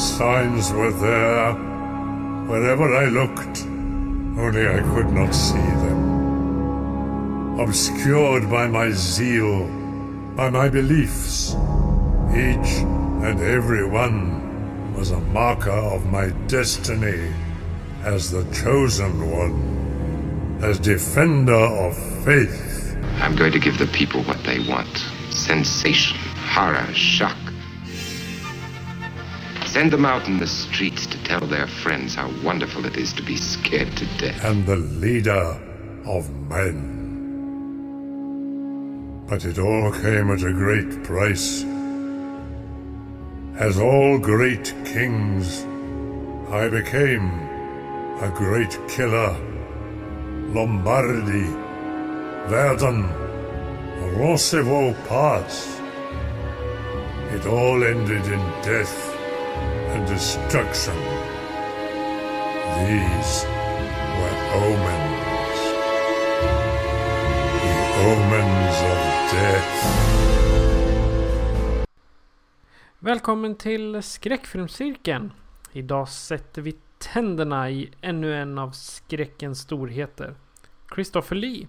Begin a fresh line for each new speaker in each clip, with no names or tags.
Signs were there wherever I looked, only I could not see them. Obscured by my zeal, by my beliefs, each and every one was a marker of my destiny as the chosen one, as defender of faith.
I'm going to give the people what they want sensation, horror, shock. Send them out in the streets to tell their friends how wonderful it is to be scared to death.
and the leader of men. But it all came at a great price. As all great kings, I became a great killer. Lombardy, Verdun, Roncevaux Pass. It all ended in death and destruction. These were omens. The omens of death.
Välkommen till skräckfilmscirkeln. Idag sätter vi tänderna i ännu en av skräckens storheter. Christopher Lee.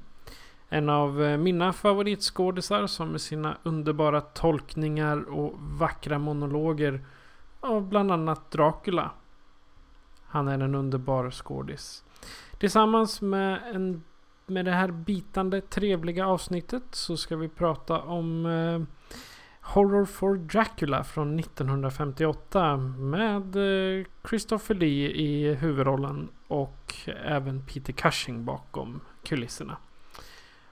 En av eh, mina favoritskådisar som med sina underbara tolkningar och vackra monologer av bland annat Dracula. Han är en underbar skådis. Tillsammans med, en, med det här bitande trevliga avsnittet så ska vi prata om eh, Horror for Dracula från 1958 med eh, Christopher Lee i huvudrollen och även Peter Cushing bakom kulisserna.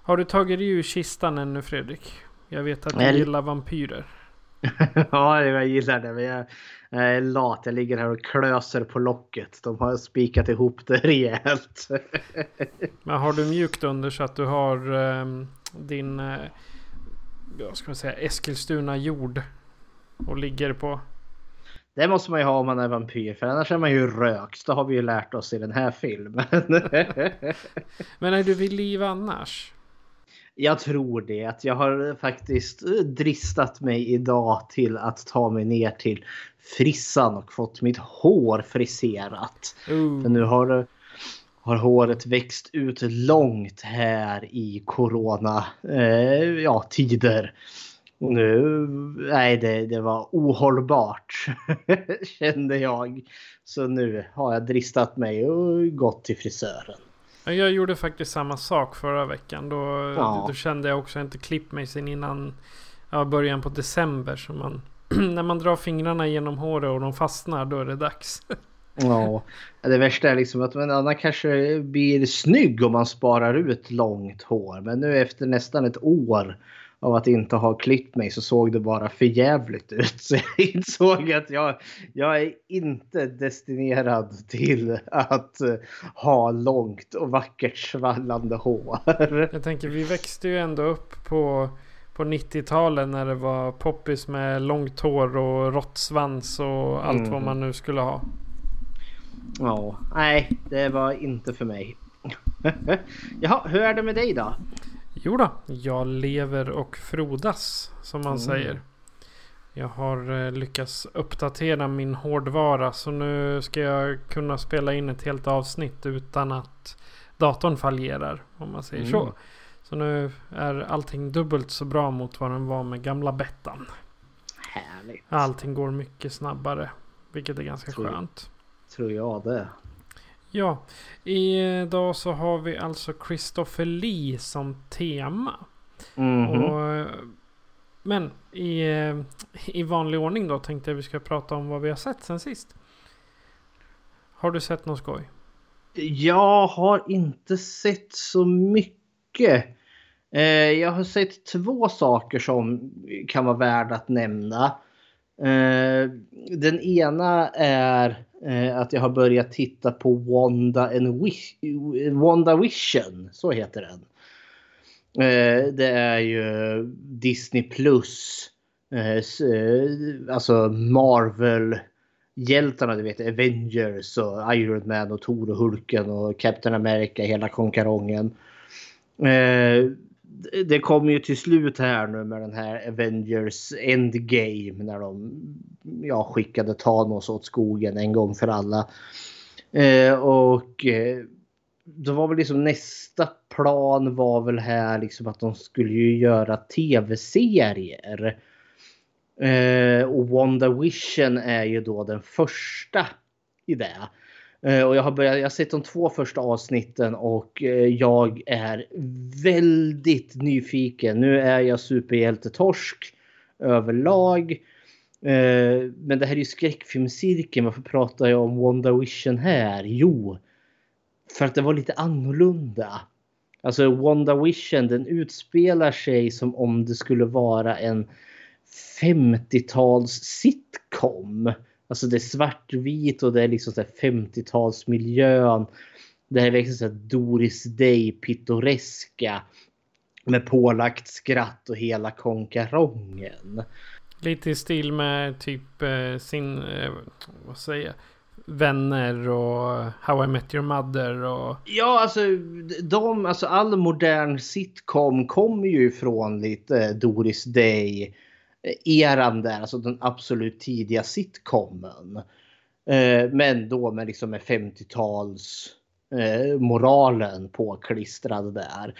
Har du tagit dig ur kistan ännu Fredrik? Jag vet att du gillar vampyrer.
ja, jag gillar det. Men jag, jag är lat. Jag ligger här och klöser på locket. De har spikat ihop det rejält.
Men har du mjukt under så att du har ehm, din eh, ska man säga, Eskilstuna jord och ligger på?
Det måste man ju ha om man är vampyr. För annars är man ju rökt. Det har vi ju lärt oss i den här filmen.
Men är du vid liv annars?
Jag tror det. Att jag har faktiskt eh, dristat mig idag till att ta mig ner till frissan och fått mitt hår friserat.
Uh,
För nu har, har håret växt ut långt här i corona eh, ja, tider. Och nu, nej det, det var ohållbart kände jag. Så nu har jag dristat mig och gått till frisören.
Jag gjorde faktiskt samma sak förra veckan. Då,
Ja.
då kände jag också att jag inte klippt mig sen innan ja, början på december. Så man, när man drar fingrarna genom håret och de fastnar då är det dags.
Ja, det värsta är liksom att man, man kanske blir snygg om man sparar ut långt hår. Men nu efter nästan ett år av att inte ha klippt mig så såg det bara för jävligt ut. Så jag insåg att jag, jag är inte destinerad till att ha långt och vackert svallande hår.
Jag tänker vi växte ju ändå upp på, på 90-talet när det var poppis med långt hår och råttsvans och allt
Mm.
vad man nu skulle ha.
Ja, nej, det var inte för mig. Jaha, hur är det med dig då?
Jo då, jag lever och frodas som man säger. Jag har eh, lyckats uppdatera min hårdvara så nu ska jag kunna spela in ett helt avsnitt utan att datorn fallerar om man säger.
Mm.
Så nu är allting dubbelt så bra mot vad den var med gamla Bettan.
Härligt.
Allting går mycket snabbare. Vilket är ganska
Tror-
skönt.
Tror jag det.
Ja, idag så har vi alltså Christopher Lee som tema.
Mhm.
Och, men i, i vanlig ordning då tänkte jag vi ska prata om vad vi har sett sen sist. Har du sett något skoj?
Jag har inte sett så mycket. Eh, jag har sett två saker som kan vara värda att nämna. Eh, den ena är eh, att jag har börjat titta på Wanda, and Wish, Wanda Vision. Så heter den. Eh, det är ju Disney Plus. Eh, eh, alltså Marvel hjältarna, du vet Avengers och Iron Man och Thor och Hulken och Captain America, hela konkarongen. Eh, det kommer ju till slut här nu med den här Avengers Endgame när de ja, skickade Thanos åt skogen en gång för alla. Eh, och eh, det var väl liksom nästa plan var väl här liksom att de skulle ju göra tv-serier. Eh, och WandaVision är ju då den första i det. Eh, och jag har, börjat, jag har sett de två första avsnitten och eh, jag är väldigt nyfiken. Nu är jag superhjältetorsk överlag. Eh, men det här är ju skräckfilmscirkeln. Varför pratar jag om Wanda Vision här? Jo, för att det var lite annorlunda. Alltså Wanda Vision den utspelar sig som om det skulle vara en 50-tals sitcom. Alltså det är svartvit och det är liksom 50-talsmiljön. Det är liksom så Doris Day pittoreska. Med pålagt skratt och hela konkarongen.
Lite i stil med typ eh, sin, eh, vad säger jag? Vänner och How I Met Your Mother och...
Ja, alltså de, alltså all modern sitcom kommer ju ifrån lite Doris Day eran där, alltså den absolut tidiga sitcomen. Eh, men då med liksom med 50-tals eh, moralen påklistrad där.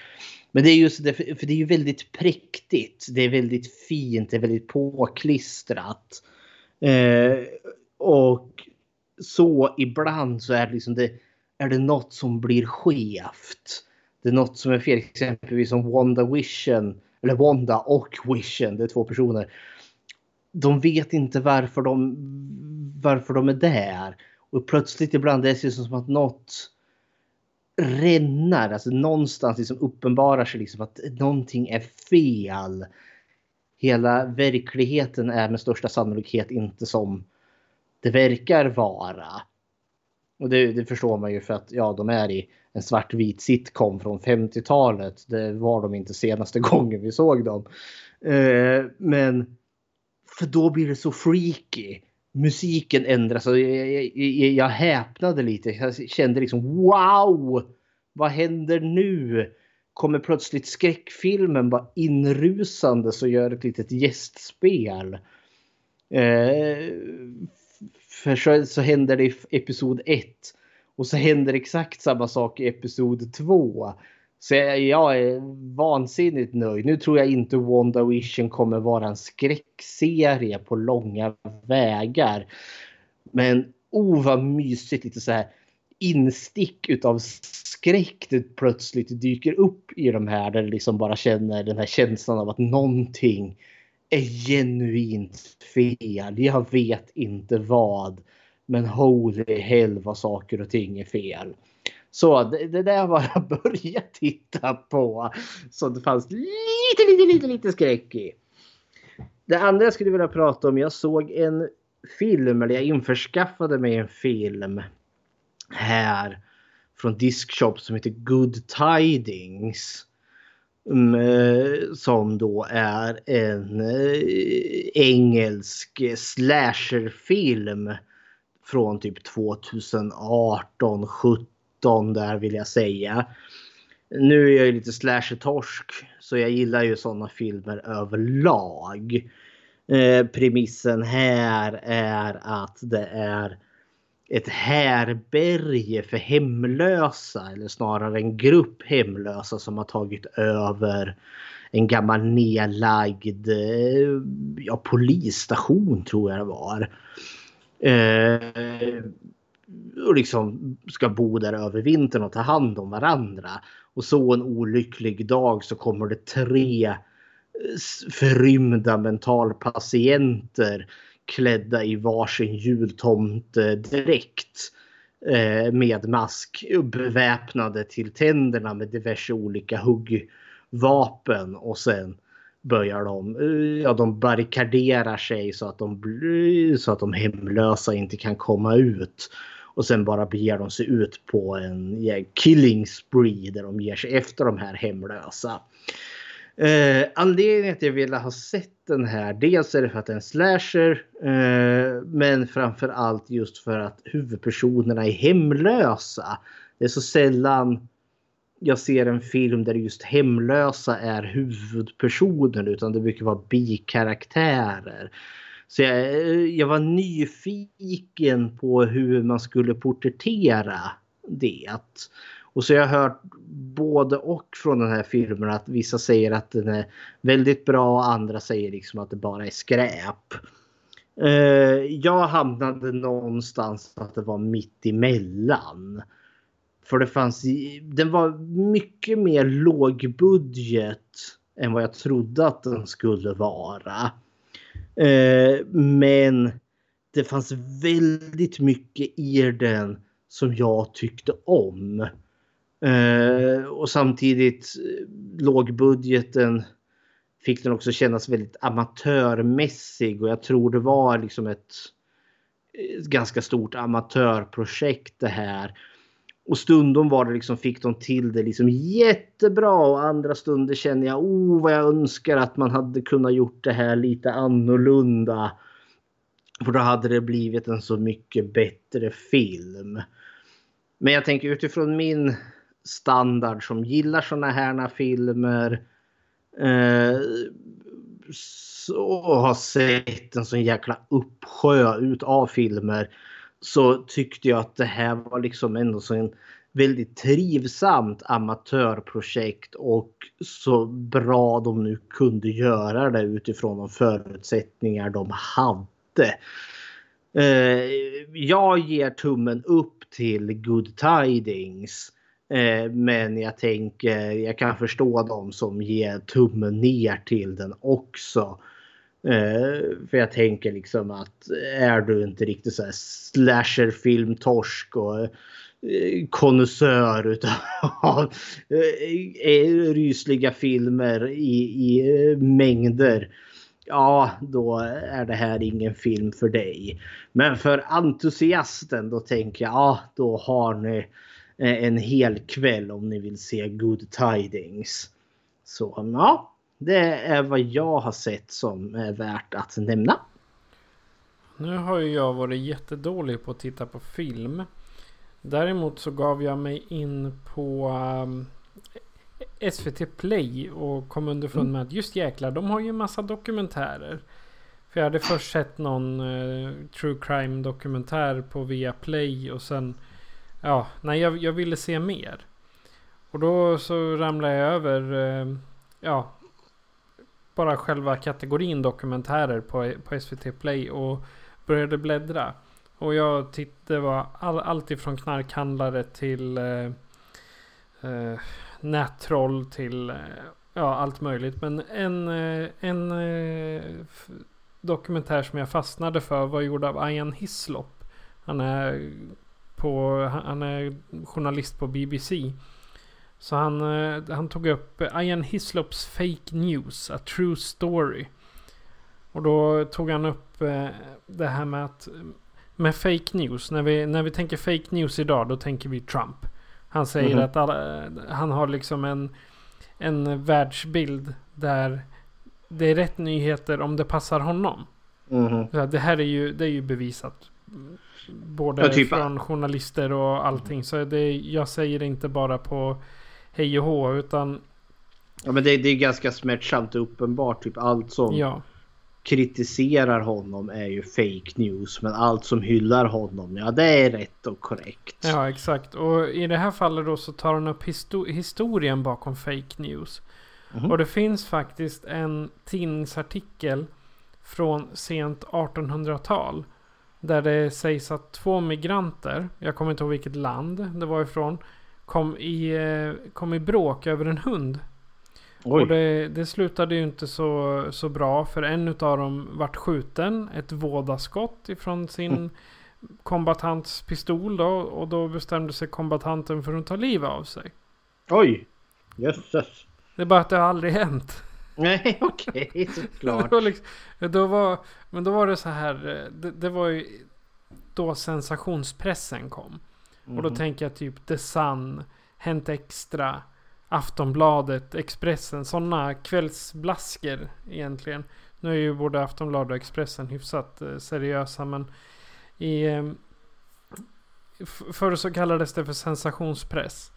Men det är just det, för det är ju väldigt präktigt. Det är väldigt fint, det är väldigt påklistrat. Eh, och så ibland så är det liksom det, är det något som blir skevt. Det är något som är fel, exempelvis som Wanda Vision eller Wanda och Vision, det är två personer. De vet inte varför de, varför de är där. Och plötsligt ibland det är det som att något rännar, alltså någonstans liksom uppenbarar sig liksom att någonting är fel. Hela verkligheten är med största sannolikhet inte som det verkar vara. Och det, det, förstår man ju för att ja, de är i en svartvit sitcom från 50-talet. Det var de inte senaste gången vi såg dem. Eh, men för då blir det så freaky. Musiken ändras och jag, jag, jag, jag häpnade lite. Jag kände liksom wow! Vad händer nu? Kommer plötsligt skräckfilmen bara inrusande så gör ett litet gästspel. Eh, för så, så händer det i episod 1. Och så händer exakt samma sak i episod 2. Så jag, jag är vansinnigt nöjd. Nu tror jag inte WandaVision kommer vara en skräckserie på långa vägar. Men oh vad mysigt lite så här instick utav skräck det plötsligt dyker upp i de här där du liksom bara känner den här känslan av att någonting är genuint fel. Jag vet inte vad. Men holy hell vad saker och ting är fel. Så det, det där var jag började titta på. Så det fanns lite, lite, lite, lite skräck i. Det andra jag skulle vilja prata om. Jag såg en film, eller jag införskaffade mig en film här från Diskshop som heter Good Tidings. Mm, eh, som då är en eh, engelsk slasherfilm från typ 2018, 17 där vill jag säga. Nu är jag ju lite slasher-torsk så jag gillar ju sådana filmer överlag. Eh, premissen här är att det är ett härberge för hemlösa eller snarare en grupp hemlösa som har tagit över en gammal nedlagd eh, ja, polisstation tror jag det var. Eh, och liksom ska bo där över vintern och ta hand om varandra. Och så en olycklig dag så kommer det tre eh, förrymda mentalpatienter klädda i varsin jultomtedräkt eh, med mask beväpnade till tänderna med diverse olika huggvapen och sen börjar de, eh, ja de barrikaderar sig så att de, så att de hemlösa inte kan komma ut. Och sen bara beger de sig ut på en ja, killing spree där de ger sig efter de här hemlösa. Eh, anledningen till att jag ville ha sett den här, dels är det för att det är en slasher, eh, men framför allt just för att huvudpersonerna är hemlösa. Det är så sällan jag ser en film där just hemlösa är huvudpersonen utan det brukar vara bikaraktärer. Så jag, jag var nyfiken på hur man skulle porträttera det. Och så har jag hört både och från den här filmen att vissa säger att den är väldigt bra och andra säger liksom att det bara är skräp. Eh, jag hamnade någonstans att det var mitt emellan. För det fanns, den var mycket mer lågbudget än vad jag trodde att den skulle vara. Eh, men det fanns väldigt mycket i den som jag tyckte om. Eh, och samtidigt eh, lågbudgeten fick den också kännas väldigt amatörmässig och jag tror det var liksom ett ganska stort amatörprojekt det här. Och stundom var det liksom, fick de till det liksom jättebra och andra stunder känner jag oh vad jag önskar att man hade kunnat gjort det här lite annorlunda. För då hade det blivit en så mycket bättre film. Men jag tänker utifrån min standard som gillar såna här filmer. Eh, och har sett en sån jäkla uppsjö utav filmer så tyckte jag att det här var liksom ändå så en väldigt trivsamt amatörprojekt och så bra de nu kunde göra det utifrån de förutsättningar de hade. Eh, jag ger tummen upp till Good Tidings. Eh, men jag tänker, jag kan förstå de som ger tummen ner till den också. Eh, för jag tänker liksom att är du inte riktigt så här slasherfilm torsk och eh, konnässör utav eh, eh, rysliga filmer i, i eh, mängder. Ja, då är det här ingen film för dig. Men för entusiasten då tänker jag, ja då har ni eh, en hel kväll om ni vill se Good Tidings. Så ja, det är vad jag har sett som är värt att nämna.
Nu har ju jag varit jättedålig på att titta på film. Däremot så gav jag mig in på um, SVT Play och kom underfund mm. med att just jäklar, de har ju en massa dokumentärer. För jag hade först sett någon uh, true crime dokumentär på Viaplay och sen Ja, nej jag, jag ville se mer. Och då så ramlade jag över uh, Ja bara själva kategorin dokumentärer på, på SVT Play och började bläddra. Och jag tittade, var all, allt ifrån knarkhandlare till eh, eh, nättroll till eh, ja, allt möjligt. Men en, eh, en eh, dokumentär som jag fastnade för var gjord av Ian Hislop. Han är, på, han är journalist på BBC. Så han, eh, han tog upp Ian Hislops Fake News, A True Story. Och då tog han upp eh, det här med att med fake news. När vi, när vi tänker fake news idag då tänker vi Trump. Han säger mm -hmm. att alla, han har liksom en, en världsbild där det är rätt nyheter om det passar honom. Mm -hmm. Det här är ju, det är ju bevisat. Både ja, typ. från journalister och allting. Så det, jag säger det inte bara på hej och hå utan...
Ja men det, det är ganska smärtsamt och uppenbart. Typ allt som ja. kritiserar honom är ju fake news. Men allt som hyllar honom, ja det är rätt och korrekt.
Ja exakt. Och i det här fallet då så tar han upp histo historien bakom fake news. Mm. Och det finns faktiskt en tidningsartikel från sent 1800-tal. Där det sägs att två migranter, jag kommer inte ihåg vilket land det var ifrån kom i, eh, kom i bråk över en hund. Oj. Och det, det, slutade ju inte så, så bra för en av dem vart skjuten. Ett vådaskott ifrån sin mm. kombatants pistol då. Och då bestämde sig kombatanten för att ta livet av sig.
Oj! Jösses.
Det är bara att det har aldrig hänt.
Nej, okej, såklart.
Det var liksom, då var, men då var det så här. eh, Det, det var ju då sensationspressen kom. Och då
Mhm.
tänker jag typ The Sun, Hänt Extra, Aftonbladet, Expressen. Sådana kvällsblasker egentligen. Nu är ju både Aftonbladet och Expressen hyfsat eh, seriösa men i... Eh, f- förr så kallades det för sensationspress.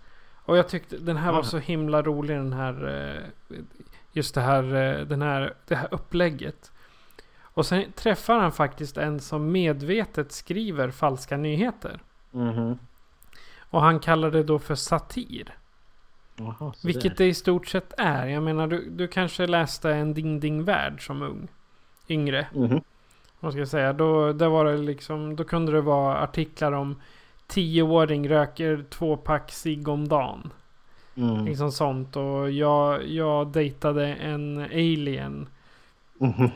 Och jag tyckte den här var så himla rolig den här... Eh, just det här, eh, den här, det här upplägget. Och sen träffar han faktiskt en som medvetet skriver falska nyheter.
Mhm.
Och han kallar det då för satir.
Jaha, så
Vilket det i stort sett är. Jag menar du, du kanske läste en Ding Ding Värld som ung. Yngre.
Mhm.
Vad ska jag säga. Då, där var det liksom, då kunde det vara artiklar om Tioåring röker två pack cigg om dagen.
Mm.
Liksom sånt. Och jag, jag dejtade en alien.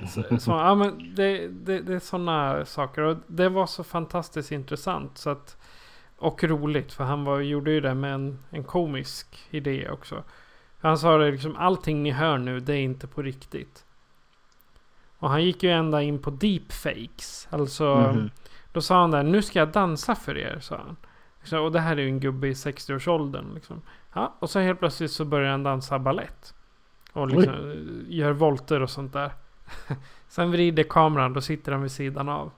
Så, så, ja, men det, det, det är sådana saker. Och det var så fantastiskt intressant. Så att, och roligt. För han var, gjorde ju det med en, en komisk idé också. Han sa det liksom. Allting ni hör nu. Det är inte på riktigt. Och han gick ju ända in på deepfakes. Alltså.
Mhm.
Då sa han där. Nu ska jag dansa för er. Sa han. Så, och det här är ju en gubbe i 60-årsåldern. Liksom. Ja, och så helt plötsligt så börjar han dansa ballett. Och liksom, gör volter och sånt där. Sen vrider kameran, då sitter han vid sidan av.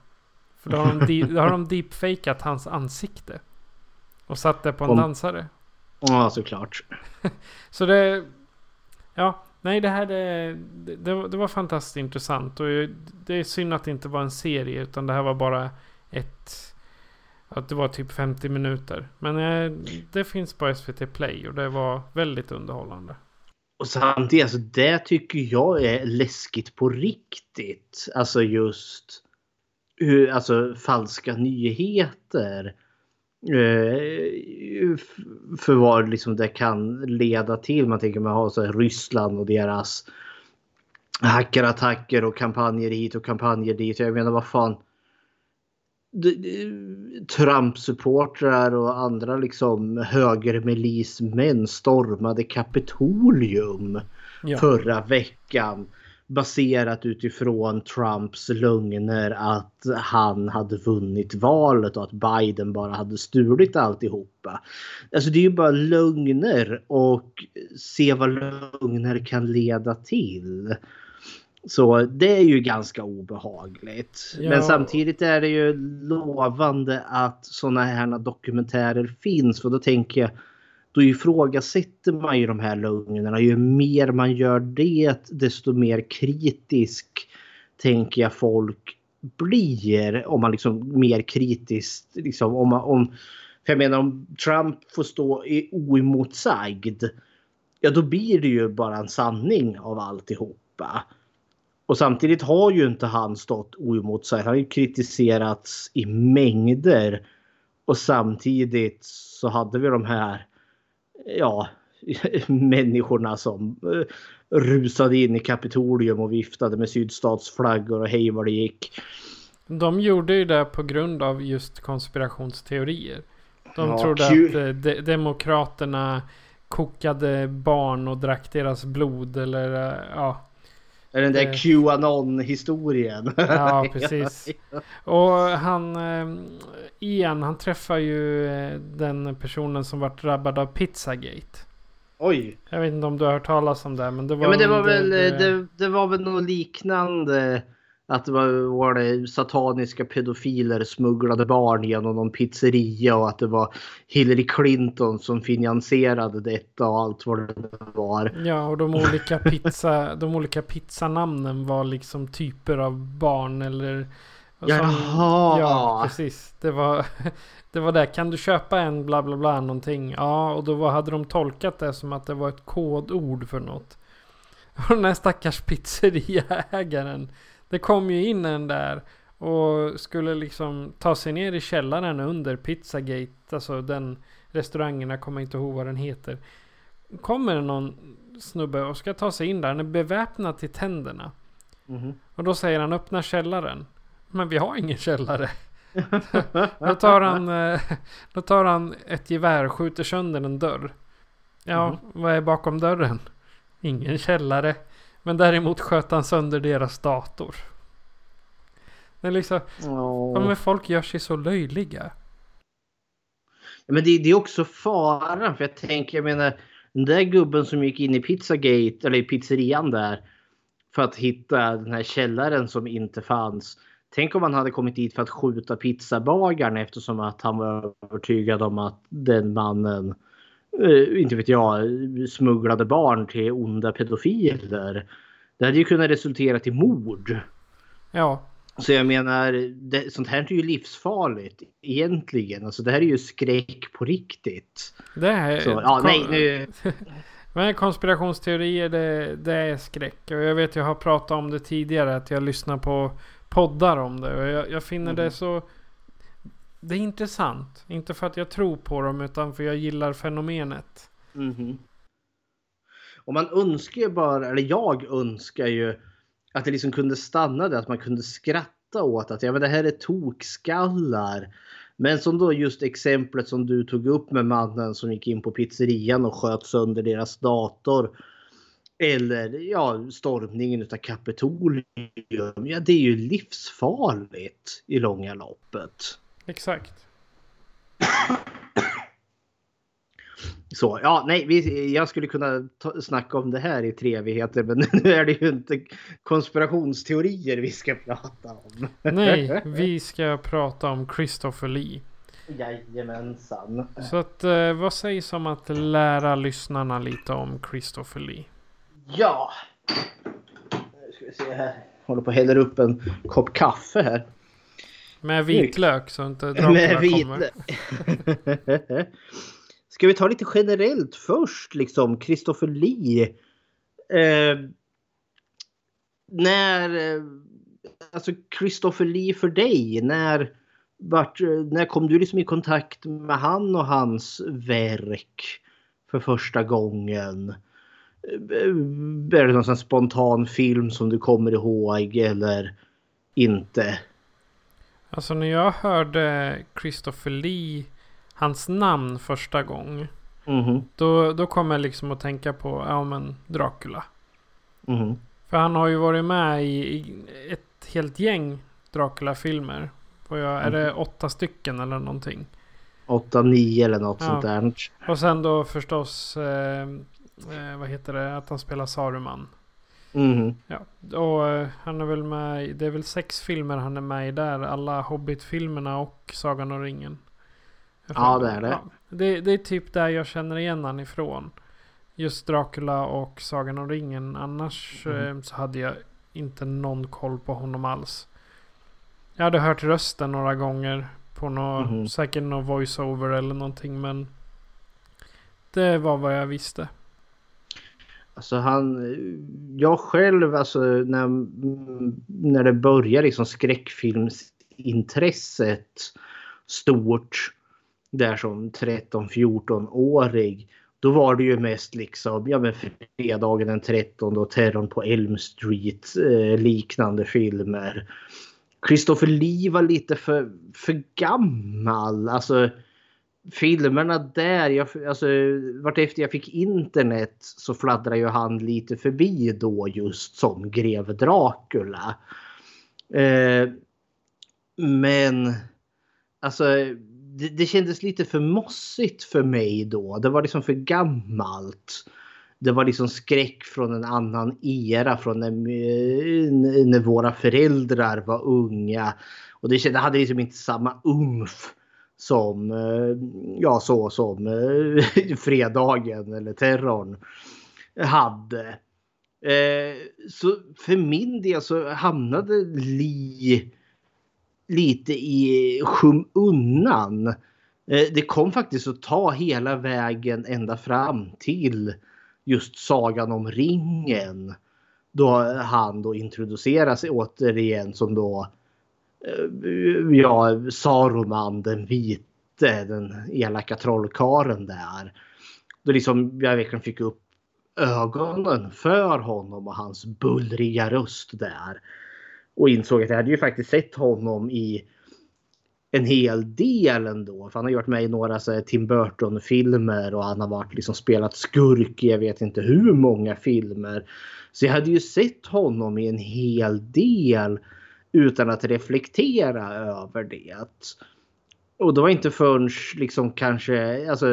För då har de, de, då har de deepfakat hans ansikte. Och satt det på en
Om-
dansare.
Ja, såklart.
Så det... Ja, nej det här det, det, det, var- fantastiskt intressant. Och det är synd att det inte var en serie. Utan det här var bara ett... Att det var typ 50 minuter. Men eh, det finns på SVT Play och det var väldigt underhållande.
Och samtidigt, alltså det tycker jag är läskigt på riktigt. Alltså just hur, alltså falska nyheter. Eh, för vad liksom det kan leda till. Man tänker man har så här Ryssland och deras hackerattacker och kampanjer hit och kampanjer dit. Jag menar vad fan. Trump-supportrar och andra liksom högermilismän stormade Kapitolium
Ja.
förra veckan. Baserat utifrån Trumps lögner att han hade vunnit valet och att Biden bara hade stulit alltihopa. Alltså det är ju bara lögner och se vad lögner kan leda till. Så det är ju ganska obehagligt.
Ja.
Men samtidigt är det ju lovande att sådana här dokumentärer finns. För då tänker jag, då ifrågasätter man ju de här lögnerna. Ju mer man gör det, desto mer kritisk tänker jag folk blir. Om man liksom mer kritiskt, liksom om man, om, för jag menar om Trump får stå i oemotsagd. Ja då blir det ju bara en sanning av alltihopa. Och samtidigt har ju inte han stått oemotsagd. Han har ju kritiserats i mängder. Och samtidigt så hade vi de här ja, människorna som eh, rusade in i Kapitolium och viftade med sydstatsflaggor och hej vad det gick.
De gjorde ju det på grund av just konspirationsteorier. De
Ja,
trodde att eh, de, demokraterna kokade barn och drack deras blod eller eh, ja.
Är den där
Eh.
Qanon-historien.
Ja, precis. Och han, eh, Ian, han träffar ju eh, den personen som vart drabbad av Pizzagate.
Oj.
Jag vet inte om du har hört talas om det, men det var
Ja men det var väl,
det-
det, det var väl något liknande. Att det var, det sataniska pedofiler smugglade barn genom någon pizzeria och att det var Hillary Clinton som finansierade detta och allt vad det var.
Ja, och de olika pizza, de olika pizzanamnen var liksom typer av barn eller... som-
Jaha.
Ja, precis. Det var, det var det. Kan du köpa en bla bla bla någonting? Ja, och då hade de tolkat det som att det var ett kodord för något. Och den här stackars pizzeriaägaren. Det kom ju in en där och skulle liksom ta sig ner i källaren under Pizzagate. Alltså den restaurangen, jag kommer inte ihåg vad den heter. Kommer någon snubbe och ska ta sig in där. Han är beväpnad till tänderna.
Mhm.
Och då säger han öppna källaren. Men vi har ingen källare. då, tar han, eh, då tar han ett gevär och skjuter sönder en dörr. Ja,
Mhm.
vad är bakom dörren? Ingen källare. Men däremot sköt han sönder deras dator. Det är liksom, Ja. men folk gör sig så löjliga.
Men det, det är också faran för jag tänker, jag menar den där gubben som gick in i Pizzagate eller i pizzerian där för att hitta den här källaren som inte fanns. Tänk om han hade kommit dit för att skjuta pizzabagaren eftersom att han var övertygad om att den mannen, inte vet jag, smugglade barn till onda pedofiler. Det hade ju kunnat resultera till mord.
Ja,
Så jag menar, det, sånt här är ju livsfarligt egentligen. Alltså det här är ju skräck på riktigt.
det är...
Så, ja, nej, nu...
Men konspirationsteorier det, det är skräck. Och jag vet jag har pratat om det tidigare. Att jag lyssnar på poddar om det. Och jag, jag finner det så... Det är intressant. Inte för att jag tror på dem utan för jag gillar fenomenet.
Mhm. Och man önskar ju bara, eller jag önskar ju att det liksom kunde stanna där, att man kunde skratta åt att ja, men det här är tokskallar. Men som då just exemplet som du tog upp med mannen som gick in på pizzerian och sköt sönder deras dator. Eller ja, stormningen utav Kapitolium. Ja, det är ju livsfarligt i långa loppet.
Exakt.
Så ja, nej, vi, jag skulle kunna ta, snacka om det här i tre evigheter men nu är det ju inte konspirationsteorier vi ska prata om.
Nej, vi ska prata om Christopher Lee.
Jajamensan.
Så att eh, vad sägs om att lära lyssnarna lite om Christopher Lee?
Ja. Nu ska vi se här. Håller på att hälla upp en kopp kaffe här.
Med vitlök så inte
Med
kommer.
Ska vi ta lite generellt först liksom Christopher Lee. Eh, när, eh, alltså Christopher Lee för dig, när, vart, när kom du liksom i kontakt med han och hans verk för första gången? Eh, Är det någon spontan film som du kommer ihåg eller inte?
Alltså när jag hörde Christopher Lee, hans namn första gången.
Mhm,
Då, då kom jag liksom att tänka på, ja men Dracula.
mhm.
För han har ju varit med i, i ett helt gäng Dracula-filmer. Jag, är det åtta stycken eller någonting?
8-9 eller något
Ja.
sånt där.
Och sen då förstås, eh, eh, vad heter det, att han spelar Saruman.
Mhm.
Ja, och eh, han är väl med det är väl sex filmer han är med i där. Alla Hobbit-filmerna och Sagan om ringen.
Ja, det är det.
det. Det är typ där jag känner igen han ifrån. Just Dracula och Sagan om ringen. Annars
Mm.
eh, så hade jag inte någon koll på honom alls. Jag hade hört rösten några gånger. På nå,
Mhm.
säkert någon voiceover eller någonting men. Det var vad jag visste.
Alltså han, jag själv alltså när, när det började liksom skräckfilmsintresset stort där som 13-14-årig. Då var det ju mest liksom, ja men fredagen den 13 och terrorn på Elm Street eh, liknande filmer. Christopher Lee var lite för, för gammal. Alltså filmerna där, jag, alltså vartefter jag fick internet så fladdrade ju han lite förbi då just som grev Dracula. Eh, men alltså det, det kändes lite för mossigt för mig då. Det var liksom för gammalt. Det var liksom skräck från en annan era från när, när våra föräldrar var unga. Och det, kände- det hade liksom inte samma umf som, eh, ja så som eh, fredagen eller terrorn hade. Eh, så för min del så hamnade Li lite i skymundan. Det kom faktiskt att ta hela vägen ända fram till just Sagan om ringen. Då han då introduceras återigen som då eh, ja, Saruman den vite, den elaka trollkaren där. Då liksom jag verkligen fick upp ögonen för honom och hans bullriga röst där. Och insåg att jag hade ju faktiskt sett honom i en hel del ändå. För han har gjort med i några så här, Tim Burton-filmer och han har varit liksom spelat skurk i jag vet inte hur många filmer. Så jag hade ju sett honom i en hel del utan att reflektera över det. Och det var inte förrän liksom kanske alltså,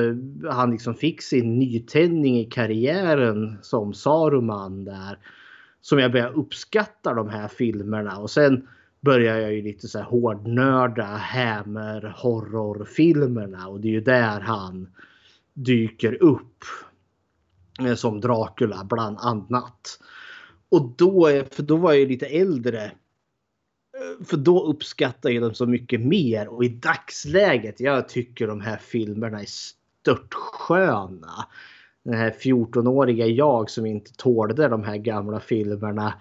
han liksom fick sin nytändning i karriären som Saruman där. Som jag började uppskatta de här filmerna och sen började jag ju lite så här hårdnörda Hammer horrorfilmerna och det är ju där han dyker upp. Eh, som Dracula bland annat. Och då, för då var jag ju lite äldre för då uppskattar jag dem så mycket mer och i dagsläget, jag tycker de här filmerna är störtsköna. Den här 14-åriga jag som inte tålde de här gamla filmerna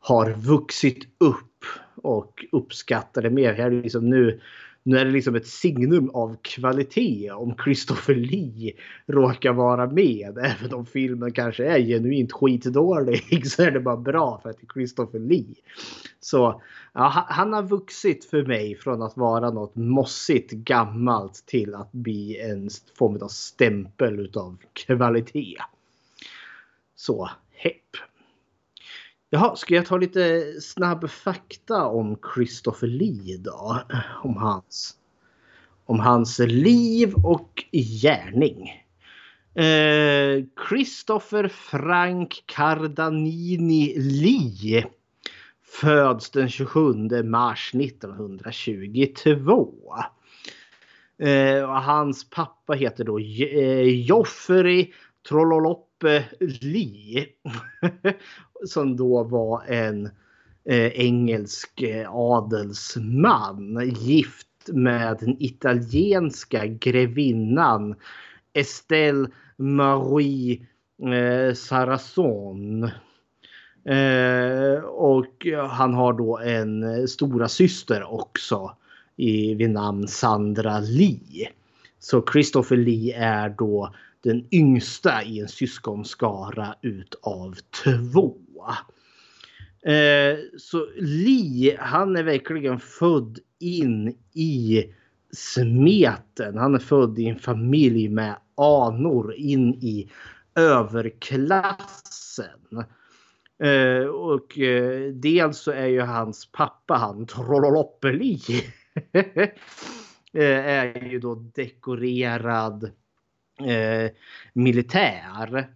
har vuxit upp och uppskattar det mer. Jag liksom nu nu är det liksom ett signum av kvalitet om Christopher Lee råkar vara med. Även om filmen kanske är genuint skitdålig så är det bara bra för att det är Christopher Lee. Så ja, han har vuxit för mig från att vara något mossigt gammalt till att bli en form av stämpel utav kvalitet. Så, hepp. Jaha, ska jag ta lite snabb fakta om Christopher Lee då? Om hans, om hans liv och gärning. Eh, Christopher Frank Cardanini Lee föds den 27 mars 1922. Eh, och hans pappa heter då eh, Joffrey Trolloloppe Eh, Lee. som då var en eh, engelsk eh, adelsman gift med den italienska grevinnan Estelle Marie eh, Sarazon. Eh, och han har då en eh, stora syster också i, vid namn Sandra Lee. Så Christopher Lee är då den yngsta i en syskonskara utav två. Eh, så Li, han är verkligen född in i smeten. Han är född i en familj med anor in i överklassen. Eh, och eh, dels så är ju hans pappa, han Trolloloppeli, eh, är ju då dekorerad eh, militär.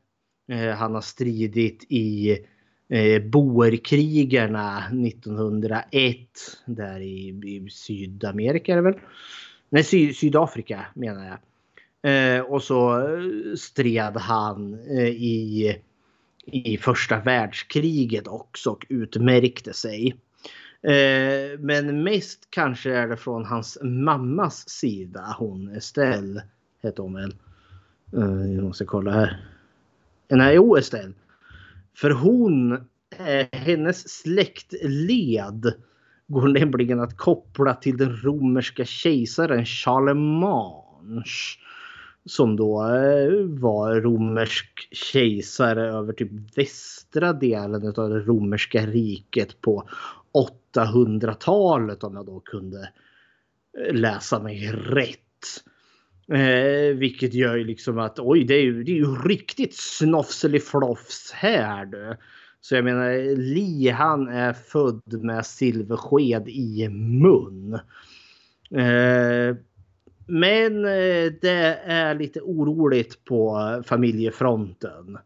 Eh, han har stridit i eh, boerkrigarna 1901 där i, i Sydamerika är det väl? Nej, Sy Sydafrika menar jag. Eh, och så eh, stred han eh, i, i första världskriget också och utmärkte sig. Eh, men mest kanske är det från hans mammas sida. Hon Estelle hette hon väl. Eh, jag måste kolla här. Eh, nej, jo Estelle. För hon, eh, hennes släktled går nämligen att koppla till den romerska kejsaren Charlemagne. Som då var romersk kejsare över typ västra delen av det romerska riket på 800-talet om jag då kunde läsa mig rätt. Eh, vilket gör ju liksom att oj, det är ju, det är ju riktigt snofseliflofs här du. Så jag menar, Li han är född med silversked i mun. Eh, men eh, det är lite oroligt på familjefronten.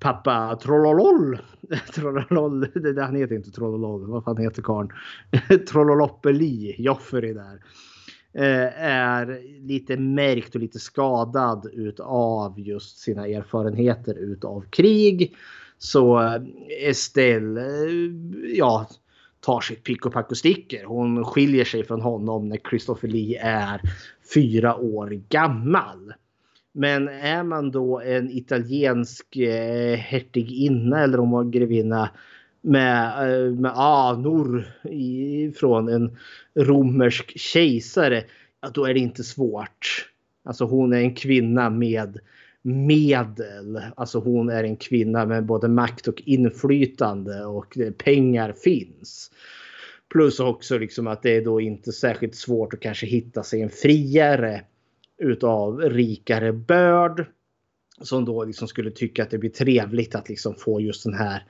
Pappa Trollolol. Trollolol, det, han heter inte Trollolol. Vad fan heter karln? Trolloloppeli, Joffrey där. Eh, är lite märkt och lite skadad utav just sina erfarenheter utav krig. Så eh, Estelle, eh, ja, tar sitt pick och pack och sticker. Hon skiljer sig från honom när Christopher Lee är fyra år gammal. Men är man då en italiensk hertiginna eller om man grevinna med, eh, med anor från en romersk kejsare, ja, då är det inte svårt. Alltså hon är en kvinna med medel. Alltså hon är en kvinna med både makt och inflytande och pengar finns. Plus också liksom att det är då inte särskilt svårt att kanske hitta sig en friare utav rikare börd. Som då liksom skulle tycka att det blir trevligt att liksom få just den här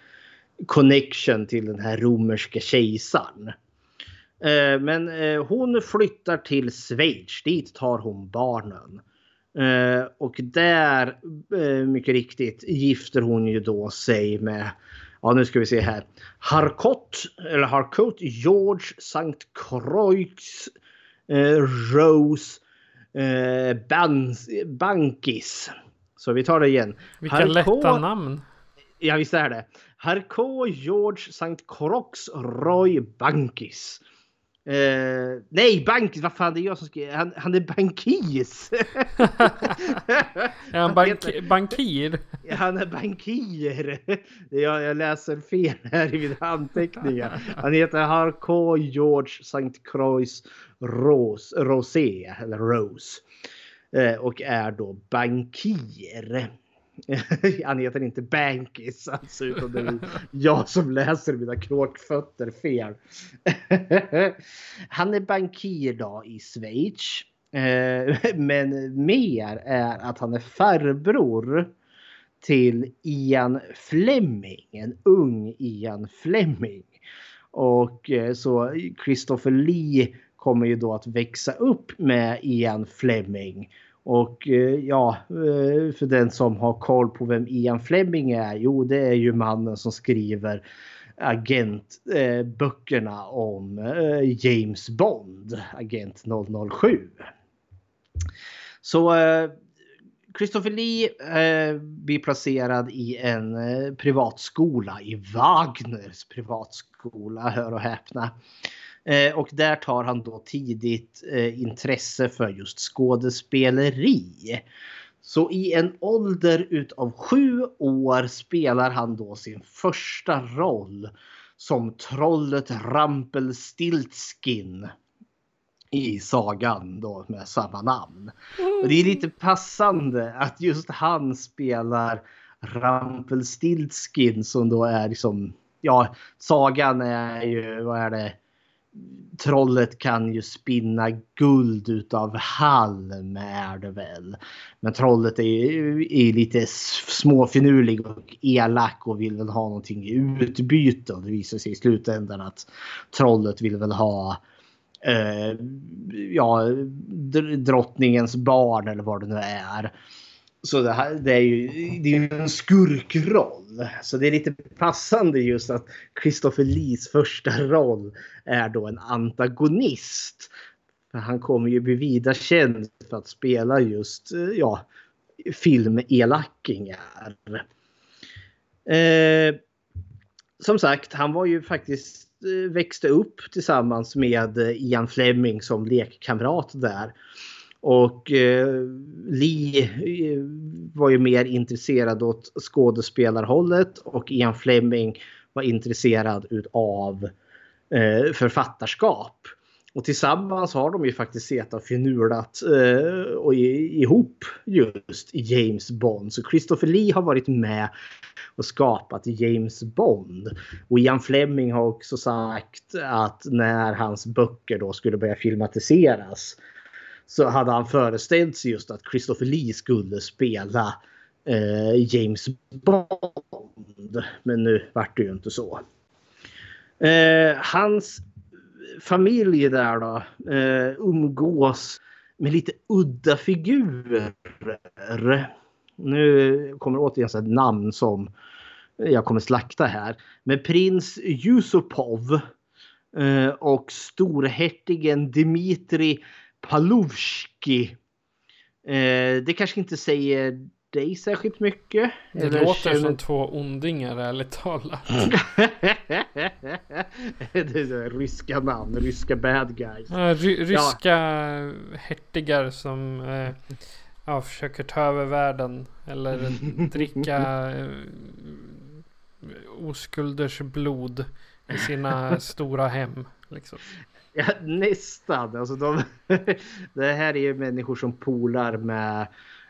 connection till den här romerska kejsaren. Eh, men eh, hon flyttar till Schweiz. Dit tar hon barnen. Eh, och där, mycket riktigt, gifter hon ju då sig med Ja, nu ska vi se här. Harcourt, eller Harcourt, George, Sankt Croix, Rose, Bans, Bankis. Så vi tar det igen.
Vilka Harcourt, lätta namn.
Ja, visst är det. Harcourt, George, Sankt Croix, Roy, Bankis. Uh, nej, bank, vad fan det är jag som skriver. Han, han är bankis.
är han bank, bankir?
Han är bankir. Jag, jag läser fel här i mina anteckningar. Han heter Harko George St. Croix Rose, Rosé, eller Rose. Uh, och är då bankir. Han heter inte Bankis alltså, utan det är jag som läser mina kråkfötter fel. Han är bankir då i Schweiz. Eh, men mer är att han är farbror till Ian Fleming, en ung Ian Fleming. Och eh, så Christopher Lee kommer ju då att växa upp med Ian Fleming och eh, ja, eh, för den som har koll på vem Ian Fleming är. Jo, det är ju mannen som skriver agentböckerna eh, om eh, James Bond, agent 007. Så Christopher Lee blir placerad i en privatskola i Wagners privatskola, hör och häpna. Eh, och där tar han då tidigt eh, intresse för just skådespeleri. Så i en ålder utav sju år spelar han då sin första roll som trollet Rampelstiltskin i sagan då med samma namn. Och det är lite passande att just han spelar Rampelstiltskin som då är liksom, ja, sagan är ju, vad är det, trollet kan ju spinna guld utav halm är det väl. Men trollet är, är lite småfinurlig och elak och vill väl ha någonting i utbyte. Och det visar sig i slutändan att trollet vill väl ha eh, ja, drottningens barn eller vad det nu är. Så det, här, det är ju det är en skurkroll. Så det är lite passande just att Christopher Lees första roll är då en antagonist. För han kommer ju bli vida känd för att spela just eh, ja, filmelackingar. Eh, som sagt, han var ju faktiskt eh, växte upp tillsammans med eh, Ian Fleming som lekkamrat där. Och eh, Lee eh, var ju mer intresserad åt skådespelarhållet och Ian Fleming var intresserad av eh, författarskap. Och tillsammans har de ju faktiskt sett och finulat eh, och ihop just James Bond. Så Christopher Lee har varit med och skapat James Bond. Och Ian Fleming har också sagt att när hans böcker då skulle börja filmatiseras så hade han föreställt sig just att Christopher Lee skulle spela eh, James Bond. Men nu vart det ju inte så. Eh, hans familj där då eh, umgås med lite udda figurer. Nu kommer återigen ett namn som jag kommer slakta här. Men prins Yusupov eh, och storhertigen Dmitri Palovski. Eh, det kanske inte säger dig särskilt mycket.
Det eller låter känner... som två ondingar ärligt talat.
det är ryska namn, ryska bad guys.
Ja, ry ryska ja. hertigar som eh, ja, försöker ta över världen. Eller dricka eh, oskulders blod i sina stora hem. Liksom.
Ja, nästan. Alltså de, det här är ju människor som polar med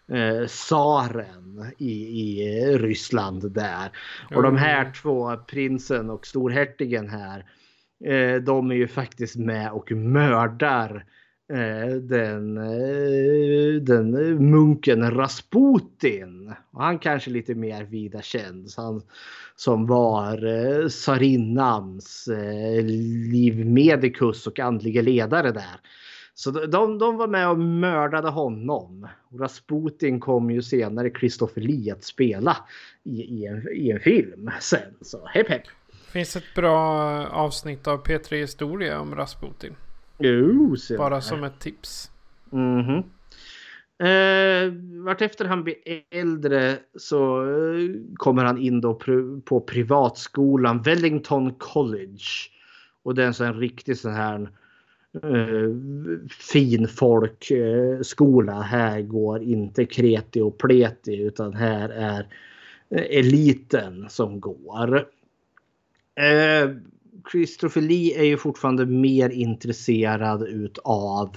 eh, tsaren i, i Ryssland där. Och mm. de här två, prinsen och storhertigen här, Eh, de är ju faktiskt med och mördar eh, Eh, den, eh, den eh, munken Rasputin. Och han kanske lite mer vida känd. Han som var tsarinnans livmedikus och andlige ledare där. Så de, de var med och mördade honom. Och Rasputin kom ju senare Christopher Lee att spela i, i, en, i en film sen. Så hepp hepp.
Finns ett bra avsnitt av P3 Historia om Rasputin.
Jo,
Bara som ett tips.
Mm -hmm. Eh, vartefter han blir äldre så eh, kommer han in då pr på privatskolan Wellington College. Och det är en sån riktig sån här eh, fin folkskola. Eh, här går inte kreti och pleti utan här är eh, eliten som går. Christopher Lee är ju fortfarande mer intresserad utav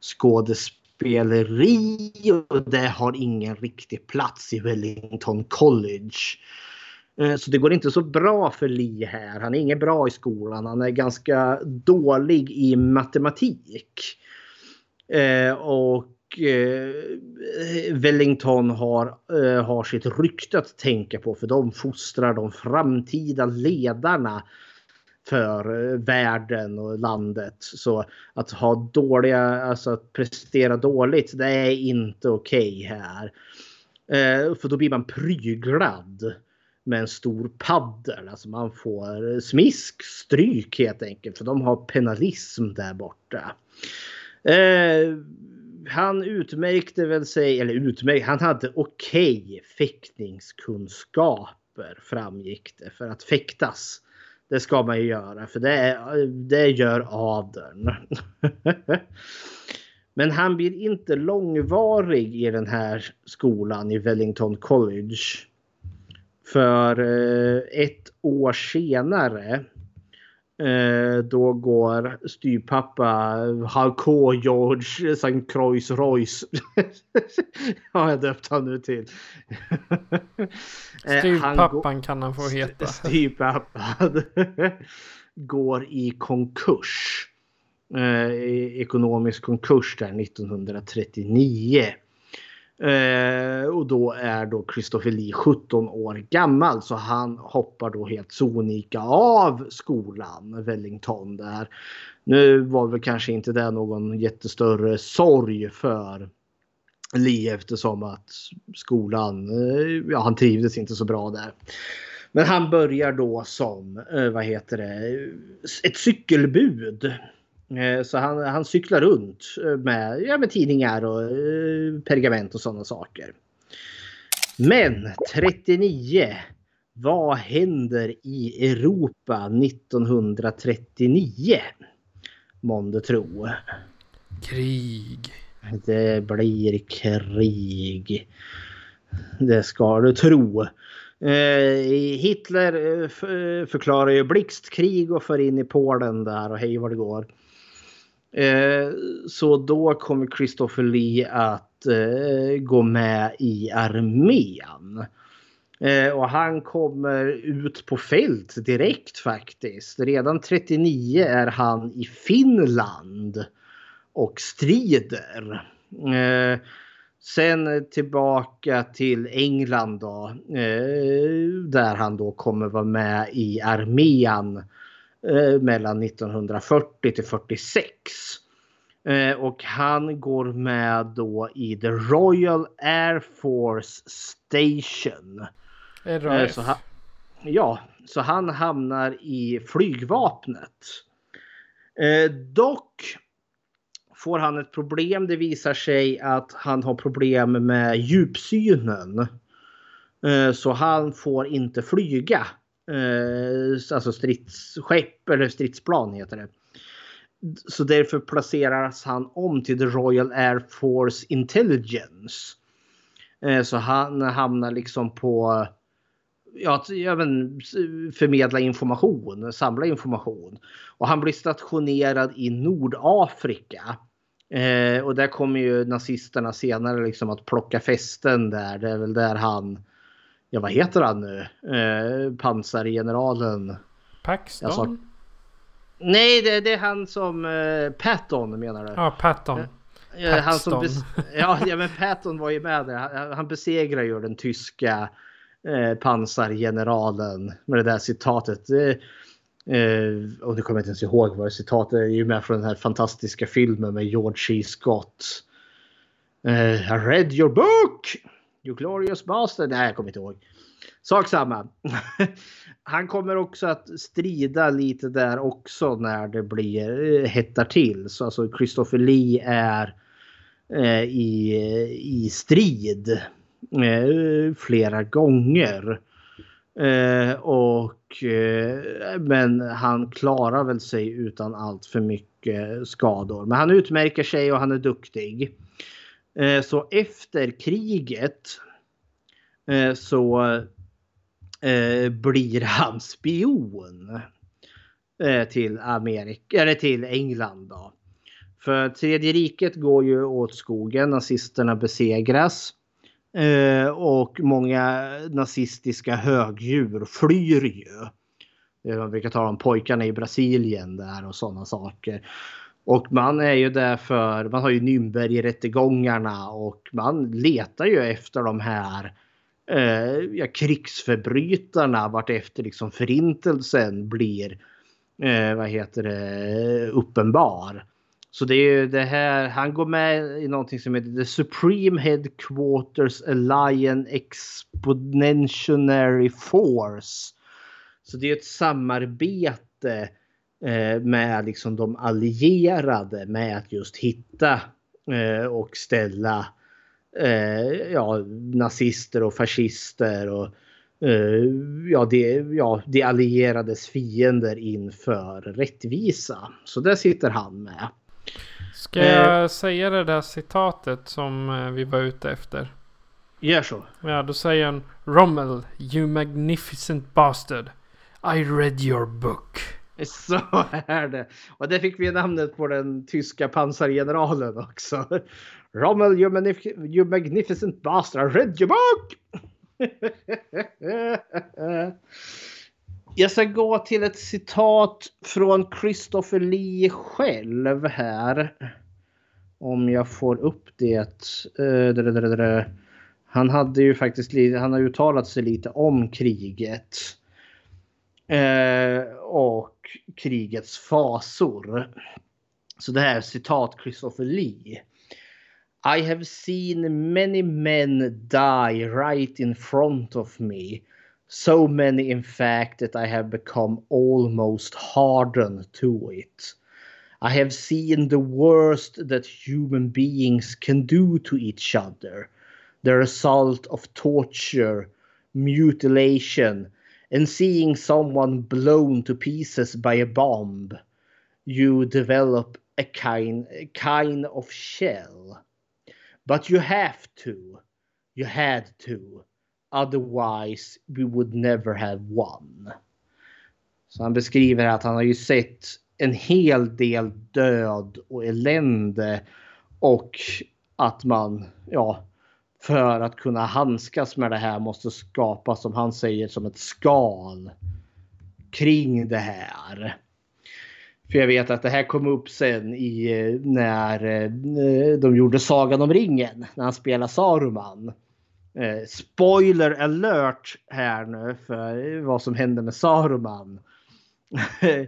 skådespeleri. och det har ingen riktig plats i Wellington College. Eh, så det går inte så bra för Lee här. Han är inget bra i skolan. Han är ganska dålig i matematik. Eh, och eh, Wellington har, har sitt rykte att tänka på för de fostrar de framtida ledarna för eh, världen och landet. Så att ha dåliga, alltså att prestera dåligt, det är inte okej okay här. Eh, för då blir man pryglad med en stor paddel. Alltså man får eh, smisk, stryk helt enkelt. För de har penalism där borta. Eh, han utmärkte väl sig, eller utmärkte, han hade okej okay fäktningskunskaper framgick det. För att fäktas det ska man ju göra för det, det gör adeln. Men han blir inte långvarig i den här skolan i Wellington College. För eh, ett år senare då går styrpappa Halko George St. Croix Royce. har jag döpt han nu till.
Eh, Styrpappan kan han få heta.
Styrpappan går i konkurs. Eh, ekonomisk konkurs där 1939. Eh, och då är då Christopher Lee 17 år gammal så han hoppar då helt sonika av skolan Wellington där. Nu var väl kanske inte det någon jättestörre sorg för Lee eftersom att skolan, eh, ja han trivdes inte så bra där. Men han börjar då som, eh, vad heter det, ett cykelbud så han, han cyklar runt eh, med, ja, med tidningar och eh, pergament och sådana saker. Men 39. Vad händer i Europa 1939? Månde tro.
Krig.
Det blir krig. Det ska du tro. Hitler förklarar ju blixtkrig och för in i Polen där och hej vad det går. Eh, så då kommer Christopher Lee att eh, gå med i armén. Eh, och han kommer ut på fält direkt faktiskt. Redan 39 är han i Finland och strider. Eh, sen tillbaka till England då. Eh, där han då kommer vara med i armén Eh, mellan 1940 till 46. Eh, och han går med då i The Royal Air Force Station.
Eh,
så han, ja, så han hamnar i flygvapnet. dock får han ett problem. Det visar sig att han har problem med djupsynen. Så han får inte flyga Eh, Eh, alltså stridsskepp eller stridsplan heter det. Så därför placeras han om till The Royal Air Force Intelligence. Eh, så han hamnar liksom på ja, även förmedla information, samla information. Och han blir stationerad i Nordafrika. Eh, och där kommer ju nazisterna senare liksom att plocka fästen där. Det är väl där han ja vad heter han nu? Eh, pansargeneralen.
Paxton? Sa,
Nej, det, det är han som... Uh, Patton menar du?
Ja, Patton.
Ja, han som ja, ja, men Patton var ju med där. Han, han besegrar ju den tyska eh, pansargeneralen med det där citatet. Eh, eh, och nu kommer jag inte ens ihåg vad det citatet är. ju med från den här fantastiska filmen med George C. Scott. Eh, I read your book! You glorious bastard. Nej, jag kommer inte ihåg. Sak samma. Han kommer också att strida lite där också när det blir eh, hettar till. Så alltså Christopher Lee är eh, i, i strid eh, flera gånger. Eh, och, men han klarar väl sig utan allt för mycket skador. Men han utmärker sig och han är duktig. Eh, så efter kriget eh, så eh, blir han spion eh, till Amerika, eller till England då. För tredje riket går ju åt skogen, nazisterna besegras. Eh, och många nazistiska högdjur flyr ju. Eh, man brukar tala om pojkarna i Brasilien där och sådana saker. Och man är ju där för, man har ju Nürnberg-rättegångarna och man letar ju efter de här eh, ja, krigsförbrytarna vartefter liksom förintelsen blir eh, vad heter det, uppenbar. Så det är ju det här, han går med i någonting som heter The Supreme Headquarters Alliance Exponentiary Force. Så det är ett samarbete eh, med liksom de allierade med att just hitta eh, och ställa eh, ja, nazister och fascister och eh, ja, det, ja, de allierades fiender inför rättvisa. Så där sitter han med.
Ska jag eh, säga det där citatet som eh, vi var ute efter?
Gör så.
Ja, då säger han Rommel, you magnificent bastard. I read your book.
Så är det. Och det fick vi namnet på den tyska pansargeneralen också. Rommel, you, magnif you magnificent bastard, read your book! Jag ska gå till ett citat från Christopher Lee själv här. Om jag får upp det. Eh, han hade ju faktiskt han har uttalat sig lite om kriget. Eh, och krigets fasor. Så det här citat Christopher Lee. I have seen many men die right in front of me. So many, in fact, that I have become almost hardened to it. I have seen the worst that human beings can do to each other, the result of torture, mutilation, and seeing someone blown to pieces by a bomb. You develop a kind, a kind of shell But you have to. You had to. Otherwise we would never have won. Så han beskriver att han har ju sett en hel del död och elände och att man, ja, för att kunna handskas med det här måste skapa, som han säger, som ett skal kring det här. För jag vet att det här kom upp sen i när eh, de gjorde Sagan om ringen. När han spelar Saruman. Eh, spoiler alert här nu för vad som händer med Saruman.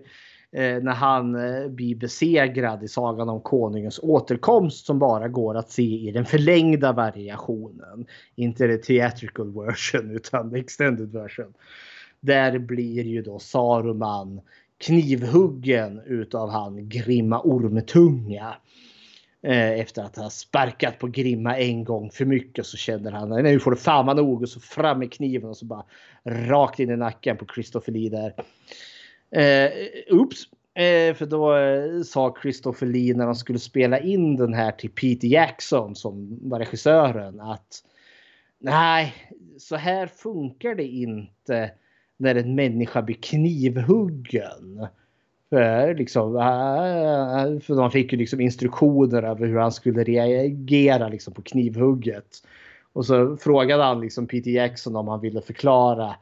Eh, när han eh, blir besegrad i Sagan om Konungens återkomst som bara går att se i den förlängda variationen. Inte the theatrical version utan the extended version. Där blir ju då Saruman knivhuggen utav han Grimma Ormtunga. Eh, efter att ha sparkat på Grimma en gång för mycket så känner han nu får det fan vara nog och så fram med kniven och så bara rakt in i nacken på Christopher Lee där. Eh, oops. Eh, för då eh, sa Christopher Lee när de skulle spela in den här till Peter Jackson som var regissören att nej, så här funkar det inte när en människa blir knivhuggen. För, liksom, ah, för de fick ju liksom instruktioner över hur han skulle reagera liksom, på knivhugget. Och så frågade han liksom Peter Jackson om han ville förklara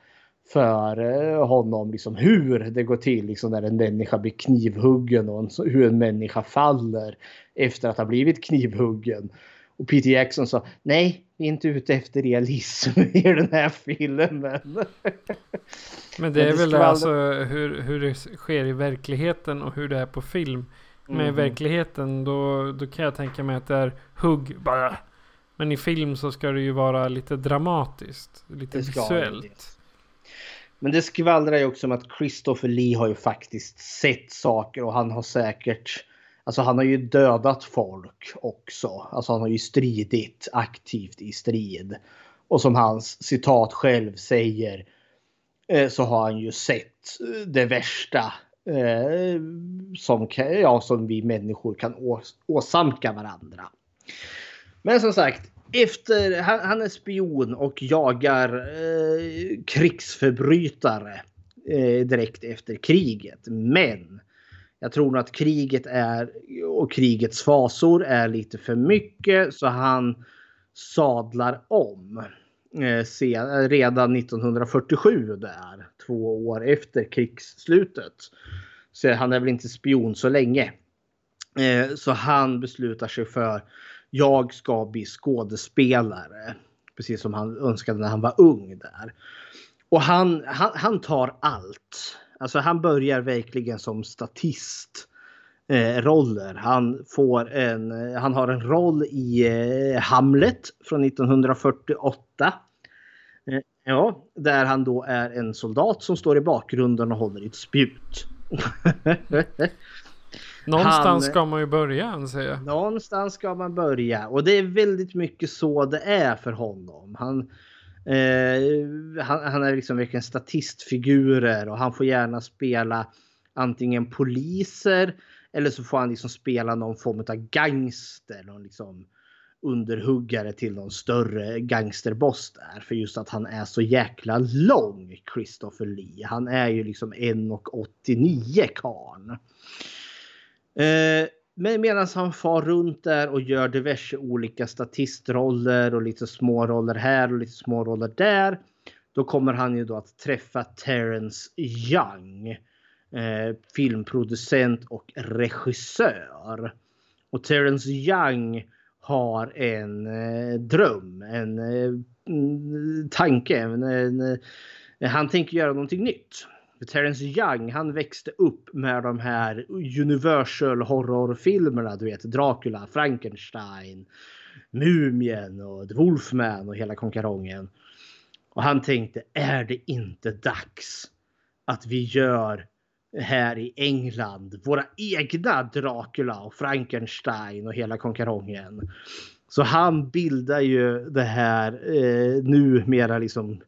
för eh, honom liksom hur det går till liksom när en människa blir knivhuggen och hur en människa faller efter att ha blivit knivhuggen. Och Peter Jackson sa nej, vi är inte ute efter realism i den här filmen.
Men det är väl det, alltså hur, hur det sker i verkligheten och hur det är på film. Med mm. verkligheten då, då kan jag tänka mig att det är hugg bara. Men i film så ska det ju vara lite dramatiskt. Lite visuellt.
Men det skvallrar ju också om att Christopher Lee har ju faktiskt sett saker och han har säkert Alltså han har ju dödat folk också. Alltså han har ju stridit aktivt i strid. Och som hans citat själv säger eh, så har han ju sett eh, det värsta eh, som, ja, som vi människor kan åsamka varandra. Men som sagt, efter, han, han är spion och jagar eh, krigsförbrytare eh, direkt efter kriget. Men jag tror nog att kriget är och krigets fasor är lite för mycket så han sadlar om. Eh, se, redan 1947 där, två år efter krigsslutet. Så han är väl inte spion så länge. Eh, så han beslutar sig för jag ska bli skådespelare. Precis som han önskade när han var ung där. Och han, han, han tar allt. Alltså han börjar verkligen som statist. Eh, roller. Han, får en, eh, han har en roll i eh, Hamlet från 1948. Eh, ja, där han då är en soldat som står i bakgrunden och håller i ett spjut.
Någonstans han, ska man ju börja anser jag.
Någonstans ska man börja och det är väldigt mycket så det är för honom. Han, eh, han, han, är liksom verkligen statistfigurer och han får gärna spela antingen poliser eller så får han liksom spela någon form av gangster. Någon liksom underhuggare till någon större gangsterboss där. För just att han är så jäkla lång, Christopher Lee. Han är ju liksom 1,89 karn. Eh, Men medan han far runt där och gör diverse olika statistroller och lite små roller här och lite små roller där. Då kommer han ju då att träffa Terence Young. Eh, filmproducent och regissör. Och Terence Young har en eh, dröm, en eh, mm, tanke. En, en, eh, han tänker göra någonting nytt. Terrence Young han växte upp med de här Universal horrorfilmerna. Du vet Dracula, Frankenstein, Mumien och The Wolfman och hela konkarongen. Och han tänkte, är det inte dags att vi gör här i England våra egna Dracula och Frankenstein och hela konkarongen. Så han bildar ju det här eh, numera liksom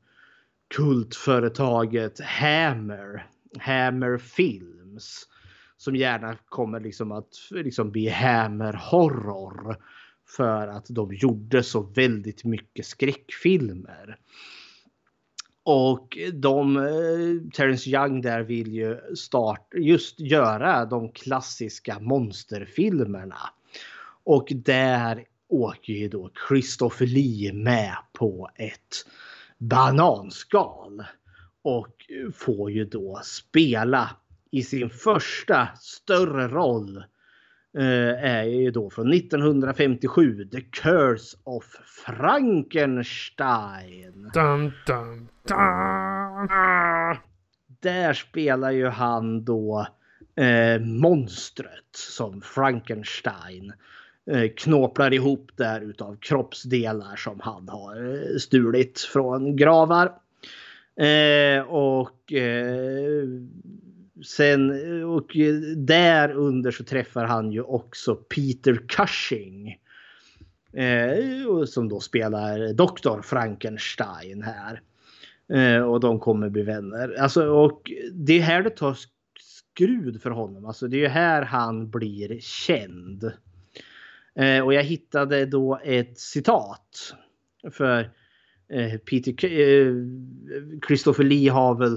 kultföretaget Hammer. Hammer Films. Som gärna kommer liksom att liksom bli Hammer Horror. För att de gjorde så väldigt mycket skräckfilmer. Och de, eh, Terence Young där vill ju starta, just göra de klassiska monsterfilmerna. Och där åker ju då Christopher Lee med på ett bananskal. Och får ju då spela i sin första större roll eh, är ju då från 1957 The Curse of Frankenstein.
Dun, dun, dun.
Där spelar ju han då eh, monstret som Frankenstein Eh, knåplar ihop där utav kroppsdelar som han har eh, stulit från gravar. Eh, och eh, sen och där under så träffar han ju också Peter Cushing. Eh, som då spelar Doktor Frankenstein här. Eh, och de kommer bli vänner. Alltså, och det är här det tar skrud för honom. Alltså, det är här han blir känd. Eh, och jag hittade då ett citat. För eh, Peter eh, Christopher Lee har väl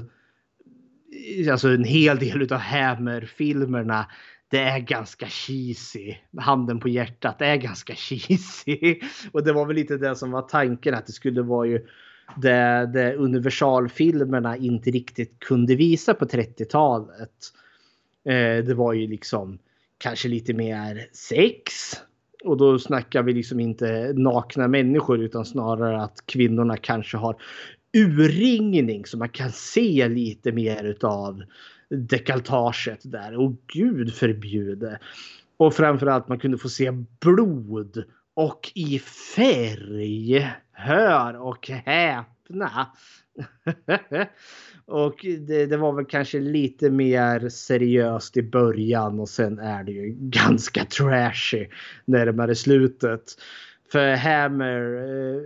eh, alltså en hel del av Hammer-filmerna. Det är ganska cheesy. Handen på hjärtat, det är ganska cheesy. Och det var väl lite det som var tanken att det skulle vara ju det, det universalfilmerna inte riktigt kunde visa på 30-talet. Eh, det var ju liksom kanske lite mer sex. Och då snackar vi liksom inte nakna människor utan snarare att kvinnorna kanske har urringning så man kan se lite mer utav dekaltaget där. Och gud förbjude. Och framförallt man kunde få se blod och i färg. Hör och häp! Öppna. och det, det, var väl kanske lite mer seriöst i början och sen är det ju ganska trashy närmare slutet. För Hammer,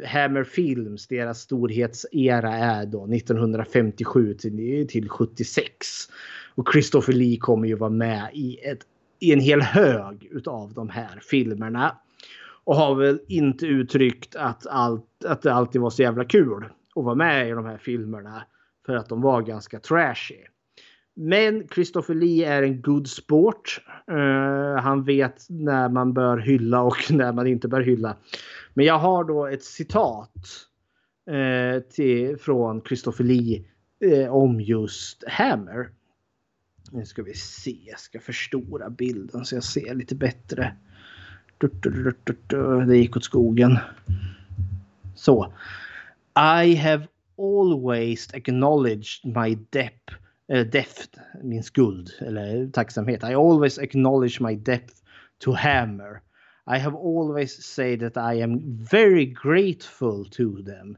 eh, Hammer Films, deras storhetsera är då 1957 till, till 76. Och Christopher Lee kommer ju vara med i, ett, i en hel hög utav de här filmerna. Och har väl inte uttryckt att, allt, att det alltid var så jävla kul att vara med i de här filmerna. För att de var ganska trashy. Men Christopher Lee är en good sport. Uh, han vet när man bör hylla och när man inte bör hylla. Men jag har då ett citat uh, till, från Christopher Lee uh, om just Hammer. Nu ska vi se, jag ska förstora bilden så jag ser lite bättre. Det gick åt skogen. Så. I have always acknowledged my debt, uh, debt, min skuld eller tacksamhet. I always acknowledge my debt to Hammer. I have always said that I am very grateful to them.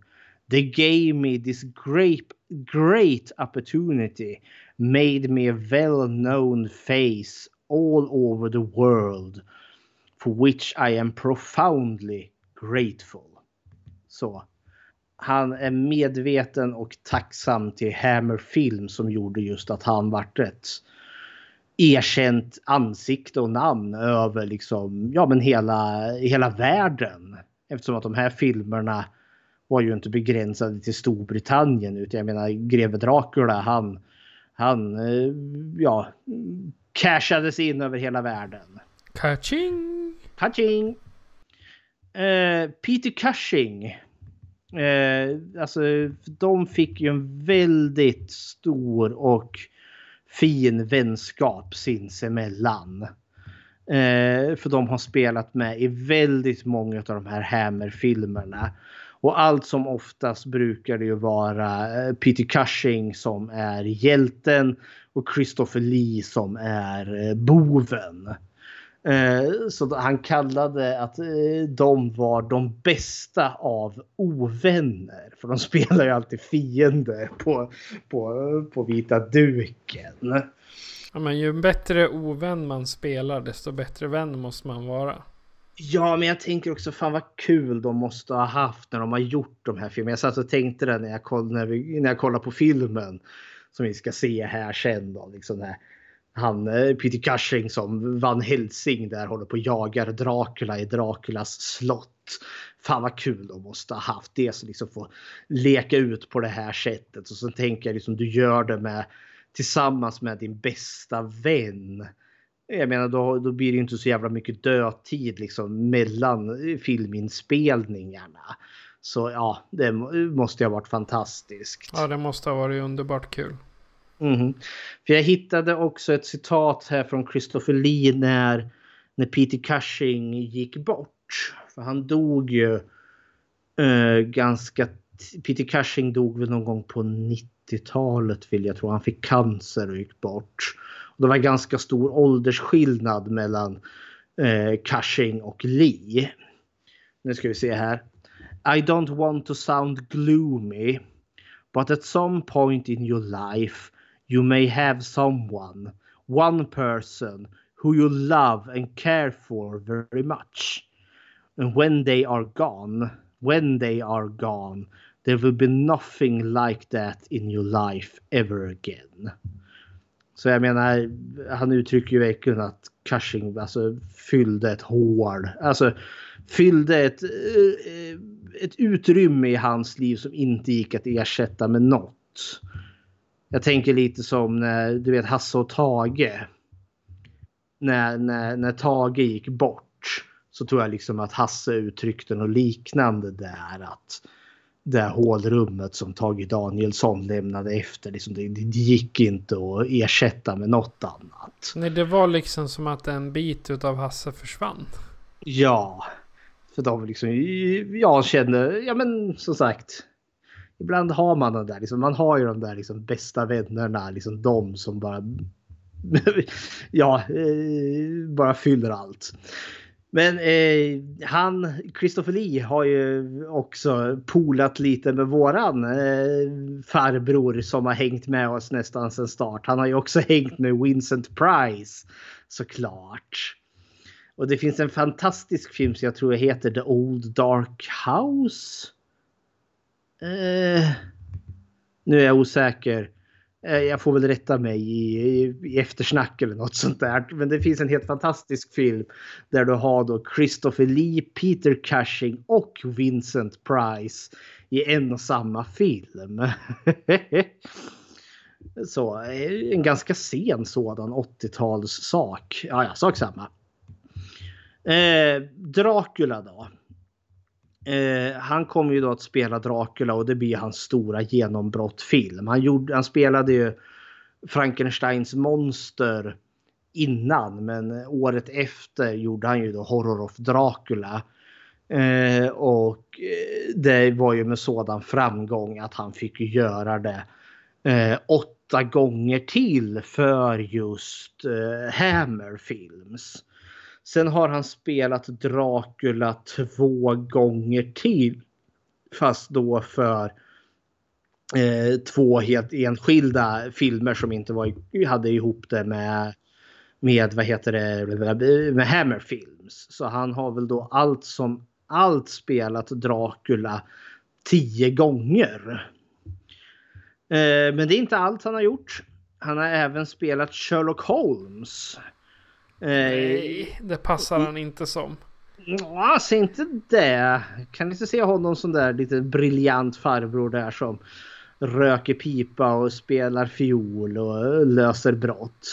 They gave me this great, great opportunity, made me a well-known face all over the world for which I am profoundly grateful. Så. Han är medveten och tacksam till Hammer Film som gjorde just att han vart ett erkänt ansikte och namn över liksom, ja men hela, hela världen. Eftersom att de här filmerna var ju inte begränsade till Storbritannien utan jag menar greve Dracula han, han eh, ja, cashades in över hela världen.
Kaching!
Kaching! Eh, Peter Cushing. Eh, alltså de fick ju en väldigt stor och fin vänskap sinsemellan. Eh, för de har spelat med i väldigt många av de här Hammer-filmerna. Och allt som oftast brukar det ju vara eh, Peter Cushing som är hjälten och Christopher Lee som är eh, boven. Eh, så han kallade att de var de bästa av ovänner. För de spelar ju alltid fiender på, på, på vita duken.
Ja, men ju bättre ovän man spelar desto bättre vän måste man vara.
Ja, men jag tänker också fan vad kul de måste ha haft när de har gjort de här filmerna. Jag satt och tänkte det när jag, koll, när, vi, när jag kollade på filmen som vi ska se här sen. Då, liksom när han, eh, Peter Cushing som vann Helsing där håller på och jagar Dracula i Draculas slott. Fan vad kul de måste ha haft det. Så liksom få leka ut på det här sättet. Och så tänker jag liksom du gör det med tillsammans med din bästa vän. Jag menar då, då blir det inte så jävla mycket dödtid liksom mellan eh, filminspelningarna. Så ja, det måste ha varit fantastiskt.
Ja, det måste ha varit underbart kul.
Mm. För jag hittade också ett citat här från Christopher Lee när, när Peter Cushing gick bort. För han dog ju eh, ganska... Peter Cushing dog väl någon gång på 90-talet vill jag tro. Han fick cancer och gick bort. Och det var ganska stor åldersskillnad mellan eh, Cushing och Lee. Nu ska vi se här. I don't want to sound gloomy. But at some point in your life you may have someone, one person who you love and care for very much. And when they are gone, when they are gone, there will be nothing like that in your life ever again. Så jag menar, han uttrycker ju verkligen att Cushing alltså, fyllde ett hål. Alltså fyllde ett, eh, eh, ett utrymme i hans liv som inte gick att ersätta med något. Jag tänker lite som när du vet Hasse och Tage. När, när, när Tage gick bort så tror jag liksom att Hasse uttryckte något liknande där. Att det hålrummet som Tage Danielsson lämnade efter. Liksom det, det gick inte att ersätta med något annat.
Nej, det var liksom som att en bit av Hasse försvann.
Ja, för de liksom, jag känner, ja men som sagt. Ibland har man den där, liksom, man har ju de där liksom, bästa vännerna, liksom de som bara ja, eh, bara fyller allt. Men eh, han, Christopher Lee har ju också polat lite med våran eh, farbror som har hängt med oss nästan sedan start. Han har ju också hängt med Vincent Price såklart. Och det finns en fantastisk film som jag tror heter The Old Dark House. Eh, nu är jag osäker. Eh, jag får väl rätta mig i, i, i eftersnack eller något sånt där. Men det finns en helt fantastisk film där du har då Christopher Lee, Peter Cushing och Vincent Price i en och samma film. Så eh, en ganska sen sådan 80-tals sak. Ja, ja, sak samma. Eh, Dracula då. Eh, han kommer ju då att spela Dracula och det blir hans stora genombrottfilm. Han, gjorde, han spelade ju Frankensteins monster innan men året efter gjorde han ju då Horror of Dracula. Eh, och eh, det var ju med sådan framgång att han fick göra det eh, åtta gånger till för just eh, Hammer Films. Sen har han spelat Dracula två gånger till. Fast då för eh, två helt enskilda filmer som inte var, hade ihop det med med vad heter det med Hammer Films. Så han har väl då allt som allt spelat Dracula tio gånger. Eh, men det är inte allt han har gjort. Han har även spelat Sherlock Holmes
Nej, det passar han inte som.
Ja, säg inte det. Kan inte se honom som där lite briljant farbror där som röker pipa och spelar fiol och löser brott.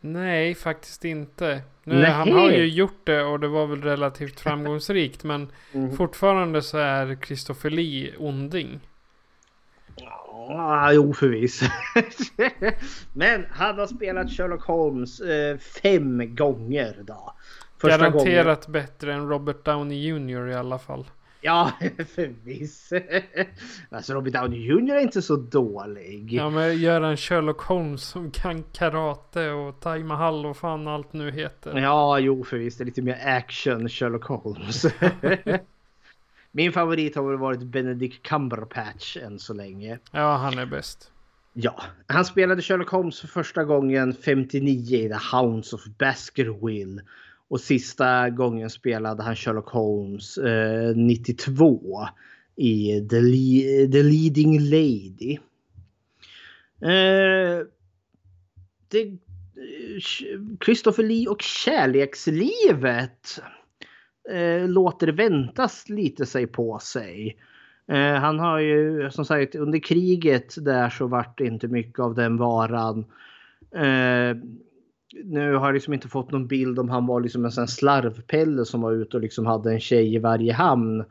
Nej, faktiskt inte. Nu, han har ju gjort det och det var väl relativt framgångsrikt. Men mm. fortfarande så är Christopher Lee onding.
Ah, jo, förvisso. Men han har spelat Sherlock Holmes eh, fem gånger då.
Första Garanterat gången... bättre än Robert Downey Jr i alla fall.
Ja, förvisso. Alltså Robert Downey Jr är inte så dålig.
Ja, men gör en Sherlock Holmes som kan karate och Taj Mahal och fan allt nu heter.
Ja, jo förvisso. Det är lite mer action Sherlock Holmes. Min favorit har väl varit Benedict Cumberbatch än så länge.
Ja, han är bäst.
Ja, han spelade Sherlock Holmes för första gången 59 i The Hounds of Baskerville. Och sista gången spelade han Sherlock Holmes eh, 92 i The, Le The Leading Lady. Eh, det, Christopher Lee och kärlekslivet eh, låter väntas lite sig på sig. Eh, han har ju som sagt under kriget där så vart det inte mycket av den varan. Eh, nu har jag liksom inte fått någon bild om han var liksom en sån slarvpelle som var ute och liksom hade en tjej i varje hamn.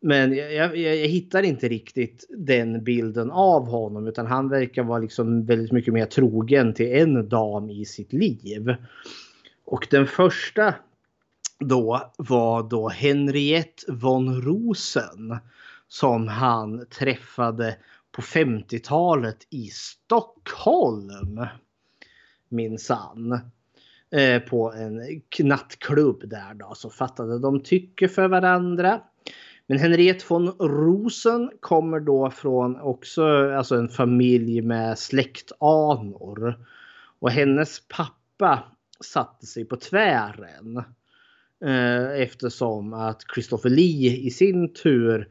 Men jag, jag, jag, hittar inte riktigt den bilden av honom utan han verkar vara liksom väldigt mycket mer trogen till en dam i sitt liv. Och den första då var då Henriette von Rosen som han träffade på 50-talet i Stockholm. Minsann. Eh, på en nattklubb där då så fattade de tycke för varandra. Men Henriette von Rosen kommer då från också alltså en familj med släktanor. Och hennes pappa satte sig på tvären. Eh, eftersom att Christopher Lee i sin tur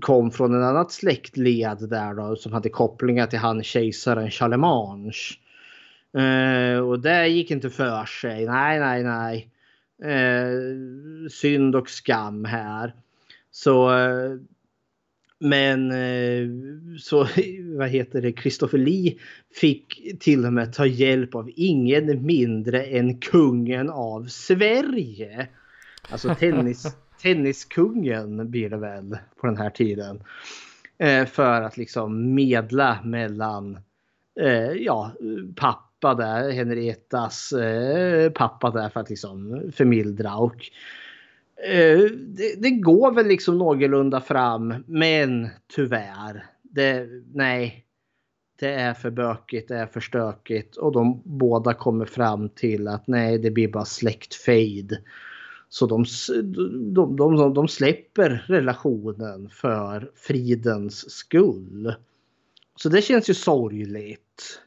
kom från en annat släktled där då som hade kopplingar till han kejsaren Charlemagne. Eh, och det gick inte för sig. Nej, nej, nej. Eh, synd och skam här. Så eh, men eh, så vad heter det, Christopher Lee fick till och med ta hjälp av ingen mindre än kungen av Sverige. Alltså tennis, tenniskungen blir det väl på den här tiden. Eh, för att liksom medla mellan eh, ja, pappa där, Henriettas pappa där för att liksom förmildra och det, det, går väl liksom någorlunda fram men tyvärr. Det, nej, det är för bökigt, det är för stökigt och de båda kommer fram till att nej, det blir bara släktfejd. Så de, de, de, de släpper relationen för fridens skull. Så det känns ju sorgligt.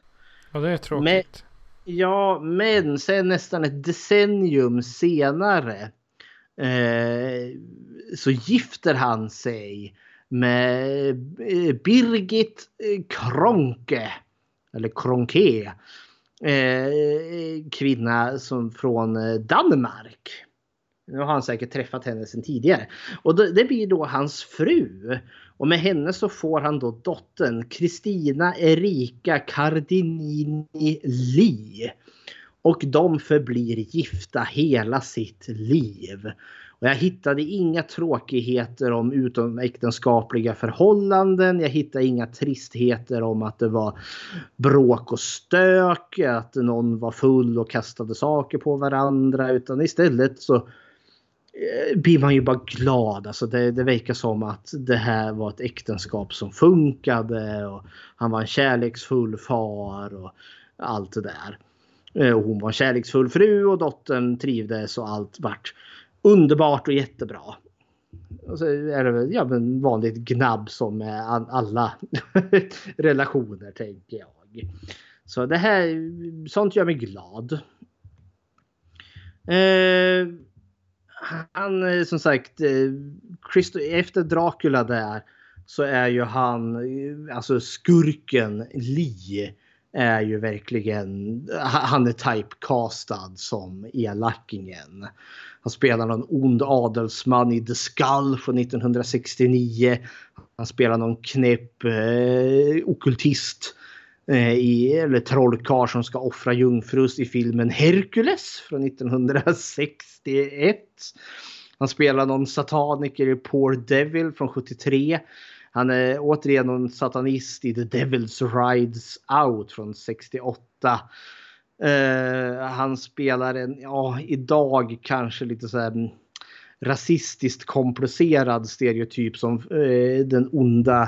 Ja, det är tråkigt.
Men, ja, men sen nästan ett decennium senare eh, Eh, så gifter han sig med eh, Birgit eh, Kronke. Eller Kronke. Kvinna som från Danmark. Nu har han säkert träffat henne sedan tidigare. Och det blir då hans fru. Och med henne så får han då dottern Kristina Erika Cardinini Li. Och de förblir gifta hela sitt liv. Och jag hittade inga tråkigheter om utomäktenskapliga förhållanden. Jag hittade inga tristheter om att det var bråk och stök, att någon var full och kastade saker på varandra. Utan istället så eh, blir man ju bara glad. Alltså det, det verkar som att det här var ett äktenskap som funkade. Och han var en kärleksfull far och allt det där. Eh, och hon var en kärleksfull fru och dottern trivdes och allt vart underbart och jättebra. Och så är det väl ja, men vanligt gnabb som med alla relationer tänker jag. Så det här, sånt gör mig glad. Eh, han eh, som sagt, eh, efter Dracula där så är ju han, eh, alltså skurken Lee är ju verkligen, han är typecastad som elakingen. Han spelar någon ond adelsman i The Skull från 1969. Han spelar någon knäpp eh, okultist eh, i, eller trollkarl som ska offra jungfrus i filmen Hercules från 1961. Han spelar någon sataniker i Poor Devil från 73. Han är återigen en satanist i The Devil's Rides Out från 68. Uh, eh, han spelar en, ja idag kanske lite så här mm, rasistiskt komplicerad stereotyp som uh, den onda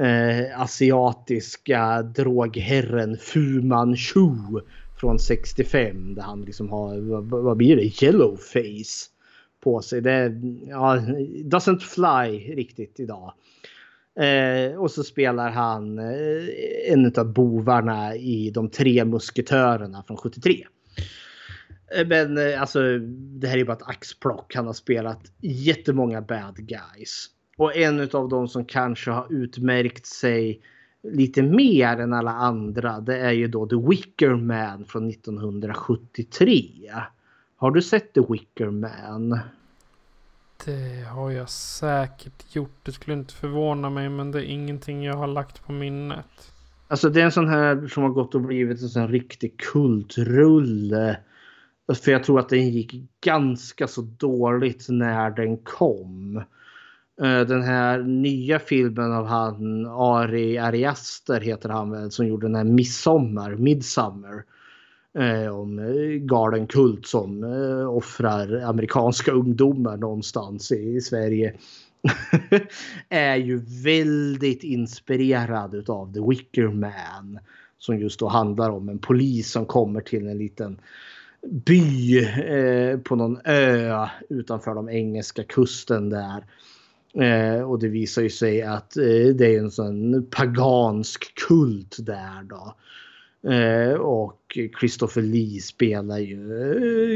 uh, asiatiska drogherren Fu Manchu från 65 där han liksom har, vad, vad blir det, yellow face på sig. Det ja, doesn't fly riktigt idag. Eh, och så spelar han eh, en av bovarna i De tre musketörerna från 73. Eh, men eh, alltså det här är bara ett axplock. Han har spelat jättemånga bad guys. Och en av de som kanske har utmärkt sig lite mer än alla andra det är ju då The Wicker Man från 1973. Har du sett The Wicker Man?
Det har jag säkert gjort. Det skulle inte förvåna mig men det är ingenting jag har lagt på minnet.
Alltså det är en sån här som har gått och blivit en sån riktig kultrulle. För jag tror att den gick ganska så dåligt när den kom. Eh, den här nya filmen av han Ari Ariaster heter han väl som gjorde den här Midsommar, Midsummer Eh, om eh, galen kult som eh, offrar amerikanska ungdomar någonstans i, i Sverige. är ju väldigt inspirerad utav The Wicker Man. Som just då handlar om en polis som kommer till en liten by eh, på någon ö utanför de engelska kusten där. Eh, och det visar ju sig att eh, det är en sån pagansk kult där då. Eh, och Christopher Lee spelar ju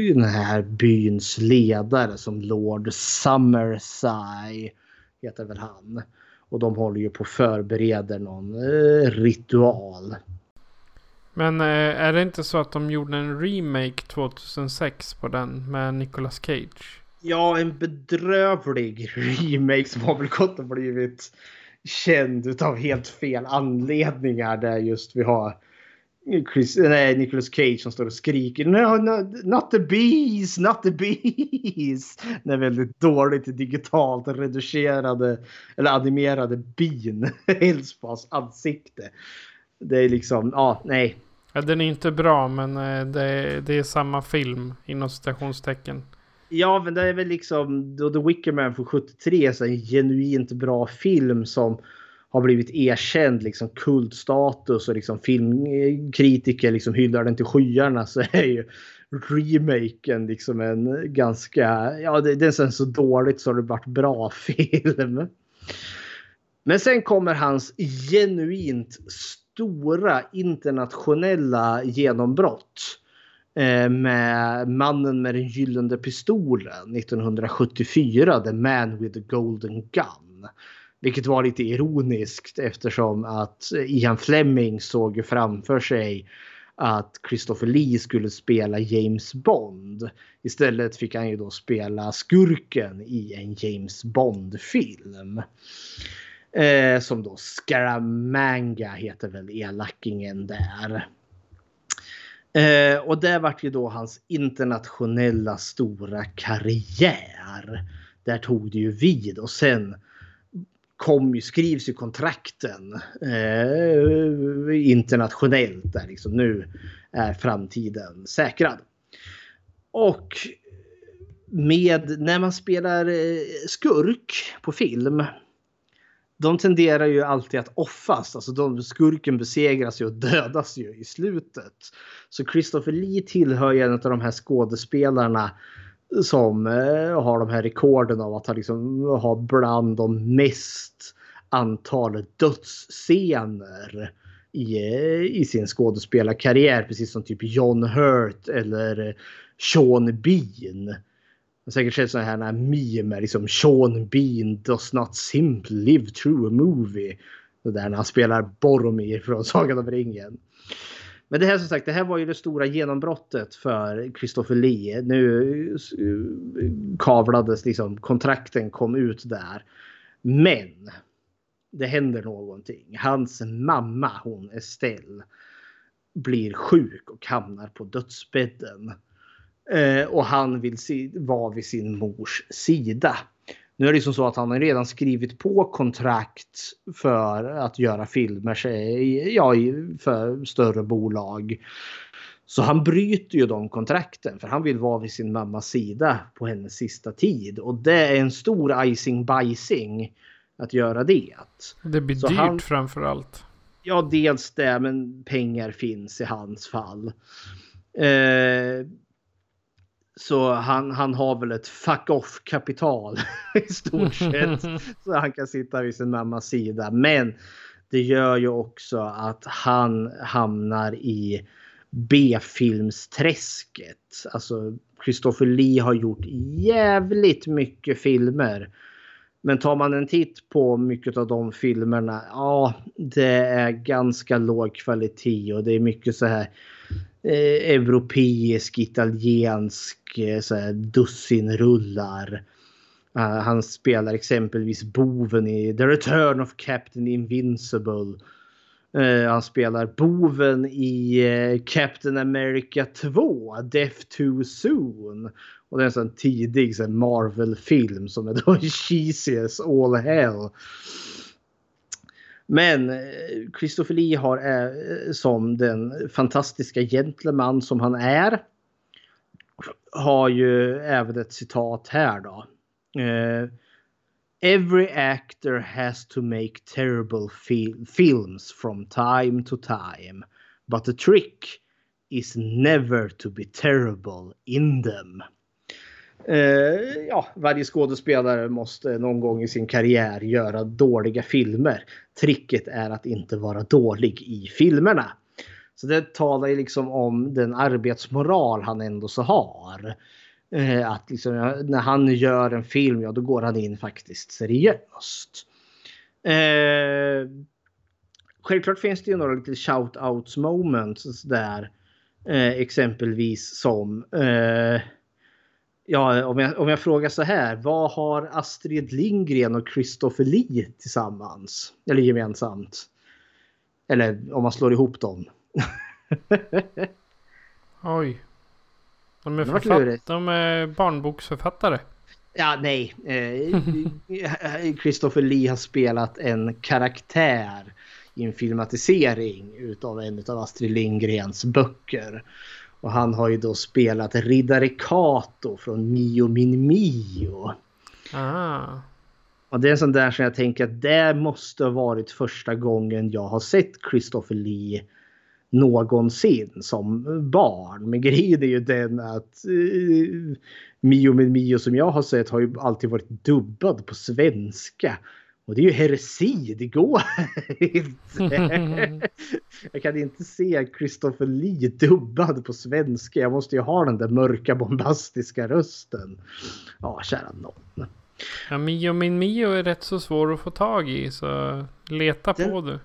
eh, den här byns ledare som Lord Summerside heter väl han. Och de håller ju på att förbereda någon eh, ritual.
Men är det inte så att de gjorde en remake 2006 på den med Nicolas Cage?
Ja, en bedrövlig remake som har väl gått och blivit känd utav helt fel anledningar där just vi har Chris, nej, Nicolas Cage som står och skriker no, no, not the bees, not the bees. Den är väldigt dåligt digitalt reducerade eller animerade bin hans ansikte. Det är liksom, ja, nej.
Ja, den är inte bra men eh, det är, det är samma film inom citationstecken.
Ja, men det är väl liksom då The Wicker Man från 73 så en genuint bra film som har blivit erkänd liksom kultstatus och liksom filmkritiker liksom hyllar den till skyarna så är ju remaken liksom en ganska, ja det, den är så dåligt så har det varit bra film. Men sen kommer hans genuint stora internationella genombrott eh, med Mannen med den gyllene pistolen 1974, The Man with the Golden Gun. Vilket var lite ironiskt eftersom att Ian Fleming såg framför sig att Christopher Lee skulle spela James Bond. Istället fick han ju då spela skurken i en James Bond-film. Eh, som då Scaramanga heter väl elakingen där. Eh, och det vart ju då hans internationella stora karriär. Där tog det ju vid och sen kom ju, skrivs ju kontrakten eh, internationellt där liksom nu är framtiden säkrad. Och med när man spelar eh, skurk på film. De tenderar ju alltid att offas, alltså de, skurken besegras ju och dödas ju i slutet. Så Christopher Lee tillhör ju en av de här skådespelarna som eh, har de här rekorden av att ha, liksom, bland de mest antal dödsscener i, eh, i sin skådespelarkarriär. Precis som typ John Hurt eller Sean Bean. Jag har säkert sett sådana här memer, liksom Sean Bean does not simply live through a movie. Det där när han spelar Boromir från Sagan om ringen. Men det här som sagt, det här var ju det stora genombrottet för Christopher Lee. Nu eh, kavlades liksom, kontrakten kom ut där. Men det händer någonting. Hans mamma, hon Estelle, blir sjuk och hamnar på dödsbädden. Eh, och han vill se, vara vid sin mors sida. Nu är det liksom så att han har redan skrivit på kontrakt för att göra filmer ja, för större bolag. Så han bryter ju de kontrakten för han vill vara vid sin mammas sida på hennes sista tid. Och det är en stor icing bajsing att göra det.
Det blir så dyrt han, framför allt.
Ja, dels det, men pengar finns i hans fall. Eh, så han, han har väl ett fuck off kapital i stort sett. så han kan sitta vid sin mammas sida. Men det gör ju också att han hamnar i B-filmsträsket. Alltså Christopher Lee har gjort jävligt mycket filmer. Men tar man en titt på mycket av de filmerna, ja, det är ganska låg kvalitet och det är mycket så här eh, europeisk, italiensk eh, så här, dussinrullar. Uh, han spelar exempelvis boven i The Return of Captain Invincible. Uh, han spelar boven i uh, Captain America 2, Death Too Soon. Och det är en sån tidig Marvel-film som är då cheesy as all hell. Men eh, Christopher Lee har eh, som den fantastiska gentleman som han är. Har ju även ett citat här då. Eh, Every actor has to make terrible fil films from time to time. But the trick is never to be terrible in them. Eh, ja, varje skådespelare måste någon gång i sin karriär göra dåliga filmer. Tricket är att inte vara dålig i filmerna. Så det talar ju liksom om den arbetsmoral han ändå så har. Eh, att liksom, när han gör en film, ja då går han in faktiskt seriöst. Eh, självklart finns det ju några lite shout-outs moments där. Eh, exempelvis som eh, Ja, om jag, om jag frågar så här. Vad har Astrid Lindgren och Christopher Lee tillsammans? Eller gemensamt? Eller om man slår ihop dem.
Oj. De är, författ- de är barnboksförfattare.
Ja, nej. Eh, Christopher Lee har spelat en karaktär i en filmatisering utav en av Astrid Lindgrens böcker. Och han har ju då spelat Riddare Kato från Mio min Mio.
Ah.
Och det är en sån där som jag tänker att det måste ha varit första gången jag har sett Christopher Lee någonsin som barn. Men grejen är ju den att uh, Mio med Mio som jag har sett har ju alltid varit dubbad på svenska. Och det är ju heresi, det går inte. Jag kan inte se Christopher Lee dubbad på svenska. Jag måste ju ha den där mörka bombastiska rösten. Ja, kära nån.
Ja, Mio min Mio är rätt så svår att få tag i. Så leta
Den-
på du.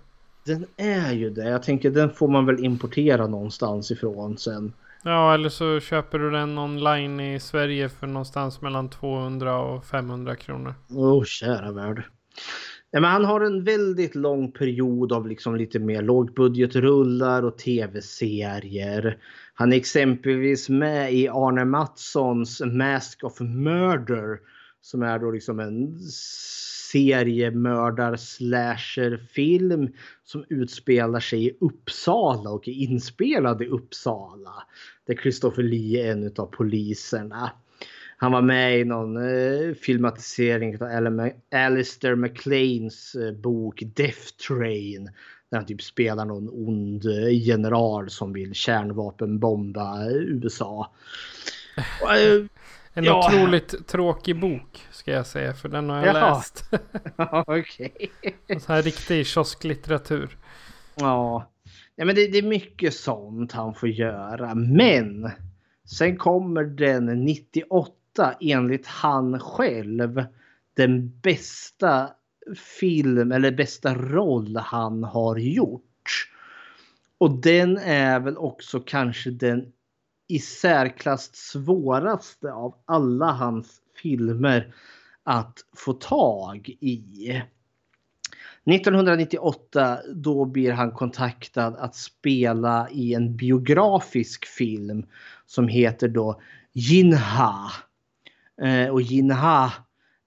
Den är ju det. Jag tänker den får man väl importera någonstans ifrån sen.
Ja, eller så köper du den online i Sverige för någonstans mellan 200 och 500 kronor.
Åh, oh, kära värld. Ja, men han har en väldigt lång period av liksom lite mer lågbudgetrullar och tv-serier. Han är exempelvis med i Arne Mattssons Mask of Murder. Som är då liksom en seriemördar slasher film som utspelar sig i Uppsala och är inspelad i Uppsala. Där Christopher Lee är en av poliserna. Han var med i någon eh, filmatisering av Al- Alistair MacLeans eh, bok Death Train. Där han typ spelar någon ond eh, general som vill kärnvapenbomba eh, USA. Och, eh,
En
Ja.
otroligt tråkig bok ska jag säga. För den har jag
Jaha.
läst.
Okej.
Sån här riktig kiosklitteratur.
Ja. ja men det, det är mycket sånt han får göra. Men sen kommer den 98 enligt han själv den bästa film eller bästa roll han har gjort. Och den är väl också kanske den i särklass svåraste av alla hans filmer att få tag i. 1998 då blir han kontaktad att spela i en biografisk film som heter då Jinha. Eh, och Jinha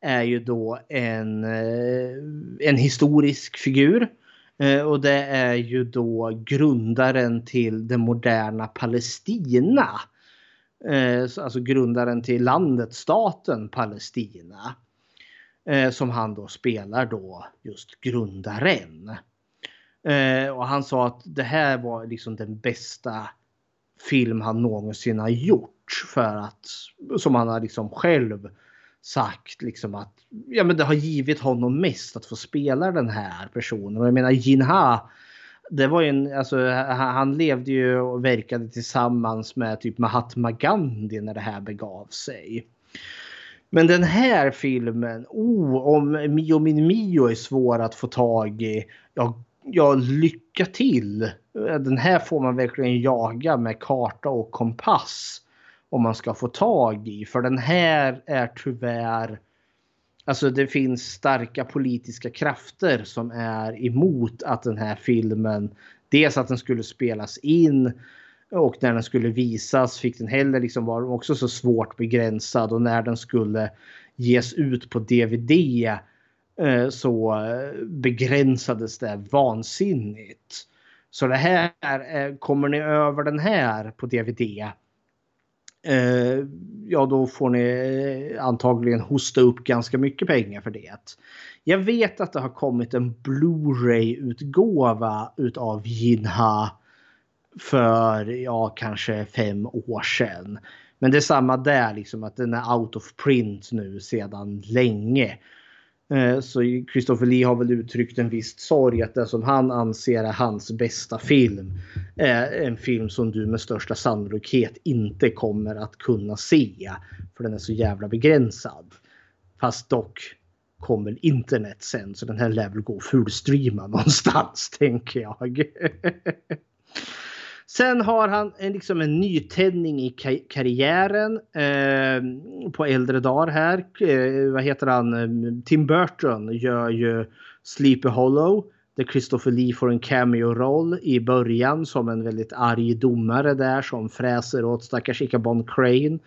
är ju då en, eh, en historisk figur. Eh, och det är ju då grundaren till det moderna Palestina. Alltså grundaren till landet, staten Palestina. Som han då spelar då just grundaren. Och han sa att det här var liksom den bästa film han någonsin har gjort. För att, som han har liksom själv sagt, liksom att ja, men det har givit honom mest att få spela den här personen. Och jag menar Jinha, det var ju en, alltså, han han levde ju och verkade tillsammans med typ Mahatma Gandhi när det här begav sig. Men den här filmen, oh, om Mio min Mio är svår att få tag i. Ja, ja, lycka till. Den här får man verkligen jaga med karta och kompass. Om man ska få tag i. För den här är tyvärr Alltså det finns starka politiska krafter som är emot att den här filmen dels att den skulle spelas in och när den skulle visas fick den heller liksom var också så svårt begränsad och när den skulle ges ut på DVD eh, så eh, begränsades det vansinnigt. Så det här, eh, kommer ni över den här på DVD eh, ja då får ni eh, antagligen hosta upp ganska mycket pengar för det. Jag vet att det har kommit en Blu-ray-utgåva utav Jinha för ja, kanske fem år sedan. Men det är samma där, liksom att den är out of print nu sedan länge. Eh, så Christopher Lee har väl uttryckt en viss sorg att det som han anser är hans bästa film är en film som du med största sannolikhet inte kommer att kunna se. För den är så jävla begränsad. Fast dock kommer internet sen så den här lär väl gå fullstreama någonstans tänker jag. Sen har han en, liksom en nytändning i karriären eh, på äldre dagar här. Eh, vad heter han? Ehm, Tim Burton gör ju Sleepy Hollow Där Christopher Lee får en cameo-roll i början som en väldigt arg domare där som fräser åt stackars Ichabod Crane.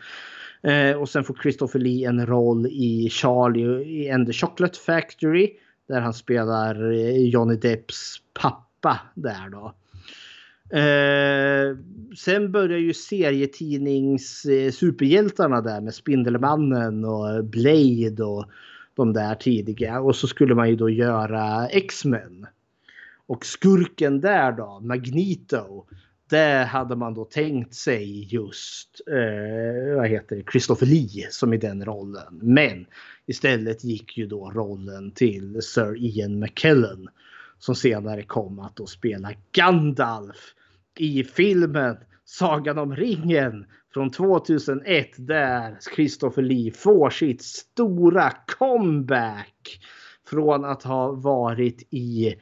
Eh, och sen får Christopher Lee en roll i Charlie i And the Chocolate Factory. Där han spelar eh, Johnny Depps pappa där då. Eh, sen börjar ju serietidnings eh, superhjältarna där med Spindelmannen och Blade och de där tidiga. Och så skulle man ju då göra X-Men. Och skurken där då, Magneto. Det hade man då tänkt sig just, eh, vad heter det, Christopher Lee som i den rollen. Men istället gick ju då rollen till Sir Ian McKellen. Som senare kom att då spela Gandalf i filmen Sagan om ringen från 2001 där Christopher Lee får sitt stora comeback. Från att ha varit i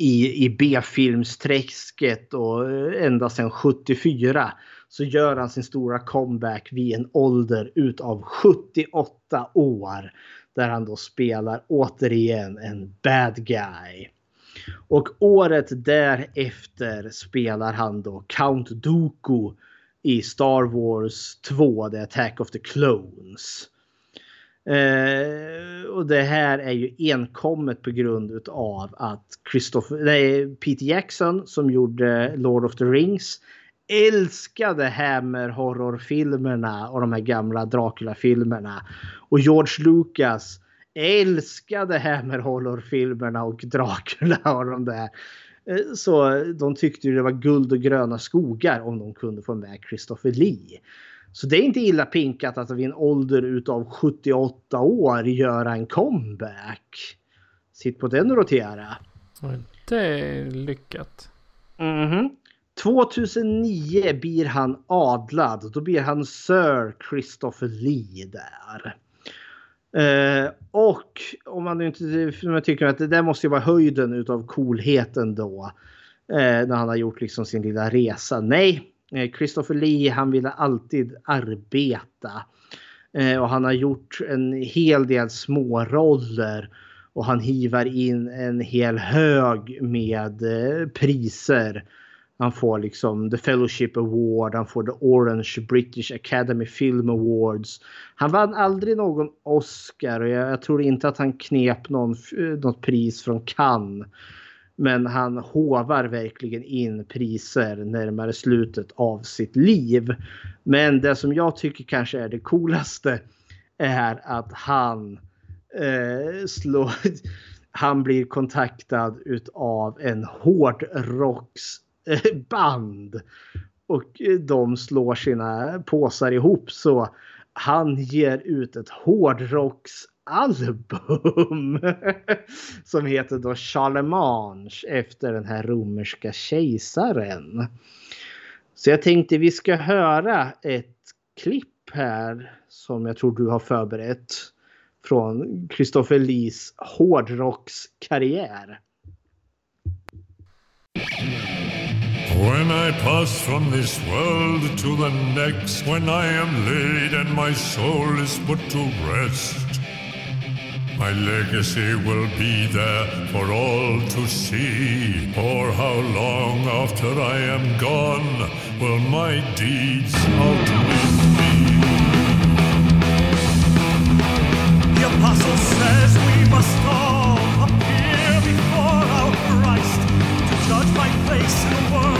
i, i B-filmsträsket och eh, ända sedan 74 så gör han sin stora comeback vid en ålder utav 78 år. Där han då spelar återigen en bad guy. Och året därefter spelar han då Count Dooku i Star Wars 2, The Attack of the Clones. Eh, och det här är ju enkommet på grund av att Christopher, nej, Peter Jackson som gjorde Lord of the Rings älskade Hammer horrorfilmerna och de här gamla Dracula-filmerna. Och George Lucas älskade Hammer horrorfilmerna och Dracula och de där. Eh, så de tyckte ju det var guld och gröna skogar om de kunde få med Christopher Lee. Så det är inte illa pinkat att vid en ålder utav 78 år göra en comeback. Sitt på den och rotera.
Det är lyckat.
Mm -hmm. 2009 blir han adlad. Då blir han Sir Christopher Lee där. Eh, och om man inte om tycker att det där måste ju vara höjden utav coolheten då. Eh, när han har gjort liksom sin lilla resa. Nej, eh, Christopher Lee han ville alltid arbeta. Eh, och han har gjort en hel del små roller Och han hivar in en hel hög med eh, priser han får liksom The Fellowship Award, han får The Orange British Academy Film Awards. Han vann aldrig någon Oscar och jag, jag tror inte att han knep någon, något pris från Cannes. Men han hovar verkligen in priser närmare slutet av sitt liv. Men det som jag tycker kanske är det coolaste är att han eh, slår, han blir kontaktad utav en hårdrocks band. Och eh, de slår sina påsar ihop så han ger ut ett hårdrocksalbum. som heter då Charlemagne efter den här romerska kejsaren. Så jag tänkte vi ska höra ett klipp här som jag tror du har förberett. Från Christopher Lees hårdrockskarriär.
When I pass from this world to the next, when I am laid and my soul is put to rest, my legacy will be there for all to see. For how long after I am gone will my deeds outlive me? The apostle says we must all appear before our Christ to judge my place in the world.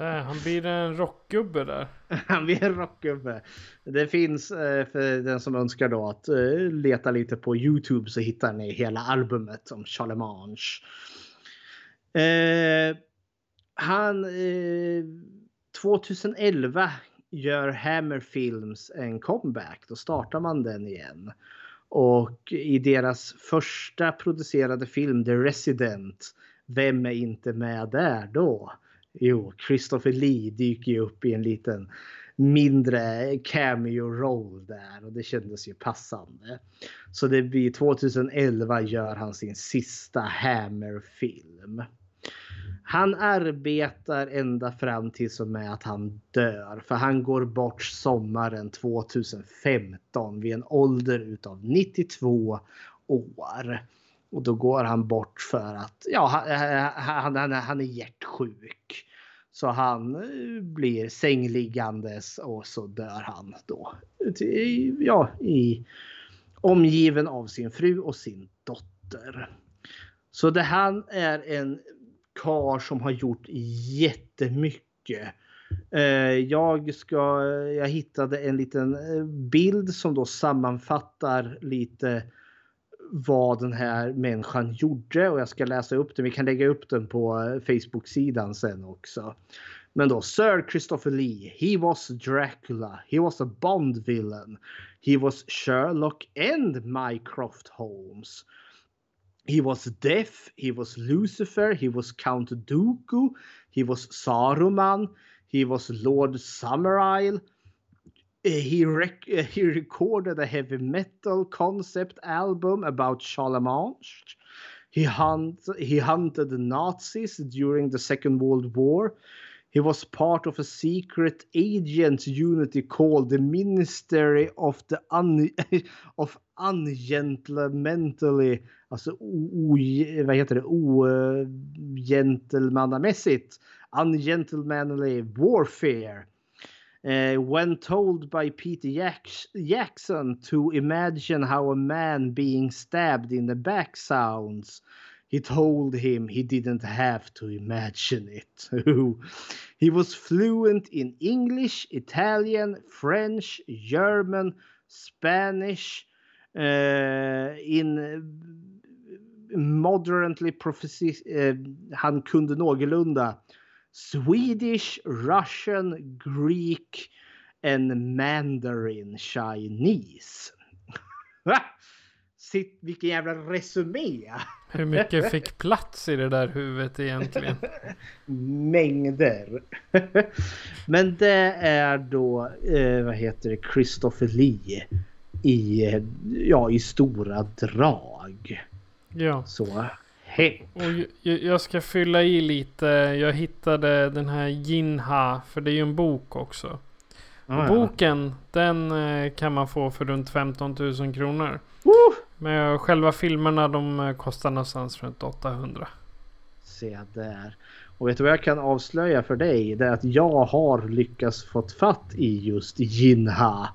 Där, han blir en rockgubbe där.
Han blir en rockgubbe. Det finns eh, för den som önskar då att eh, leta lite på Youtube så hittar ni hela albumet om Charlemagne. Eh, han... Eh, 2011 gör Hammer Films en comeback. Då startar man den igen. Och i deras första producerade film The Resident. Vem är inte med där då? Jo, Christopher Lee dyker ju upp i en liten mindre cameo-roll där och det kändes ju passande. Så det blir 2011 gör han sin sista Hammer-film. Han arbetar ända fram till som med att han dör. För han går bort sommaren 2015 vid en ålder utav 92 år. Och då går han bort för att ja, han, han, han är hjärtsjuk. Så han eh, blir sängliggandes och så dör han då. Ja, i, omgiven av sin fru och sin dotter. Så det han är en kar som har gjort jättemycket. Eh, jag, ska, jag hittade en liten eh, bild som då sammanfattar lite vad den här människan gjorde och jag ska läsa upp den. Vi kan lägga upp den på eh, Facebook-sidan sen också. Men då Sir Christopher Lee. He was Dracula. He was a Bond villain. He was Sherlock and Mycroft Holmes. He was deaf. He was Lucifer. He was Count Dooku. He was Saruman. He was Lord Summerisle. Eh, he, rec- eh, he recorded a heavy metal concept album about Charlemagne. He, hunt- he hunted Nazis during the Second World War. He was part of a secret agent unity called the Ministry of the Un- of Ungentlemanly, alltså o, vad heter det, ogentlemannamässigt, eh, Ungentlemanly Warfare. Uh, when told by Peter Jackson to imagine how a man being stabbed in the back sounds, he told him he didn't have to imagine it. he was fluent in English, Italian, French, German, Spanish, uh, in moderately prophecy. Uh, han kunde någorlunda Swedish, Russian, Greek and Mandarin Chinese. Sitt, vilken jävla resumé!
Hur mycket fick plats i det där huvudet egentligen?
Mängder. Men det är då, eh, vad heter det, Christopher Lee i, ja, i stora drag.
Ja.
Så.
Och jag ska fylla i lite. Jag hittade den här Jinha. För det är ju en bok också. Ah, boken den eh, kan man få för runt 15 000 kronor. Uh! Men själva filmerna de eh, kostar någonstans runt 800.
Se där. Och vet du vad jag kan avslöja för dig? Det är att jag har lyckats fått fatt i just Jinha.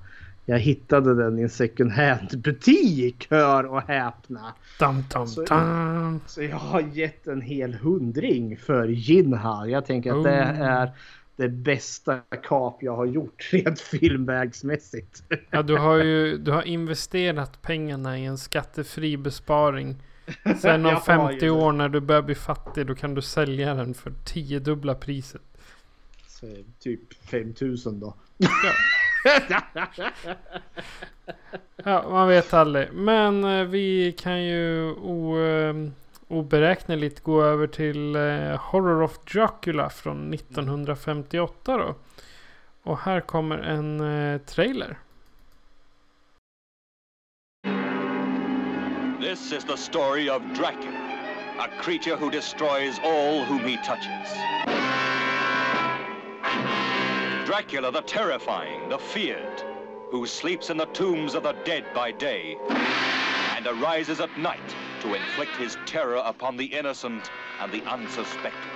Jag hittade den i en second hand butik, hör och häpna.
Dum, dum,
så,
dum.
så jag har gett en hel hundring för Jinha. Jag tänker att oh. det är det bästa kap jag har gjort rent filmvägsmässigt.
Ja, du har ju du har investerat pengarna i en skattefri besparing. Sen om 50 år när du börjar bli fattig då kan du sälja den för tiodubbla priset.
Så typ 5000 då.
Ja. ja, man vet aldrig. Men eh, vi kan ju o, eh, oberäkneligt gå över till eh, Horror of Dracula från 1958 då. Och här kommer en trailer. This is the story of Dracula, a creature who destroys all whom he touches. Dracula the terrifying, the feared, who sleeps in the tombs of the dead by day and arises at night to inflict his terror upon the innocent and the unsuspecting.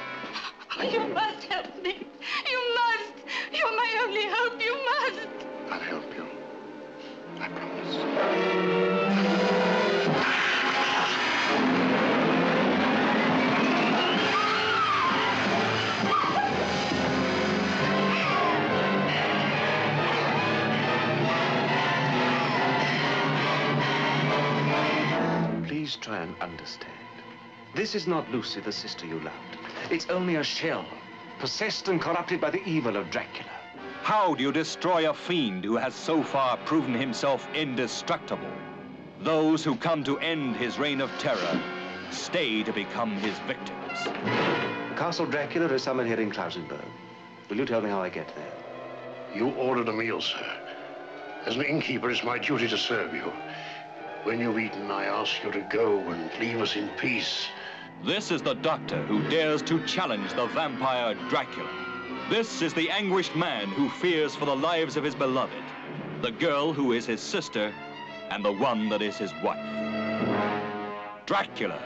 You must help me. You must. You're my only hope. You must. I'll help you. I promise.
Please try and understand. This is not Lucy, the sister you loved. It's only a shell, possessed and corrupted by the evil of Dracula.
How do you destroy a fiend who has so far proven himself indestructible? Those who come to end his reign of terror stay to become his victims.
Castle Dracula is somewhere here in Klausenberg. Will you tell me how I get there?
You ordered a meal, sir. As an innkeeper, it's my duty to serve you. When you've eaten, I ask you to go and leave us in peace.
This is the doctor who dares to challenge the vampire Dracula. This is the anguished man who fears for the lives of his beloved, the girl who is his sister, and the one that is his wife. Dracula,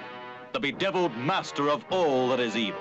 the bedeviled master of all that is evil.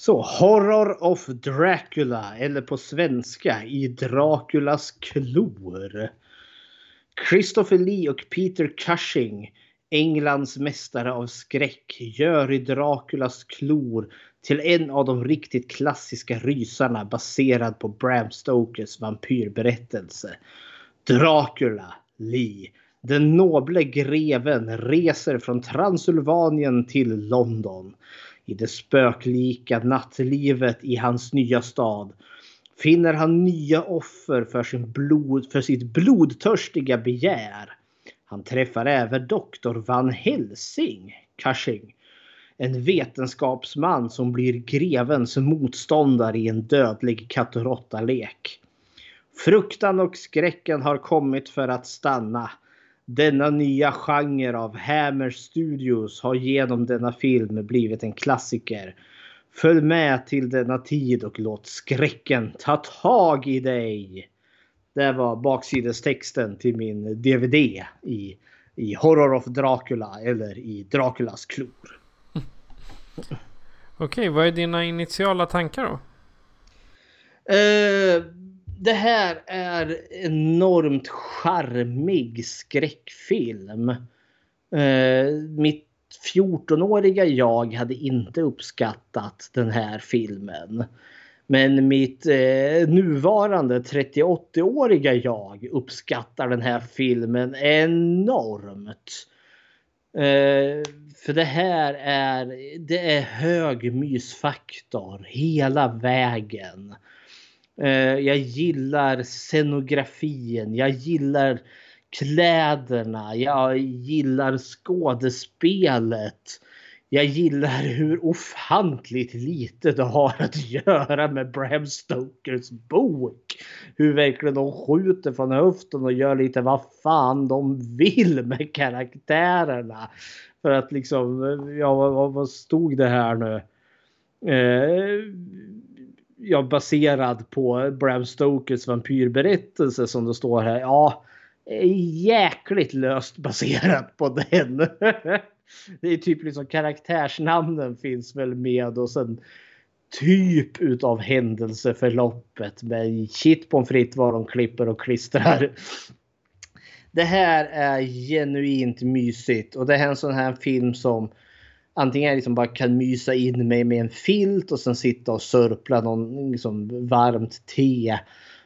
Så Horror of Dracula, eller på svenska I Draculas klor. Christopher Lee och Peter Cushing, Englands mästare av skräck, gör i Draculas klor till en av de riktigt klassiska rysarna baserad på Bram Stokers vampyrberättelse. Dracula Lee. Den noble greven reser från Transylvanien till London. I det spöklika nattlivet i hans nya stad finner han nya offer för, sin blod, för sitt blodtörstiga begär. Han träffar även doktor Van Helsing, Cushing. En vetenskapsman som blir grevens motståndare i en dödlig katt och råtta-lek. Fruktan och skräcken har kommit för att stanna. Denna nya genre av Hammer Studios har genom denna film blivit en klassiker. Följ med till denna tid och låt skräcken ta tag i dig. Det var baksidestexten till min DVD i, i Horror of Dracula eller i Draculas klor.
Okej, vad är dina initiala tankar då?
Eh, det här är enormt charmig skräckfilm. Eh, mitt 14-åriga jag hade inte uppskattat den här filmen. Men mitt eh, nuvarande 38-åriga jag uppskattar den här filmen enormt. Eh, för det här är, det är hög mysfaktor hela vägen. Eh, jag gillar scenografin, jag gillar kläderna, jag gillar skådespelet. Jag gillar hur ofantligt lite det har att göra med Bram Stokers bok. Hur verkligen de skjuter från höften och gör lite vad fan de vill med karaktärerna. För att liksom, ja vad, vad stod det här nu? Eh, ja, baserad på Bram Stokers vampyrberättelse som det står här. Ja, jäkligt löst baserat på den. det är typ liksom karaktärsnamnen finns väl med och sen typ utav händelseförloppet med shit på fritt vad de klipper och klistrar. Det här är genuint mysigt och det här är en sån här film som antingen liksom bara kan mysa in mig med en filt och sen sitta och sörpla någon liksom varmt te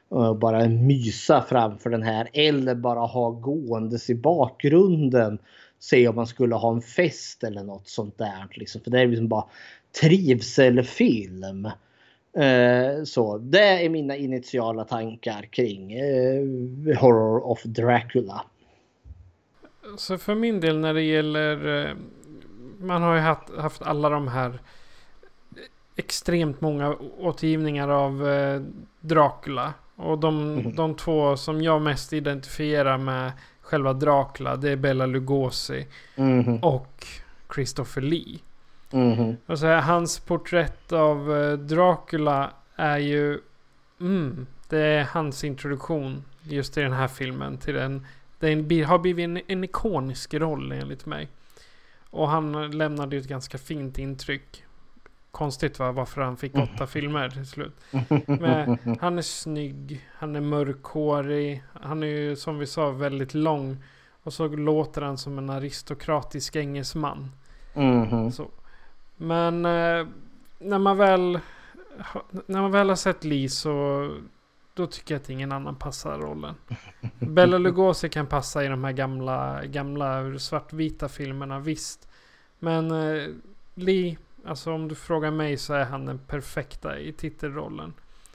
och bara mysa framför den här eller bara ha gåendes i bakgrunden. Se om man skulle ha en fest eller något sånt där. Liksom. För det är liksom bara trivselfilm. Eh, så det är mina initiala tankar kring eh, Horror of Dracula.
Så för min del när det gäller eh, man har ju haft, haft alla de här extremt många återgivningar av eh, Dracula. Och de, mm. de två som jag mest identifierar med själva Dracula det är Bella Lugosi mm. och Christopher Lee. Mm. Och så här, hans porträtt av eh, Dracula är ju... Mm, det är hans introduktion just i den här filmen. Till den, den har blivit en, en ikonisk roll enligt mig. Och han lämnade ju ett ganska fint intryck. Konstigt va, varför han fick åtta mm. filmer till slut. Men han är snygg, han är mörkhårig, han är ju som vi sa väldigt lång. Och så låter han som en aristokratisk engelsman. Mm. Så. Men eh, när man väl när man väl har sett Lee så då tycker jag att ingen annan passar rollen. Bella Lugosi kan passa i de här gamla, gamla svartvita filmerna, visst. Men eh, Lee, alltså om du frågar mig så är han den perfekta i titelrollen.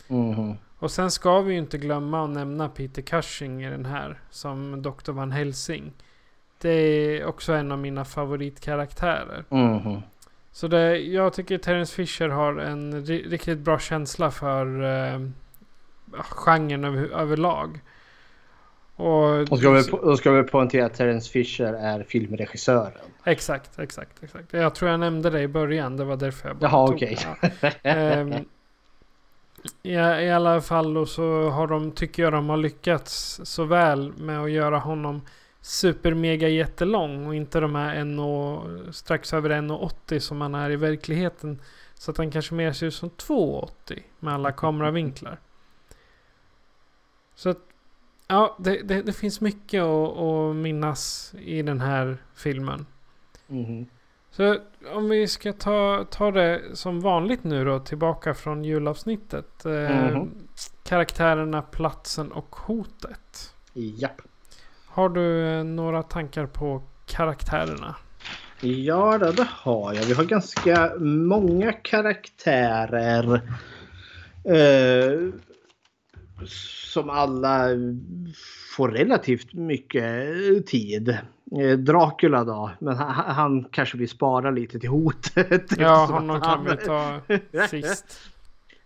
Mm. Och sen ska vi ju inte glömma att nämna Peter Cushing i den här som Dr. Van Helsing. Det är också en av mina favoritkaraktärer. Mm. Så det, jag tycker Terence Fisher har en riktigt bra känsla för eh, genren över, överlag.
Och, och ska, vi, då ska vi poängtera att Terence Fisher är filmregissören.
Exakt, exakt, exakt. Jag tror jag nämnde det i början. Det var därför jag bara
Jaha, okej.
Okay. um, i, I alla fall då så har de, tycker jag de har lyckats så väl med att göra honom super mega jättelång och inte de här 1 och, strax över 1,80 som han är i verkligheten. Så att han kanske mer ser ut som 2,80 med alla kameravinklar. Så att, ja, det, det, det finns mycket att, att, minnas i den här filmen. Mm. Så om vi ska ta, ta det som vanligt nu då, tillbaka från julavsnittet. Eh, mm. Karaktärerna, platsen och hotet.
Japp.
Har du eh, några tankar på karaktärerna?
Ja, det har jag. Vi har ganska många karaktärer. Eh, som alla får relativt mycket tid. Eh, Dracula då, men han, han kanske vill spara lite till hotet.
Ja, honom kan vi ta sist.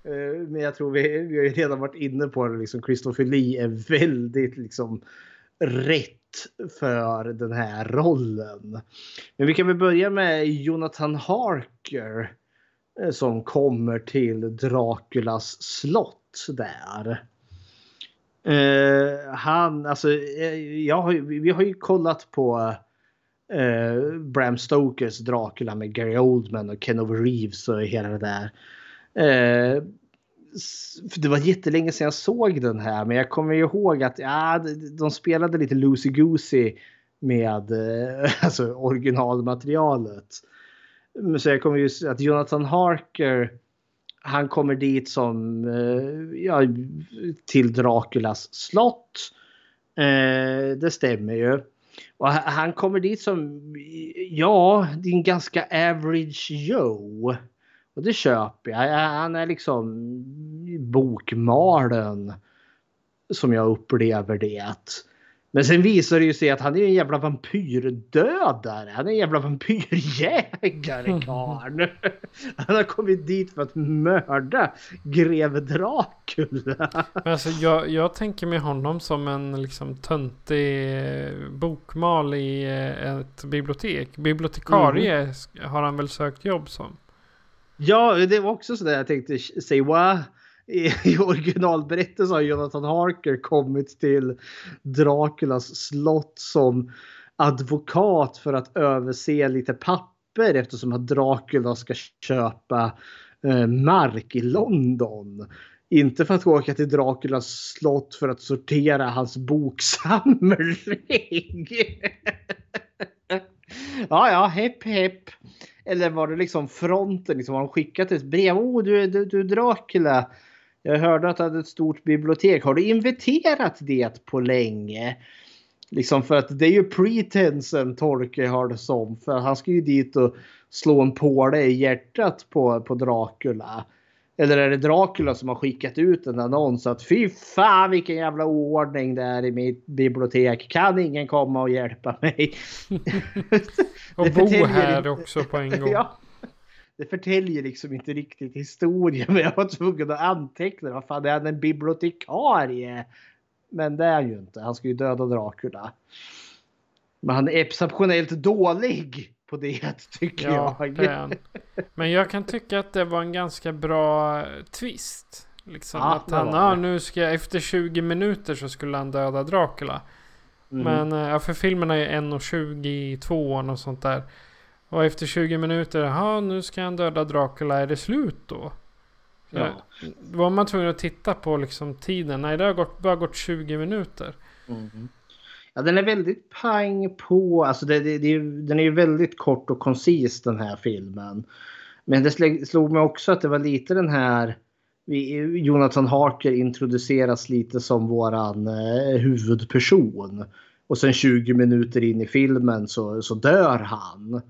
Eh, men jag tror vi, vi har ju redan varit inne på det. Liksom Christopher Lee är väldigt liksom rätt för den här rollen. Men vi kan väl börja med Jonathan Harker eh, som kommer till Draculas slott där. Uh, han, alltså, eh, jag har, vi har ju kollat på uh, Bram Stokers Dracula med Gary Oldman och Ken Reeves och hela det där. Uh, det var jättelänge sedan jag såg den här men jag kommer ihåg att ja, de spelade lite loosey goosey med alltså, originalmaterialet. Så jag kommer ju att Jonathan Harker han kommer dit som eh, ja, till Draculas slott. Eh, det stämmer ju. Och han kommer dit som, ja, din ganska average Joe. Och det köper jag. Han är liksom bokmalen som jag upplever det. Men sen visar det ju sig att han är en jävla vampyrdödare. Han är en jävla vampyrjägare karln. Han har kommit dit för att mörda greve Dracula.
Men alltså, jag, jag tänker mig honom som en liksom töntig bokmal i eh, ett bibliotek. Bibliotekarie mm. har han väl sökt jobb som.
Ja, det var också sådär jag tänkte säga i, i originalberättelsen har Jonathan Harker kommit till Draculas slott som advokat för att överse lite papper eftersom att Dracula ska köpa eh, mark i London. Inte för att åka till Draculas slott för att sortera hans boksamling. ja, ja, hepp hepp. Eller var det liksom fronten? Liksom, har de skickat ett brev? Oh, du, du, du Dracula. Jag hörde att du hade ett stort bibliotek. Har du inviterat det på länge? Liksom för att det är ju pretensen Torke har det som. För han ska ju dit och slå en påle i hjärtat på, på Dracula. Eller är det Dracula som har skickat ut en annons att fy fan vilken jävla oordning det är i mitt bibliotek. Kan ingen komma och hjälpa mig?
och bo här också på en gång. ja,
det förtäljer liksom inte riktigt historien. Men jag var tvungen att anteckna. Vad fan är han en bibliotekarie? Men det är han ju inte. Han ska ju döda Dracula. Men han är exceptionellt dålig på det tycker ja, jag. Det
Men jag kan tycka att det var en ganska bra twist. Liksom ja, att han, ja nu ska jag, efter 20 minuter så skulle han döda Dracula. Mm. Men eh, ja, för filmen är ju 1.22 och sånt där. Och efter 20 minuter, ja nu ska han döda Dracula, är det slut då? Ja. Var man tvungen att titta på liksom tiden? Nej, det har gått, bara gått 20 minuter.
Mm. Ja, den är väldigt pang på. Alltså det, det, det, den är ju väldigt kort och koncis den här filmen. Men det slog mig också att det var lite den här Jonathan Harker introduceras lite som våran eh, huvudperson. Och sen 20 minuter in i filmen så, så dör han.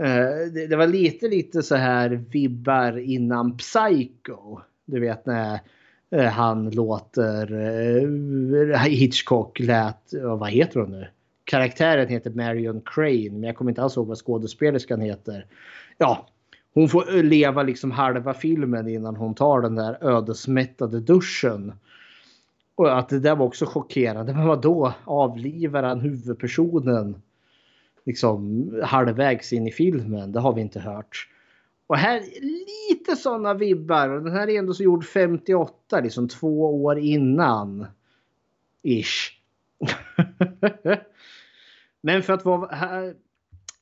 Eh, det, det, var lite lite så här vibbar innan Psycho. Du vet när eh, han låter eh, Hitchcock lät, vad heter hon nu? Karaktären heter Marion Crane men jag kommer inte alls ihåg vad skådespelerskan heter. Ja, hon får leva liksom halva filmen innan hon tar den där ödesmättade duschen. Och att det där var också chockerande. Men vadå? Avlivar han huvudpersonen? Liksom halvvägs in i filmen? Det har vi inte hört. Och här lite sådana vibbar. Den här är ändå så gjord 58, liksom två år innan. Ish. Men för att vara här,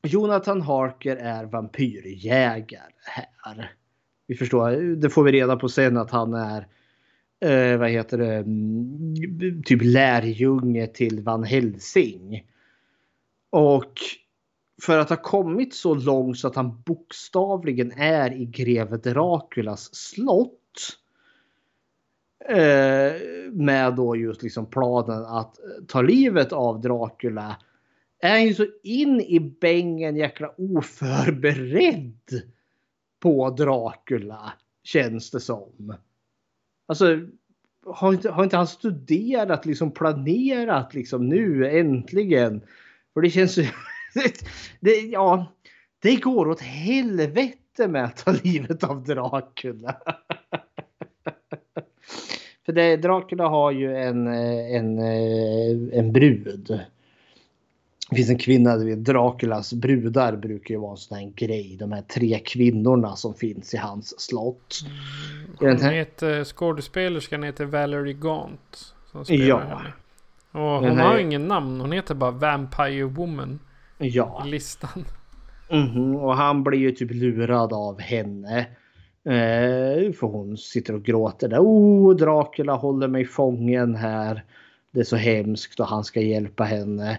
Jonathan Harker är vampyrjägare här. Vi förstår, det får vi reda på sen att han är eh, vad heter det, mm, typ lärjunge till Van Helsing. Och för att ha kommit så långt så att han bokstavligen är i greve Draculas slott. Eh, med då just liksom planen att ta livet av Dracula. Är han ju så in i bängen jäkla oförberedd på Dracula. Känns det som. Alltså har inte, har inte han studerat, liksom planerat liksom nu äntligen? För det känns ju det, ja, det går åt helvete med att ta livet av Dracula. För det, Dracula har ju en, en, en brud. Det finns en kvinna, Draculas brudar brukar ju vara en sån här grej. De här tre kvinnorna som finns i hans slott.
Mm. Hon heter, skådespelerskan heter Valerie Gaunt. Som spelar ja. henne. Och hon här... har ingen namn, hon heter bara Vampire Woman.
Ja.
Listan.
Mm -hmm. Och han blir ju typ lurad av henne. Eh, för hon sitter och gråter där. Oh, Dracula håller mig fången här. Det är så hemskt och han ska hjälpa henne.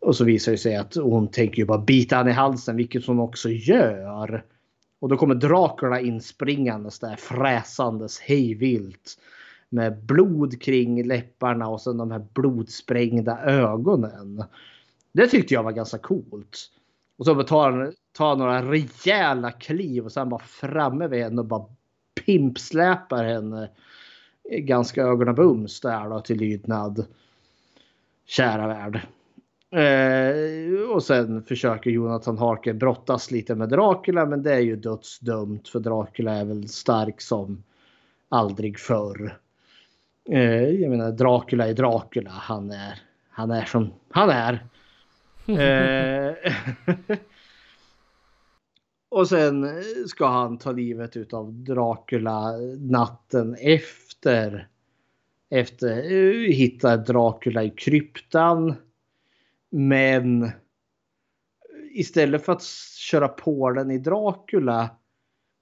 Och så visar det sig att hon tänker ju bara bita han i halsen, vilket hon också gör. Och då kommer Dracula inspringandes där fräsandes hejvilt. Med blod kring läpparna och sen de här blodsprängda ögonen. Det tyckte jag var ganska coolt. Och så tar han, tar några rejäla kliv och sen bara framme vid henne och bara pimpsläpar henne ganska ögonabums där då till lydnad. Kära värld. Eh, och sen försöker Jonathan Harker brottas lite med Dracula men det är ju dödsdömt för Dracula är väl stark som aldrig förr. Eh, jag menar Dracula är Dracula. Han är, han är som han är. Eh, och sen ska han ta livet av Dracula natten efter. Efter hitta hittar Dracula i kryptan. Men istället för att köra på den i Dracula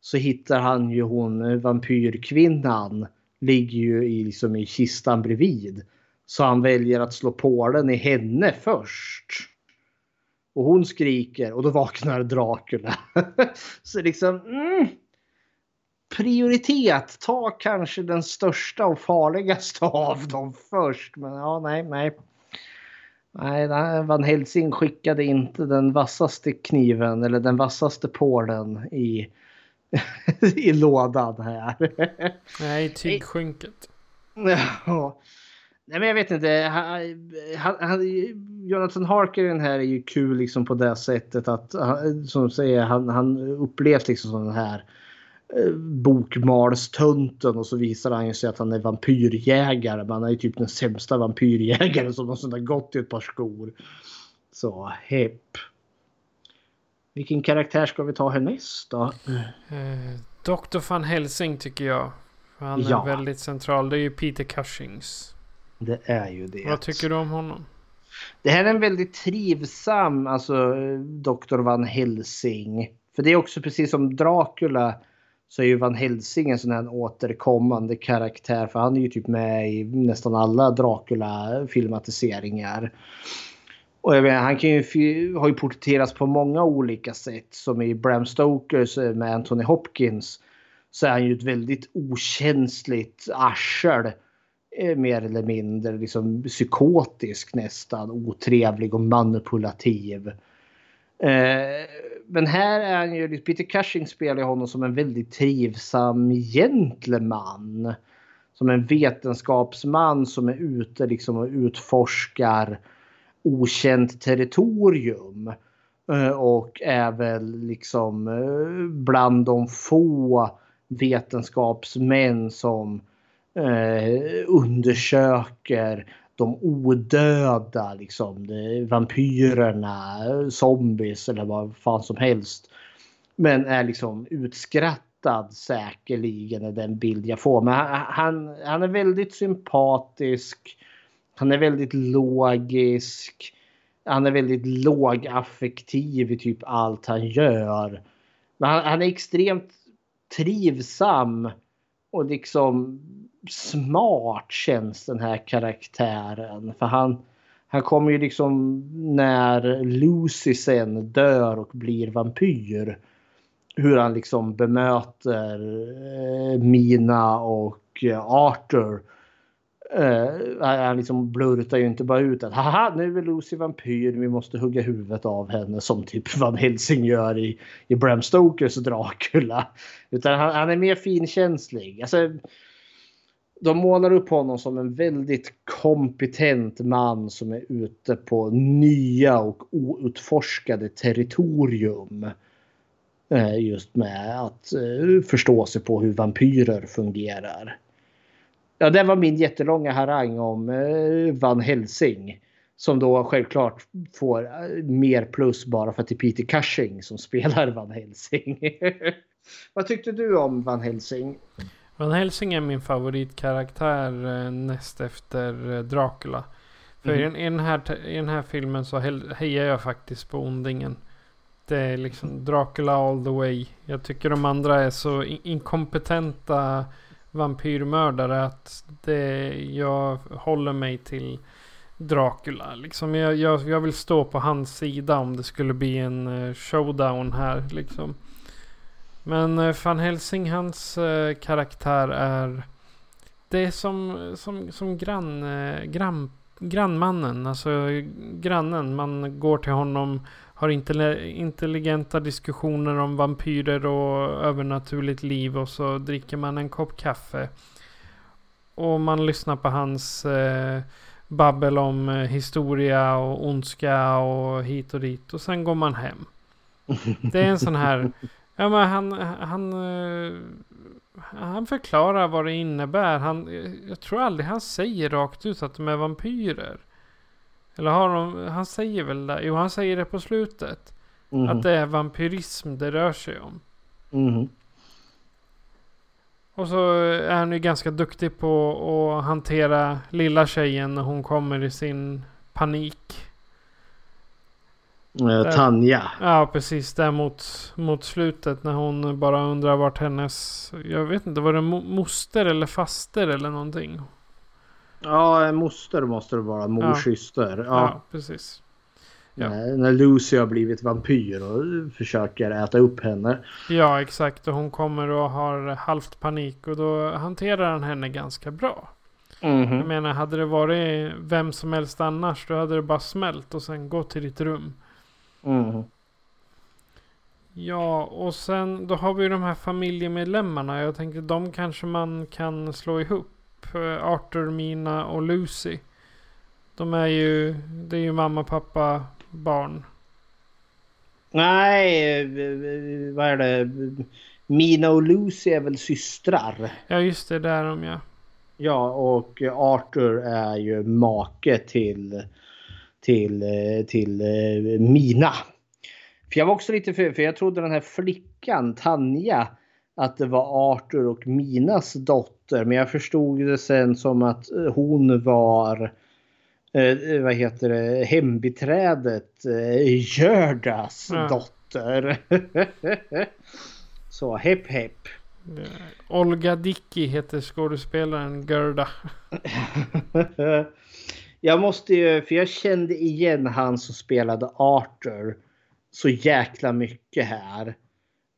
så hittar han ju hon vampyrkvinnan ligger ju i, liksom i kistan bredvid. Så han väljer att slå på den i henne först. Och hon skriker och då vaknar Dracula. så liksom... Mm, prioritet. Ta kanske den största och farligaste av dem först. Men ja, nej, nej. Nej, Van Helsing skickade inte den vassaste kniven eller den vassaste pålen i, i lådan här.
Nej, tygskynket.
Ja. Nej men jag vet inte. Han, han, Jonathan Harker den här är ju kul liksom på det sättet att som säger han, han upplevs liksom som den här eh, bokmalstönten och så visar han ju sig att han är vampyrjägare. Men han är ju typ den sämsta vampyrjägaren som någonsin har gått i ett par skor. Så hepp. Vilken karaktär ska vi ta härnäst då?
Eh, Dr. van Helsing tycker jag. Han är ja. väldigt central. Det är ju Peter Cushings.
Det är ju det.
Vad tycker du om honom?
Det här är en väldigt trivsam, alltså Dr. Van Helsing. För det är också precis som Dracula så är ju Van Helsing en sån här återkommande karaktär. För han är ju typ med i nästan alla Dracula-filmatiseringar. Och jag menar, han kan ju, har ju porträtterats på många olika sätt. Som i Bram Stokers eh, med Anthony Hopkins. Så är han ju ett väldigt okänsligt arsel eh, mer eller mindre liksom psykotisk nästan, otrevlig och manipulativ. Eh, men här är han ju, Peter Cushing spelar honom som en väldigt trivsam gentleman. Som en vetenskapsman som är ute liksom och utforskar okänt territorium. Eh, och är väl liksom eh, bland de få vetenskapsmän som eh, undersöker de odöda, liksom, vampyrerna, zombies eller vad fan som helst. Men är liksom utskrattad säkerligen är den bild jag får. Men han, han är väldigt sympatisk. Han är väldigt logisk. Han är väldigt lågaffektiv i typ allt han gör. Men han, han är extremt trivsam och liksom smart känns den här karaktären. För han, han kommer ju liksom när Lucy sen dör och blir vampyr. Hur han liksom bemöter eh, Mina och eh, Arthur. Uh, han liksom blurtar ju inte bara ut att haha nu är Lucy vampyr, vi måste hugga huvudet av henne som typ Van Helsing gör i, i Bram Stokers Dracula. Utan han, han är mer finkänslig. Alltså, de målar upp honom som en väldigt kompetent man som är ute på nya och outforskade territorium. Uh, just med att uh, förstå sig på hur vampyrer fungerar. Ja, det var min jättelånga harang om eh, Van Helsing. Som då självklart får mer plus bara för att det är Peter Cushing som spelar Van Helsing. Vad tyckte du om Van Helsing?
Van Helsing är min favoritkaraktär eh, näst efter eh, Dracula. För mm. i, i, den här, i den här filmen så hejar jag faktiskt på ondingen. Det är liksom Dracula all the way. Jag tycker de andra är så inkompetenta vampyrmördare att det, jag håller mig till Dracula. Liksom jag, jag, jag vill stå på hans sida om det skulle bli en eh, showdown här. Liksom. Men eh, Van Helsing, hans eh, karaktär är... Det är som, som, som grann, eh, grann, grannmannen, alltså grannen. Man går till honom, har intelligenta diskussioner om vampyrer och övernaturligt liv och så dricker man en kopp kaffe. Och man lyssnar på hans eh, babbel om eh, historia och ondska och hit och dit. Och sen går man hem. Det är en sån här Ja men han, han, eh, han förklarar vad det innebär. Han, jag tror aldrig han säger rakt ut att de är vampyrer. Eller har de, han säger väl det? Jo han säger det på slutet. Mm. Att det är vampyrism det rör sig om. Mm. Och så är han ju ganska duktig på att hantera lilla tjejen när hon kommer i sin panik.
Eh, Tanja.
Ja, precis. Där mot, mot slutet när hon bara undrar vart hennes... Jag vet inte, var det mo moster eller faster eller någonting?
Ja, moster måste det vara. Mors
Ja.
Ja.
Ja, precis. Ja.
När- När Lucy har blivit vampyr och försöker äta upp henne.
Ja, exakt. Och hon kommer och har halvt panik och då hanterar han henne ganska bra.
Mhm.
Jag menar, hade det varit vem som helst annars då hade det bara smält och sen gått till ditt rum.
Mhm.
Ja, och sen då har vi ju de här familjemedlemmarna. Jag tänkte de kanske man kan slå ihop. Eh, Arthur, Mina och Lucy. De är ju, det är ju mamma, pappa, barn.
Nej, vad är det? Mina och Lucy är väl systrar?
Ja, just det, där de ja.
Ja, och Arthur är ju make till, till, till eh, Mina. För jag var också lite för, för jag trodde den här flickan, Tanja, att det var Arthur och Minas dotter. Men jag förstod det sen som att eh, hon var eh, vad heter det, hembiträdet eh, Gördas
Ja.
dotter. Så hepp hepp.
Eh, Olga Dickey heter skådespelaren Gerda.
jag måste ju, för jag kände igen han som spelade Arthur så jäkla mycket här.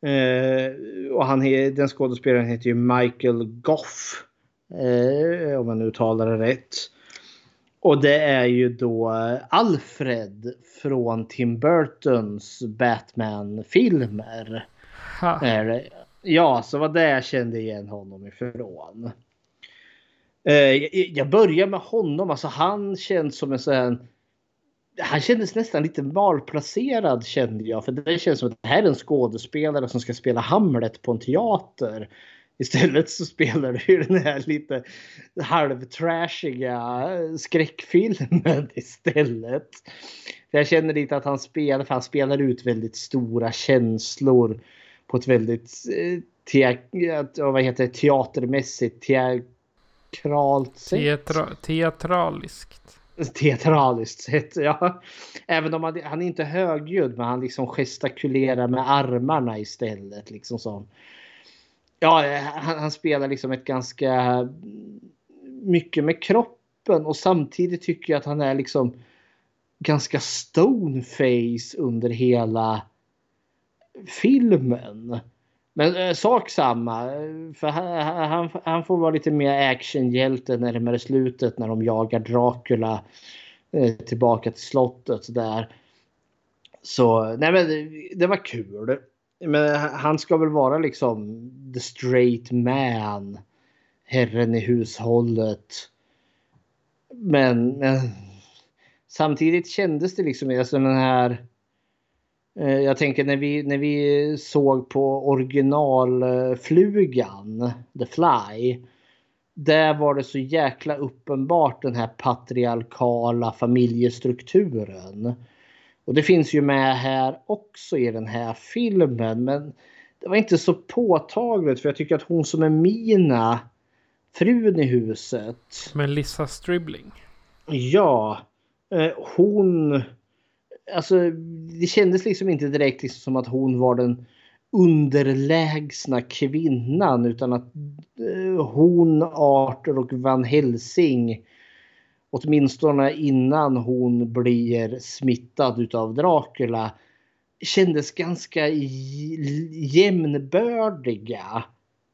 Eh, och han, den skådespelaren heter ju Michael Goff. Eh, om man nu talar det rätt. Och det är ju då Alfred från Tim Burtons Batman-filmer. Ja, så var det jag kände igen honom ifrån. Eh, jag, jag börjar med honom. Alltså han känns som en sån här... Han kändes nästan lite malplacerad kände jag. För det känns som att det här är en skådespelare som ska spela Hamlet på en teater. Istället så spelar du ju den här lite halvtrashiga skräckfilmen istället. För jag känner lite att han spelar, för han spelar ut väldigt stora känslor på ett väldigt eh, te, vad heter det, teatermässigt, teatralt sätt.
Teatra teatraliskt.
Teatraliskt sätt, ja. Även om han, han är inte högljudd, men han liksom gestikulerar med armarna istället. Liksom som. Ja, han, han spelar liksom ett ganska mycket med kroppen och samtidigt tycker jag att han är liksom ganska stoneface under hela filmen. Men eh, sak samma. Eh, för han, han, han får vara lite mer actionhjälte närmare slutet när de jagar Dracula eh, tillbaka till slottet där. Så nej men det, det var kul. Men han ska väl vara liksom the straight man. Herren i hushållet. Men, men samtidigt kändes det liksom alltså den här jag tänker när vi, när vi såg på originalflugan, The Fly. Där var det så jäkla uppenbart den här patriarkala familjestrukturen. Och det finns ju med här också i den här filmen. Men det var inte så påtagligt för jag tycker att hon som är Mina, frun i huset.
Melissa Stribling.
Ja, eh, hon... Alltså det kändes liksom inte direkt liksom som att hon var den underlägsna kvinnan utan att eh, hon, Arthur och Van Helsing åtminstone innan hon blir smittad utav Dracula kändes ganska j- jämnbördiga.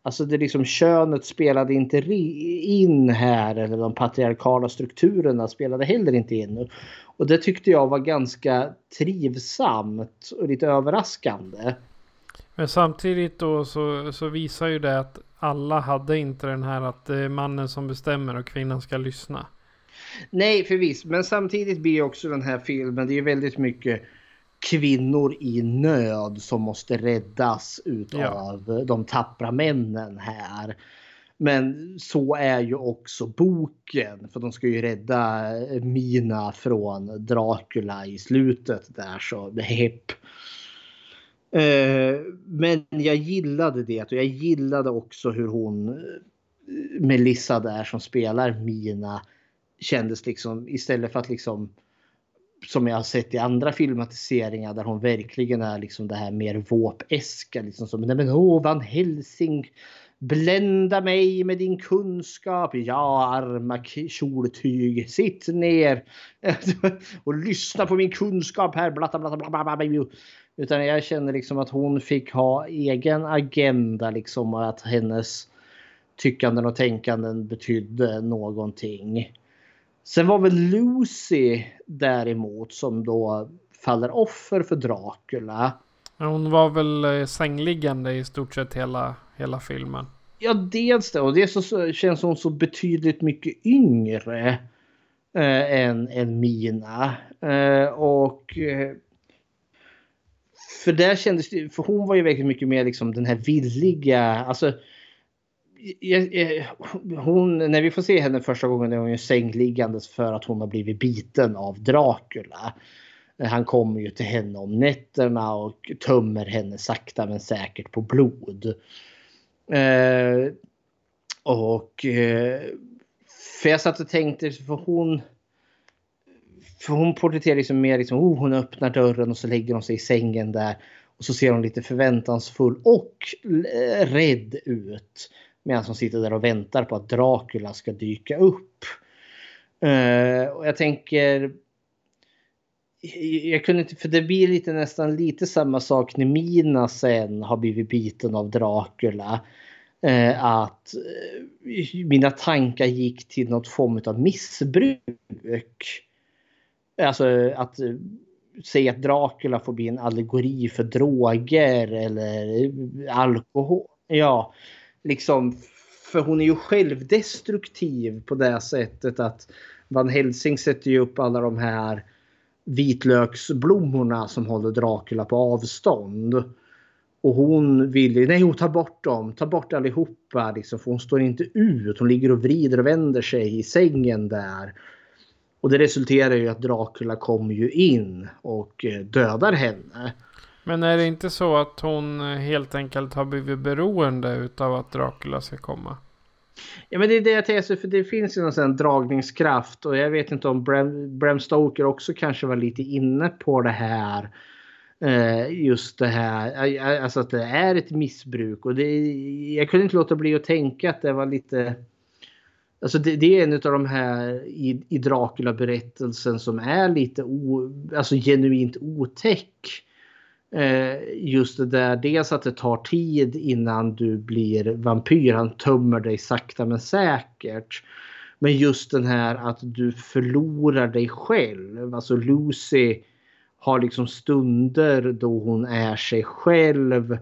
Alltså det liksom könet spelade inte in här eller de patriarkala strukturerna spelade heller inte in. Och det tyckte jag var ganska trivsamt och lite överraskande.
Men samtidigt då så, så visar ju det att alla hade inte den här att det är mannen som bestämmer och kvinnan ska lyssna.
Nej, förvisso. Men samtidigt blir ju också den här filmen, det är väldigt mycket kvinnor i nöd som måste räddas utav de tappra männen här. Men så är ju också boken. För de ska ju rädda Mina från Dracula i slutet där så hepp. Eh, Men jag gillade det och jag gillade också hur hon eh, Melissa där som spelar Mina kändes liksom istället för att liksom som jag har sett i andra filmatiseringar där hon verkligen är liksom det här mer våpeska. Liksom som, nej men åh, Van Helsing, blända mig med din kunskap. Ja, arma kjoltyg, sitt ner och lyssna på min kunskap här. Blatta, blatta, blatta, blatta. Utan jag känner liksom att hon fick ha egen agenda liksom och att hennes tyckanden och tänkanden betydde någonting. Sen var väl Lucy däremot som då faller offer för Dracula.
Hon var väl eh, sängliggande i stort sett hela, hela filmen.
Ja, dels det. Och det så, känns hon så betydligt mycket yngre eh, än, än Mina. Eh, och... Eh, för där kändes det, för hon var ju verkligen mycket mer liksom den här villiga, alltså hon, när vi får se henne första gången är hon ju sängliggandes för att hon har blivit biten av Dracula. Han kommer ju till henne om nätterna och tömmer henne sakta men säkert på blod. Eh, och eh, för jag satt och tänkte, för hon för hon porträtterar liksom mer liksom, oh, hon öppnar dörren och så lägger hon sig i sängen där. Och så ser hon lite förväntansfull och eh, rädd ut. Medan hon sitter där och väntar på att Dracula ska dyka upp. Uh, och jag tänker... Jag kunde inte, för det blir lite nästan lite samma sak när Mina sen har blivit biten av Dracula. Uh, att uh, mina tankar gick till något form av missbruk. Alltså att säga att Dracula får bli en allegori för droger eller alkohol. Ja, liksom, för hon är ju självdestruktiv på det sättet att Van Helsing sätter ju upp alla de här vitlöksblommorna som håller Dracula på avstånd. Och hon vill nej hon tar bort dem, tar bort allihopa liksom, för hon står inte ut. Hon ligger och vrider och vänder sig i sängen där. Och det resulterar ju att Dracula kommer ju in och eh, dödar henne.
Men är det inte så att hon eh, helt enkelt har blivit beroende utav att Dracula ska komma?
Ja men det är det jag tänker, för det finns ju någon sån dragningskraft och jag vet inte om Bram, Bram Stoker också kanske var lite inne på det här. Eh, just det här, alltså att det är ett missbruk och det, jag kunde inte låta bli att tänka att det var lite Alltså det, det, är en av de här i, i Dracula-berättelsen som är lite o, alltså genuint otäck. Eh, just det där, dels att det tar tid innan du blir vampyr. Han tömmer dig sakta men säkert. Men just den här att du förlorar dig själv. Alltså Lucy har liksom stunder då hon är sig själv.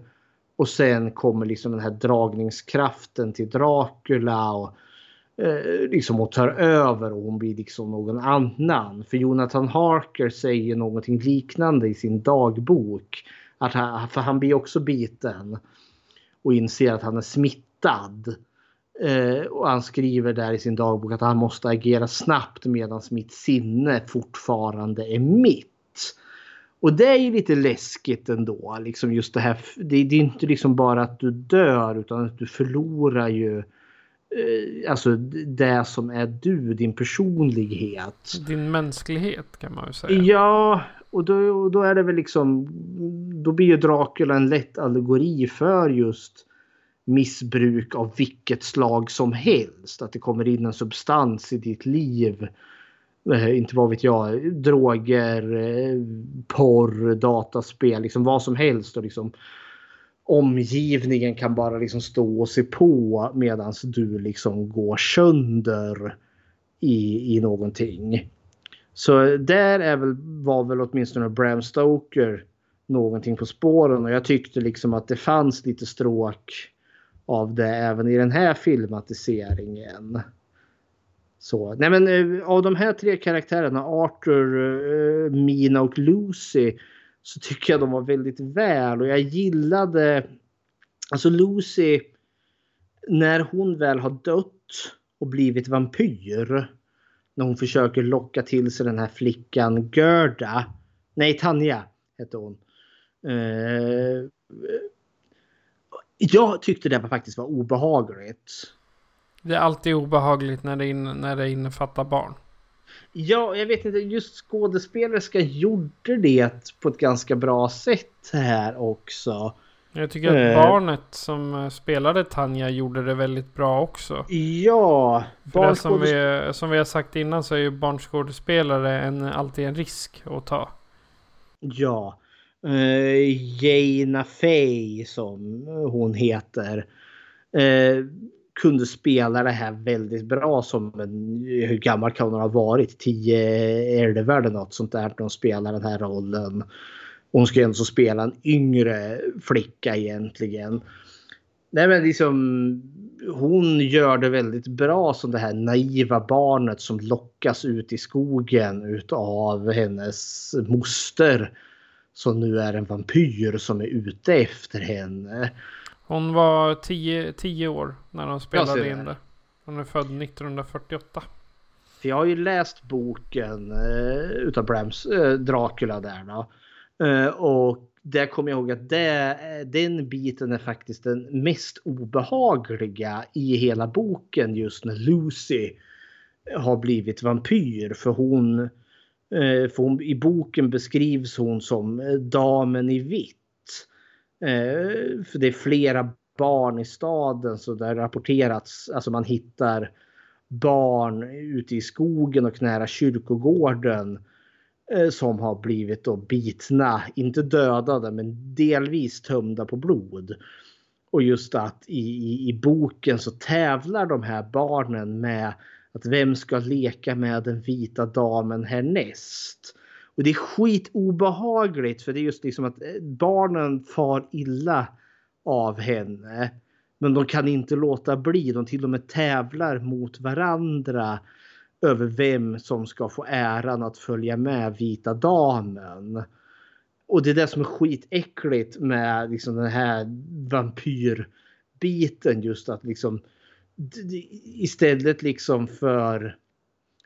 Och sen kommer liksom den här dragningskraften till Dracula. Och eh, liksom och tar över och hon blir liksom någon annan. För Jonathan Harker säger någonting liknande i sin dagbok. Att han, för han blir också biten och inser att han är smittad. Eh, och han skriver där i sin dagbok att han måste agera snabbt medan mitt sinne fortfarande är mitt. Och det är ju lite läskigt ändå. Liksom just det här. Det, det är inte liksom bara att du dör utan att du förlorar ju Eh, alltså det som är du, din personlighet.
Din mänsklighet kan man ju säga.
Ja, och då, då är det väl liksom, då blir ju Dracula en lätt allegori för just missbruk av vilket slag som helst. Att det kommer in en substans i ditt liv. Eh, inte vad vet jag, droger, eh, porr, dataspel, liksom vad som helst. Och liksom omgivningen kan bara liksom stå och se på medan du liksom går sönder i, i någonting. Så där är väl, var väl åtminstone Bram Stoker någonting på spåren och jag tyckte liksom att det fanns lite stråk av det även i den här filmatiseringen. Så, nej men eh, av de här tre karaktärerna, Arthur, eh, Mina och Lucy, så tycker jag de var väldigt väl och jag gillade alltså Lucy när hon väl har dött och blivit vampyr. När hon försöker locka till sig den här flickan Gerda. Nej, Tanja hette hon. Uh, jag tyckte det faktiskt var obehagligt.
Det är alltid obehagligt när det, in, när det innefattar barn.
Ja, jag vet inte. Just skådespelerska gjorde det på ett ganska bra sätt här också.
Jag tycker att
Eh.
barnet som eh, spelade Tanja gjorde det väldigt bra också.
Ja,
det som, vi, som vi har sagt innan så är ju barnskådespelare en, alltid en risk att ta.
Ja. Uh, Jaina Fey som hon heter. eh, kunde spela det här väldigt bra som en, hur gammal kan hon ha varit? 10, 11 eller något sånt där när hon spelar den här rollen. Hon ska ju ändå spela en yngre flicka egentligen. Nej men liksom hon gör det väldigt bra som det här naiva barnet som lockas ut i skogen utav hennes moster. Som nu är en vampyr som är ute efter henne.
Hon var 10 år när de spelade in
det.
det. Hon är född 1948.
För jag har ju läst boken eh, utav Brams eh, Dracula där då. Eh, och där kommer jag ihåg att det, eh, den biten är faktiskt den mest obehagliga i hela boken just när Lucy har blivit vampyr. För hon, eh, för hon i boken beskrivs hon som eh, damen i vitt. Eh, för det är flera barn i staden så det har rapporterats, alltså man hittar barn ute i skogen och nära kyrkogården eh, som har blivit då bitna, inte dödade men delvis tömda på blod. Och just att i, i, i boken så tävlar de här barnen med att vem ska leka med den vita damen härnäst. Och det är skitobehagligt för det är just liksom att eh, barnen far illa av henne. Men de kan inte låta bli. De till och med tävlar mot varandra över vem som ska få äran att följa med vita damen. Och det är det som är skitäckligt med liksom den här vampyrbiten just att liksom istället liksom för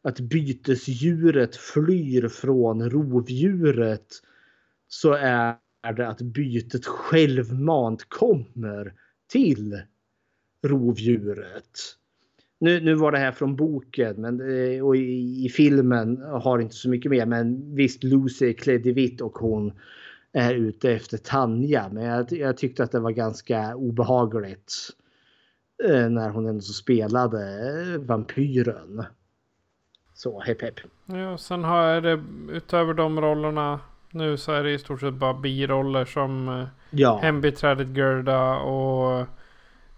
att bytesdjuret flyr från rovdjuret så är det att bytet självmant kommer till rovdjuret. Nu, nu var det här från boken men, eh, och i, i filmen har inte så mycket mer men visst Lucy är klädd i vitt och hon är ute efter Tanja. Men jag, jag tyckte att det var ganska obehagligt eh, när hon ändå spelade eh, vampyren. Så hepp hepp.
Ja, sen har jag det utöver de rollerna nu så är det i stort sett bara biroller som eh,
Ja.
hembiträdet Gerda och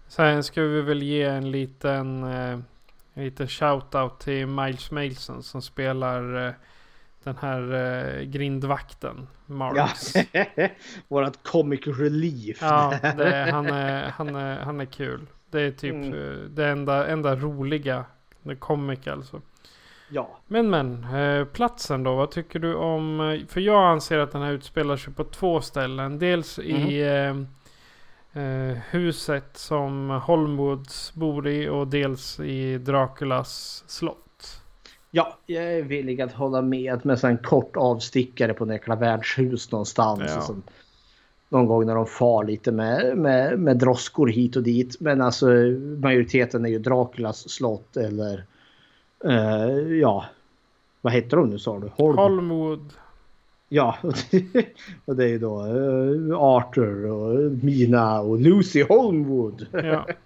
sen ska vi väl ge en liten, eh, en liten shout-out till Miles Mason som spelar eh, den här eh, grindvakten,
Ja.
Marks.
Vårat comic relief.
Ja, det, han, är, han, är, han är kul. Det är typ
Mm.
eh, det enda, enda roliga. Det comic alltså.
Ja.
Men men, eh, platsen då. Vad tycker du om? eh, För jag anser att den här utspelar sig på två ställen. Dels i eh, eh, huset som Holmwoods bor i och dels i Draculas slott.
Ja, jag är villig att hålla med med en kort avstickare på Nekla värdshus någonstans.
Ja.
Sen, någon gång när de far lite med, med, med droskor hit och dit. Men alltså majoriteten är ju Draculas slott eller eh, ja, vad heter de nu sa du? Holm.
Holmwood.
Ja, och det, och det är ju då eh, Arthur och Mina och Lucy Holmwood.
Ja.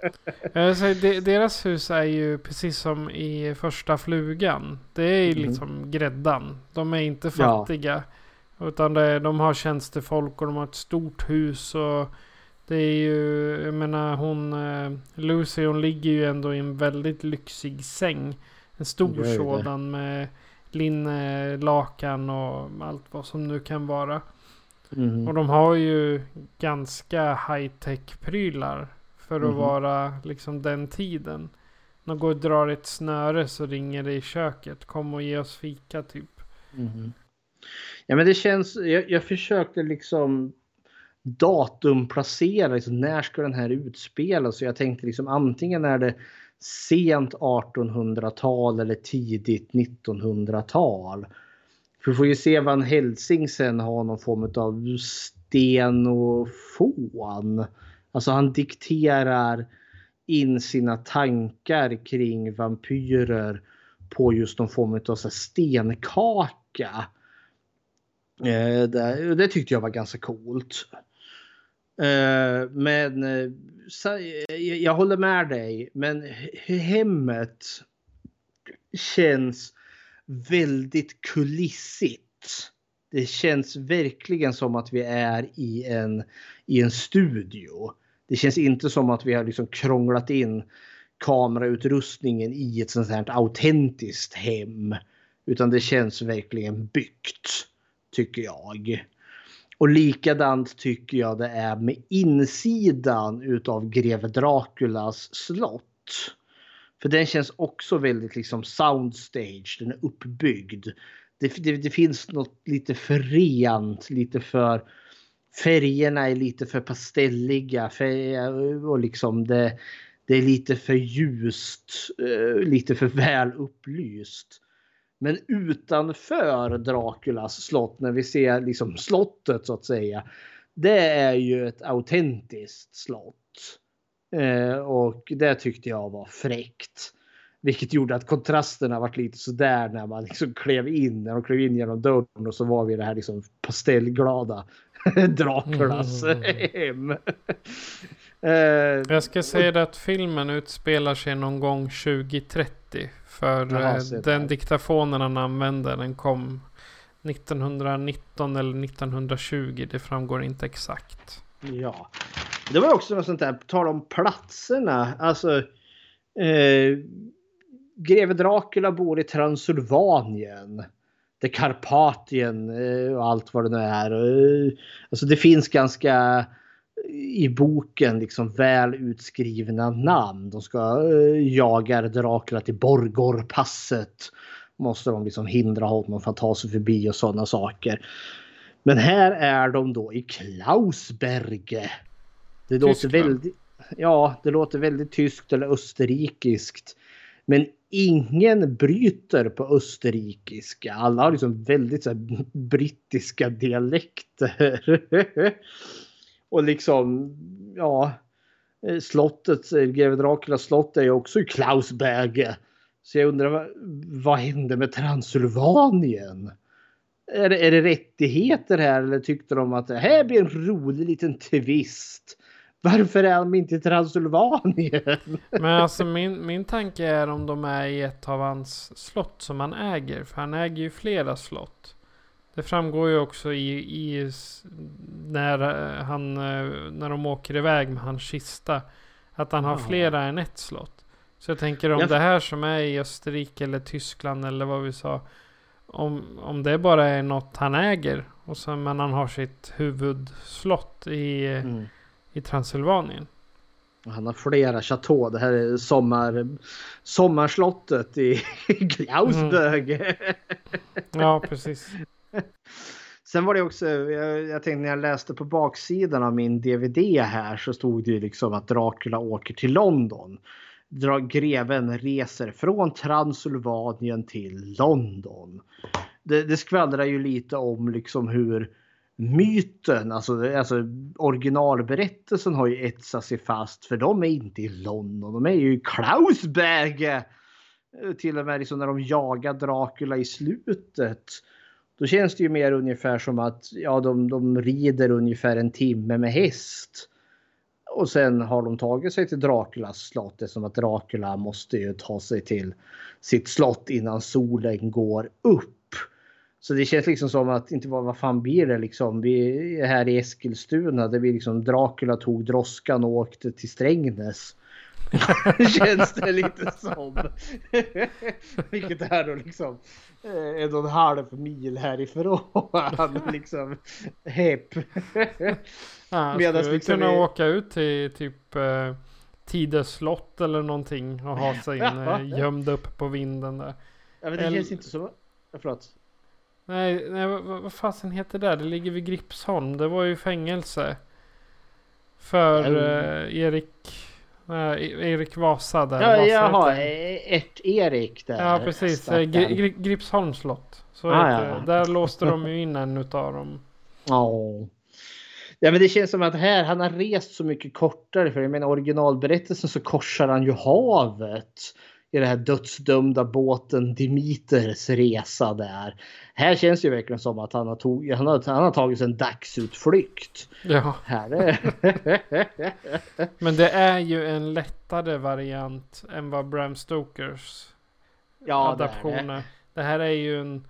Eh, deras hus är ju precis som i första flugan. Det är ju
Mhm.
liksom gräddan. De är inte
Ja.
fattiga. Utan det, de har tjänstefolk och de har ett stort hus. Och det är ju, jag menar hon Lucy hon ligger ju ändå i en väldigt lyxig säng. En stor sådan med linne, lakan och allt vad som nu kan vara.
Mhm.
Och de har ju ganska high-tech prylar. För att
Mhm.
vara liksom den tiden. De går och drar ett snöre så ringer det i köket. Kom och ge oss fika typ.
Mhm. Ja men det känns, jag, jag försökte liksom datumplacera, liksom, när ska den här utspelas? Så jag tänkte liksom antingen är det sent 1800-tal eller tidigt 1900-tal. För vi får ju se Van Helsing sen har någon form av sten och fån. Alltså han dikterar in sina tankar kring vampyrer på just någon form av så stenkaka. Eh, det, det, tyckte jag var ganska coolt. Eh, men eh, Eh, jag håller med dig. Men hemmet känns väldigt kulissigt. Det känns verkligen som att vi är i en, i en studio. Det känns inte som att vi har liksom krånglat in kamerautrustningen i ett sånt här autentiskt hem. Utan det känns verkligen byggt, tycker jag. Och likadant tycker jag det är med insidan utav greve Draculas slott. För den känns också väldigt liksom soundstage, den är uppbyggd. Det, det, det finns något lite för rent, lite för färgerna är lite för pastelliga och liksom det, det är lite för ljust, eh, lite för väl upplyst. Men utanför Draculas slott, när vi ser liksom slottet så att säga. Det är ju ett autentiskt slott. Eh, och det tyckte jag var fräckt. Vilket gjorde att kontrasterna varit lite sådär när man liksom klev in. När de klev in genom dörren och så var vi det här liksom pastellglada Draculas mm. hem.
Eh, jag ska säga det att filmen utspelar sig någon gång 2030. För Jaha, eh, den diktafonen han använder den kom 1919 eller 1920. Det framgår inte exakt.
Ja. Det var också något sånt där, tal om platserna. Alltså. Eh, Greve Dracula bor i Transylvanien. Det Karpatien eh, och allt vad det nu är. Eh, alltså det finns ganska i boken liksom väl utskrivna namn. De ska uh, jaga Dracula till Borgorpasset. Måste de liksom hindra honom från att ta sig förbi och sådana saker. Men här är de då i Klausberge. Det låter väldigt, ja, det låter väldigt tyskt eller österrikiskt. Men ingen bryter på österrikiska. Alla har liksom väldigt så här, brittiska dialekter. Och liksom, ja, eh, slottet, eh, greve Draculas slott är ju också i Klausberge. Så jag undrar vad, vad hände med Transylvanien? Är det, är det rättigheter här eller tyckte de att det här blir en rolig liten twist? Varför är de inte i Transylvanien?
Men alltså min, min tanke är om de är i ett av hans slott som han äger. För han äger ju flera slott. Det framgår ju också i, i när, eh, han, eh, när de åker iväg med hans kista. Att han har Aha. flera än ett slott. Så jag tänker om jag... det här som är i Österrike eller Tyskland eller vad vi sa. Om, om det bara är något han äger. Och sen, men han har sitt huvudslott i, mm. i Transylvanien.
Han har flera chateau. Det här är sommar, sommarslottet i Klausberg. Mm.
Ja, precis.
Sen var det också, jag, jag tänkte när jag läste på baksidan av min DVD här så stod det ju liksom att Dracula åker till London. Greven reser från Transylvanien till London. Det, det skvallrar ju lite om liksom hur myten, alltså, alltså originalberättelsen har ju etsat sig fast för de är inte i London, de är ju i Klausberge. Eh, till och med liksom när de jagar Dracula i slutet då känns det ju mer ungefär som att ja, de, de rider ungefär en timme med häst. Och sen har de tagit sig till Draculas slott eftersom att Dracula måste ju ta sig till sitt slott innan solen går upp. Så det känns liksom som att, inte vad, vad fan blir det liksom? Vi är här i Eskilstuna där vi liksom Dracula tog droskan och åkte till Strängnäs. Känns det lite som. Vilket är då liksom eh, en och en halv mil härifrån. liksom hepp.
Ja, Medan skulle liksom kunna vi... åka ut till typ eh, Tidö slott eller någonting och ha sig in eh, gömd upp på vinden där.
Ja men det eller... känns inte så. Förlåt.
Nej, nej vad, vad fasen heter det? Det ligger vid Gripsholm. Det var ju fängelse. För eh, Erik Erik Vasa där.
Ja, jaha, Ert-Erik där.
Ja, precis. Gri Gripsholms slott. Så ah, ja. Där låste de ju in en utav dem.
Ja. Ja men det känns som att här, han har rest så mycket kortare. För jag menar originalberättelsen så korsar han ju havet. I den här dödsdömda båten Dimiters resa där. Här känns det ju verkligen som att han har, tog, han har, han har tagit en dagsutflykt.
Ja.
Här är...
Men det är ju en lättare variant än vad Bram Stokers
ja, det är
adaptioner.
det.
Det här är ju en...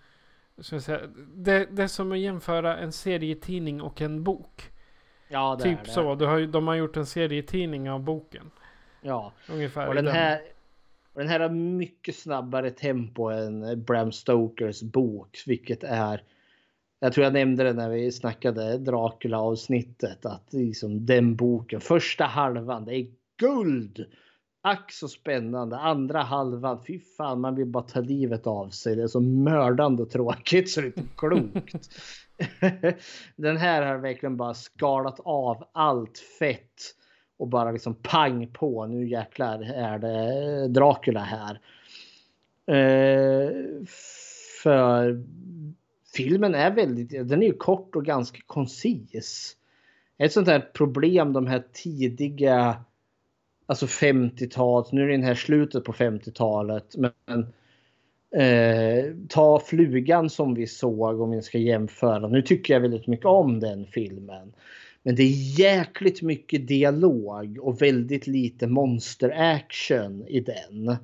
Ska jag säga, det, det är som att jämföra en serietidning och en bok.
Ja, det är
Typ
det.
så. Du har, de har gjort en serietidning av boken.
Ja.
Ungefär.
Och den. här, och den här har mycket snabbare tempo än eh, Bram Stokers bok, vilket är jag tror jag nämnde det när vi snackade Dracula avsnittet att liksom den boken, första halvan, det är guld. Ack så spännande. Andra halvan, fy fan, man vill bara ta livet av sig. Det är så mördande tråkigt så det är inte klokt. den här har verkligen bara skalat av allt fett och bara liksom pang på. Nu jäklar är det Dracula här. Eh, för filmen är väldigt, den är ju kort och ganska koncis. Ett sånt här problem de här tidiga, alltså 50-talet, nu är det den här slutet på 50-talet, men eh, ta flugan som vi såg om vi ska jämföra. Nu tycker jag väldigt mycket om den filmen. Men det är jäkligt mycket dialog och väldigt lite monster action i den.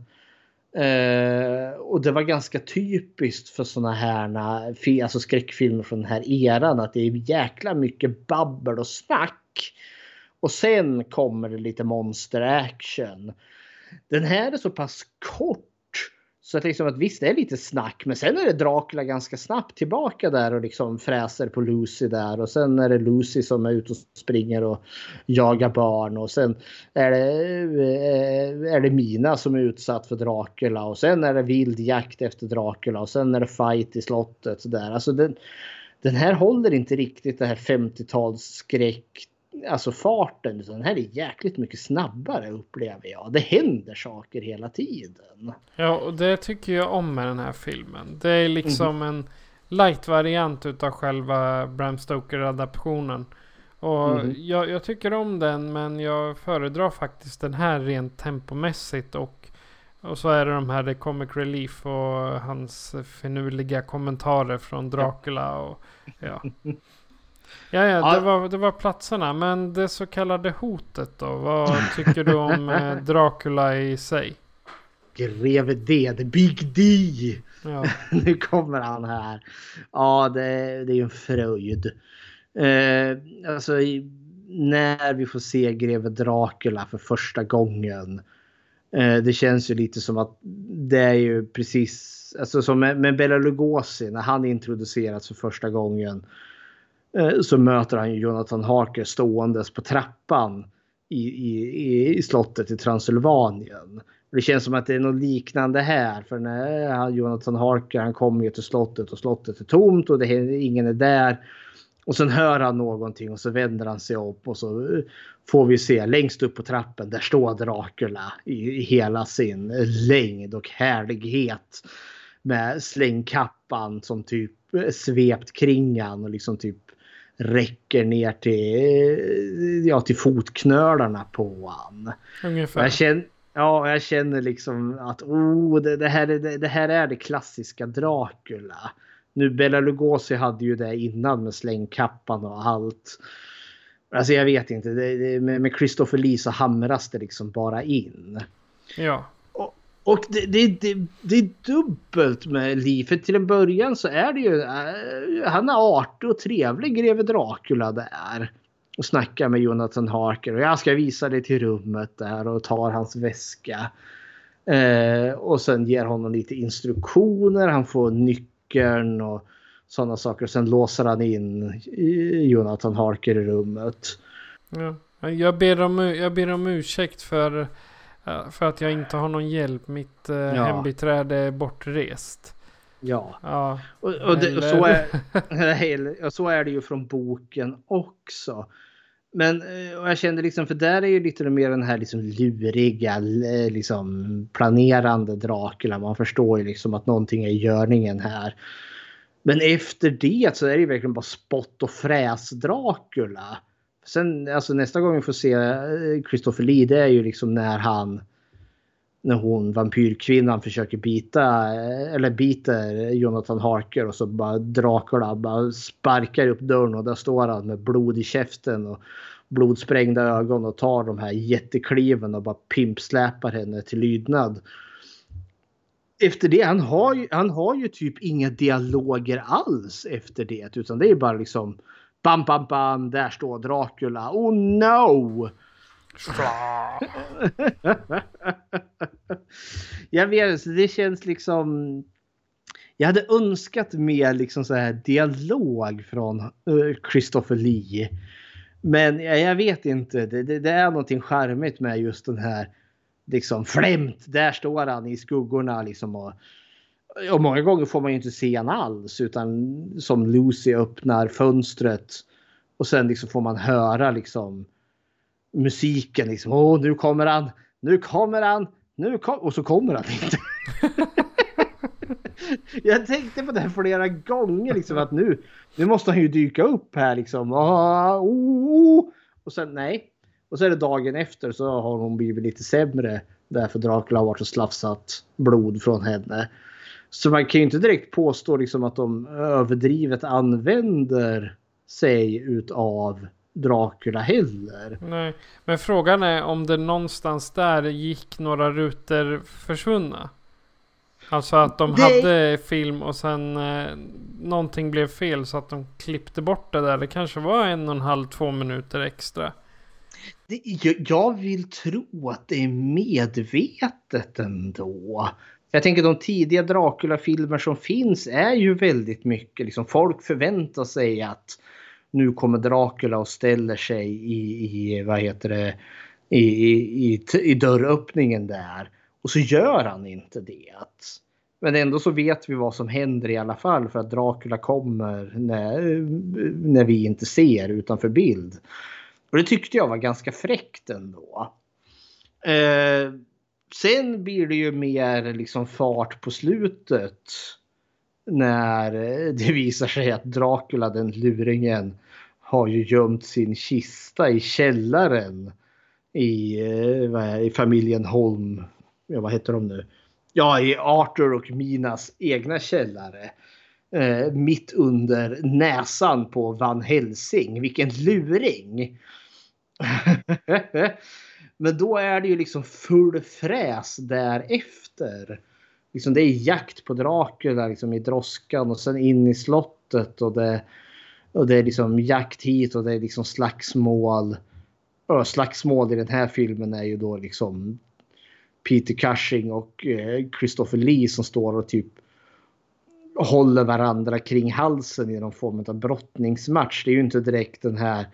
Uh, och det var ganska typiskt för såna här alltså skräckfilmer från den här eran att det är jäkla mycket babbel och snack. Och sen kommer det lite monster action. Den här är så pass kort så att, liksom att visst det är lite snack men sen är det Dracula ganska snabbt tillbaka där och liksom fräser på Lucy där och sen är det Lucy som är ute och springer och jagar barn och sen är det, eh, är det Mina som är utsatt för Dracula och sen är det vild jakt efter Dracula och sen är det fight i slottet. Så där. Alltså den, den här håller inte riktigt det här 50-tals skräck Alltså farten, utan den här är jäkligt mycket snabbare upplever jag. Det händer saker hela tiden.
Ja, och det tycker jag om med den här filmen. Det är liksom en light-variant utav själva Bram Stoker-adaptionen. Och
Mhm.
jag, jag tycker om den, men jag föredrar faktiskt den här rent tempomässigt. Och, och så är det de här The Comic Relief och hans finurliga kommentarer från Dracula. Och, ja. Ja, ja, det var, det var platserna. Men det så kallade hotet då? Vad tycker du om eh, Dracula i sig?
Greve D, the Big D.
Ja.
nu kommer han här. Ja, det, det är ju en fröjd. Eh, alltså, när vi får se greve Dracula för första gången. Eh, det känns ju lite som att det är ju precis alltså som med, med Bela Lugosi när han introduceras för första gången. Eh, så möter han ju Jonathan Harker ståendes på trappan i, i, i, slottet i Transylvanien. Det känns som att det är något liknande här. För när han, Jonathan Harker han kommer ju till slottet och slottet är tomt och det, är- ingen är där. Och sen hör han någonting och så vänder han sig upp och så eh, får vi se längst upp på trappen där står Dracula i, i hela sin längd och härlighet. Med slängkappan som typ eh, svept kring han och liksom typ räcker ner till, ja, till fotknölarna på han.
Ungefär.
Jag känner, ja, jag känner liksom att oh, det, det, här är, det, det här är det klassiska Dracula. Nu Bela Lugosi hade ju det innan med slängkappan och allt. Alltså jag vet inte, det, det, med, med Christopher Lee så hamras det liksom bara in.
Ja.
Och det, det, det, det är dubbelt med Lee. För till en början så är det ju... Eh, han är artig och trevlig greve Dracula där. Och snackar med Jonathan Harker. Och jag ska visa dig till rummet där och tar hans väska. Eh, och sen ger honom lite instruktioner. Han får nyckeln och sådana saker. Och sen låser han in eh, Jonathan Harker i rummet.
Ja. Jag, ber om, jag ber om ursäkt för, eh, för att jag inte har någon hjälp. Mitt uh, hembiträde är bortrest.
Ja.
Ja.
Och, och, det, och, så är, och så är det ju från boken också. Men eh, och jag kände liksom, för där är ju lite mer den här liksom luriga, eh, liksom planerande Dracula. Man förstår ju liksom att någonting är i görningen här. Men efter det så är det ju verkligen bara spott och fräs Dracula. Sen alltså nästa gång vi får se eh, Christopher Lee det är ju liksom när han när hon vampyrkvinnan försöker bita eh, eller biter Jonathan Harker och så bara Dracula bara sparkar upp dörren och där står han med blod i käften och blodsprängda ögon och tar de här jättekliven och bara pimpsläpar henne till lydnad. Efter det, han har ju, han har ju typ inga dialoger alls efter det utan det är bara liksom bam bam bam, där står Dracula, oh no! jag vet, det känns liksom... Jag hade önskat mer liksom så här dialog från uh, Christopher Lee. Men jag, jag vet inte, det, det, det, är någonting charmigt med just den här liksom flämt. Där står han i skuggorna liksom och, och många gånger får man ju inte se han alls utan som Lucy öppnar fönstret och sen liksom får man höra liksom musiken liksom. Åh, nu kommer han, nu kommer han, nu kom och så kommer han inte. jag tänkte på det här flera gånger liksom att nu, nu måste han ju dyka upp här liksom. Ah, oh, och sen nej. Och så är det dagen efter så har hon blivit lite sämre. Därför Dracula har varit och slafsat blod från henne. Så man kan ju inte direkt påstå liksom att de överdrivet använder sig utav Dracula heller.
Nej, men frågan är om det någonstans där gick några rutor försvunna. Alltså att de det... hade film och sen eh, någonting blev fel så att de klippte bort det där. Det kanske var en och en halv, två minuter extra.
Det, jag, jag vill tro att det är medvetet ändå. Jag tänker de tidiga Dracula-filmer som finns är ju väldigt mycket liksom folk förväntar sig att nu kommer Dracula och ställer sig i, i vad heter det, i, i, i, dörröppningen där. Och så gör han inte det. Men ändå så vet vi vad som händer i alla fall för att Dracula kommer när, när vi inte ser utanför bild. Och det tyckte jag var ganska fräckt ändå. Eh, sen blir det ju mer liksom fart på slutet när det visar sig att Dracula, den luringen, har ju gömt sin kista i källaren i, eh, i familjen Holm. Ja, vad heter de nu? Ja, i Arthur och Minas egna källare. Eh, mitt under näsan på Van Helsing. Vilken luring! Men då är det ju liksom full fräs därefter liksom det är jakt på Dracula liksom i droskan och sen in i slottet och det, och det är liksom jakt hit och det är liksom slagsmål. Och slagsmål i den här filmen är ju då liksom Peter Cushing och eh, Christopher Lee som står och typ håller varandra kring halsen i någon form av brottningsmatch. Det är ju inte direkt den här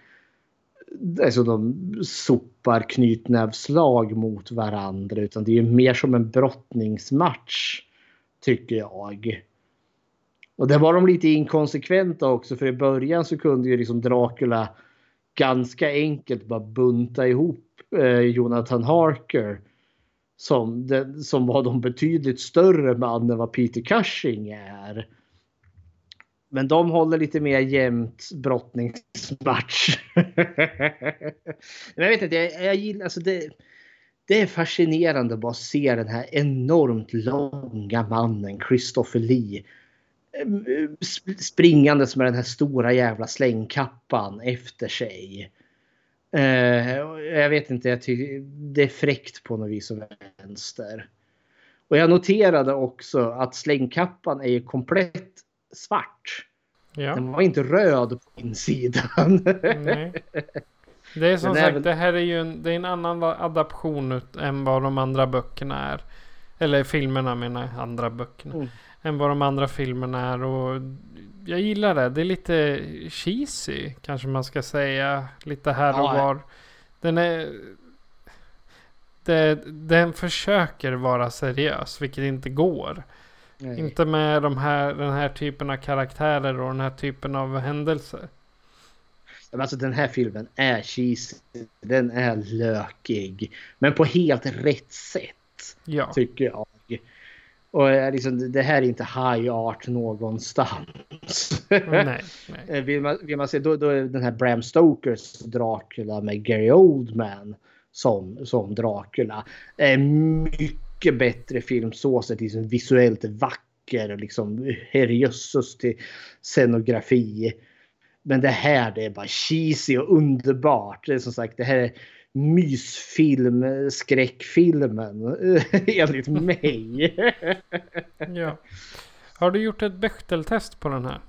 alltså de sopar knytnävslag mot varandra utan det är mer som en brottningsmatch. Tycker jag. Och där var de lite inkonsekventa också för i början så kunde ju liksom Dracula ganska enkelt bara bunta ihop eh, Jonathan Harker. Som, den, som var de betydligt större man än vad Peter Cushing är. Men de håller lite mer jämnt brottningsmatch. Men jag vet inte, jag, jag gillar alltså det. Det är fascinerande att bara se den här enormt långa mannen Christopher Lee. Mm, Springandes med den här stora jävla slängkappan efter sig. Uh, jag vet inte, jag tycker det är fräckt på något vis som vänster. Och jag noterade också att slängkappan är komplett svart. Ja. Den var inte röd på insidan. Nej.
Det är som Men sagt, även... det här är ju en, det är en annan adaption än vad de andra böckerna är. Eller filmerna menar jag, andra böckerna. Mm. Än vad de andra filmerna är. Och jag gillar det. Det är lite cheesy kanske man ska säga. Lite här och var. Den är... Det, den försöker vara seriös, vilket inte går. Nej. Inte med de här, den här typen av karaktärer och den här typen av händelser.
Alltså den här filmen är cheesy. Den är lökig. Men på helt rätt sätt. Ja. Tycker jag. Och liksom, det här är inte high art någonstans. Nej, nej. Eh, vill, man, vill man se då, då är den här Bram Stokers Dracula med Gary Oldman som, som Dracula. Är mycket mycket bättre film så sett. Liksom visuellt vacker och liksom herrejösses till scenografi. Men det här det är bara cheesy och underbart. Det är som sagt det här är mysfilm, skräckfilmen enligt mig.
ja. Har du gjort ett Bechteltest på den här?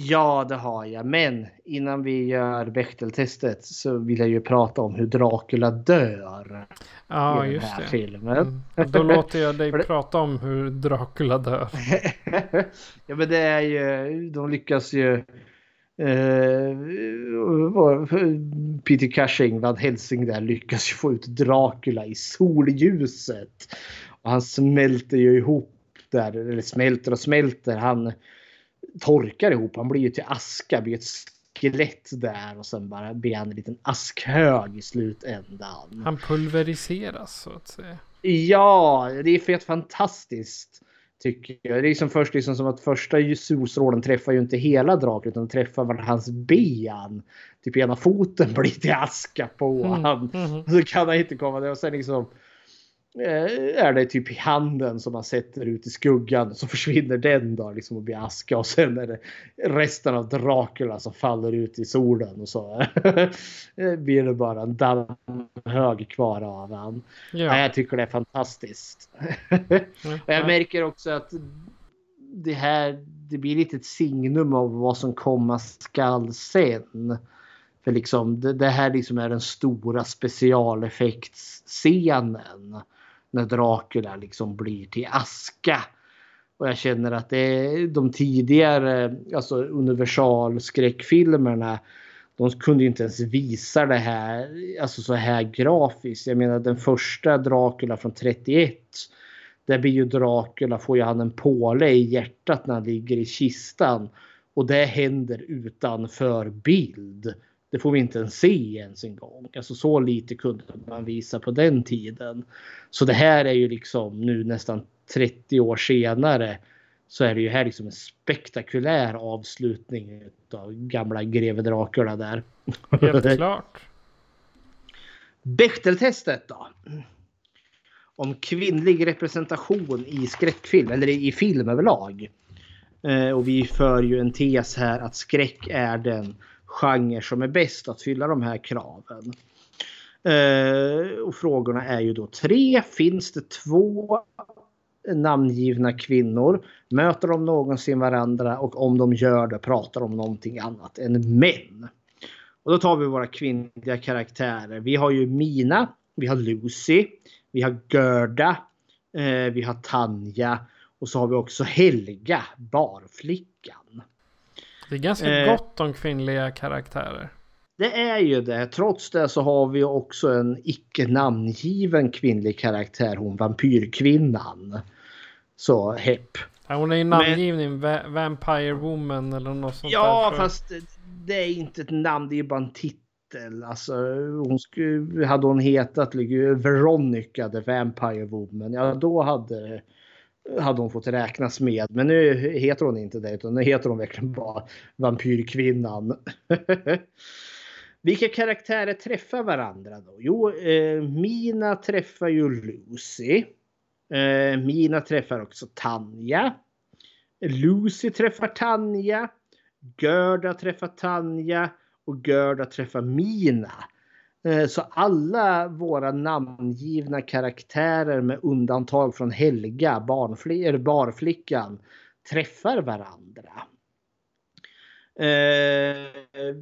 Ja, det har jag. Men innan vi gör Bechteltestet så vill jag ju prata om hur Dracula dör.
Ja, i den här det. Filmen. Mm. Då låter jag dig prata om hur Dracula dör.
ja, men det är ju, de lyckas ju eh, Peter Cushing, Van Helsing där, lyckas ju få ut Dracula i solljuset. Och han smälter ju ihop där, eller smälter och smälter. Han torkar ihop. Han blir ju till aska, blir ett skelett där och sen bara blir han en liten askhög i slutändan.
Han pulveriseras så att säga.
Ja, det är fet fantastiskt. Tycker jag. Det är som först liksom som att första solstrålen träffar ju inte hela draken utan träffar väl hans ben. Typ ena foten blir till aska på mm. han. Mm. Så kan han inte komma där och sen liksom är det typ i handen som man sätter ut i skuggan så försvinner den då liksom och blir aska och sen är det resten av Dracula som faller ut i solen och så blir det bara en dammhög kvar av han. Ja. Jag tycker det är fantastiskt. och jag märker också att det här det blir lite ett signum av vad som komma skall sen. För liksom det, det här liksom är den stora specialeffektsscenen när Dracula liksom blir till aska. Och jag känner att det de tidigare alltså universalskräckfilmerna de kunde inte ens visa det här alltså så här grafiskt. Jag menar den första Dracula från 31. Där blir ju Dracula, får ju han en påle i hjärtat när han ligger i kistan. Och det händer utanför bild. Det får vi inte ens se ens en gång. Alltså så lite kunde man visa på den tiden. Så det här är ju liksom nu nästan 30 år senare så är det ju här liksom en spektakulär avslutning av gamla greve Dracula där.
Helt klart.
Bechteltestet då. Om kvinnlig representation i skräckfilm eller i film överlag. Eh, och vi för ju en tes här att skräck är den genre som är bäst att fylla de här kraven. Eh, och frågorna är ju då tre. Finns det två namngivna kvinnor? Möter de någonsin varandra? Och om de gör det pratar de om någonting annat än män. Och då tar vi våra kvinnliga karaktärer. Vi har ju Mina. Vi har Lucy. Vi har Gerda. Eh, vi har Tanja. Och så har vi också Helga, barflickan.
Det är ganska eh, gott om kvinnliga karaktärer.
Det är ju det. Trots det så har vi också en icke namngiven kvinnlig karaktär. Hon vampyrkvinnan. Så hepp.
Ja, hon är ju namngiven Men, Vampire Woman eller något sånt
Ja, där, fast det är inte ett namn. Det är ju bara en titel. Alltså, hon skulle, hade hon hetat Veronica the Vampire Woman. Ja, då hade hade hon fått räknas med. Men nu heter hon inte det utan nu heter hon verkligen bara Vampyrkvinnan. Vilka karaktärer träffar varandra då? Jo, eh, Mina träffar ju Lucy. Eh, Mina träffar också Tanja. Lucy träffar Tanja. Gerda träffar Tanja. Och Gerda träffar Mina. Eh, så alla våra namngivna karaktärer med undantag från Helga, barnfl barflickan, träffar varandra. Eh,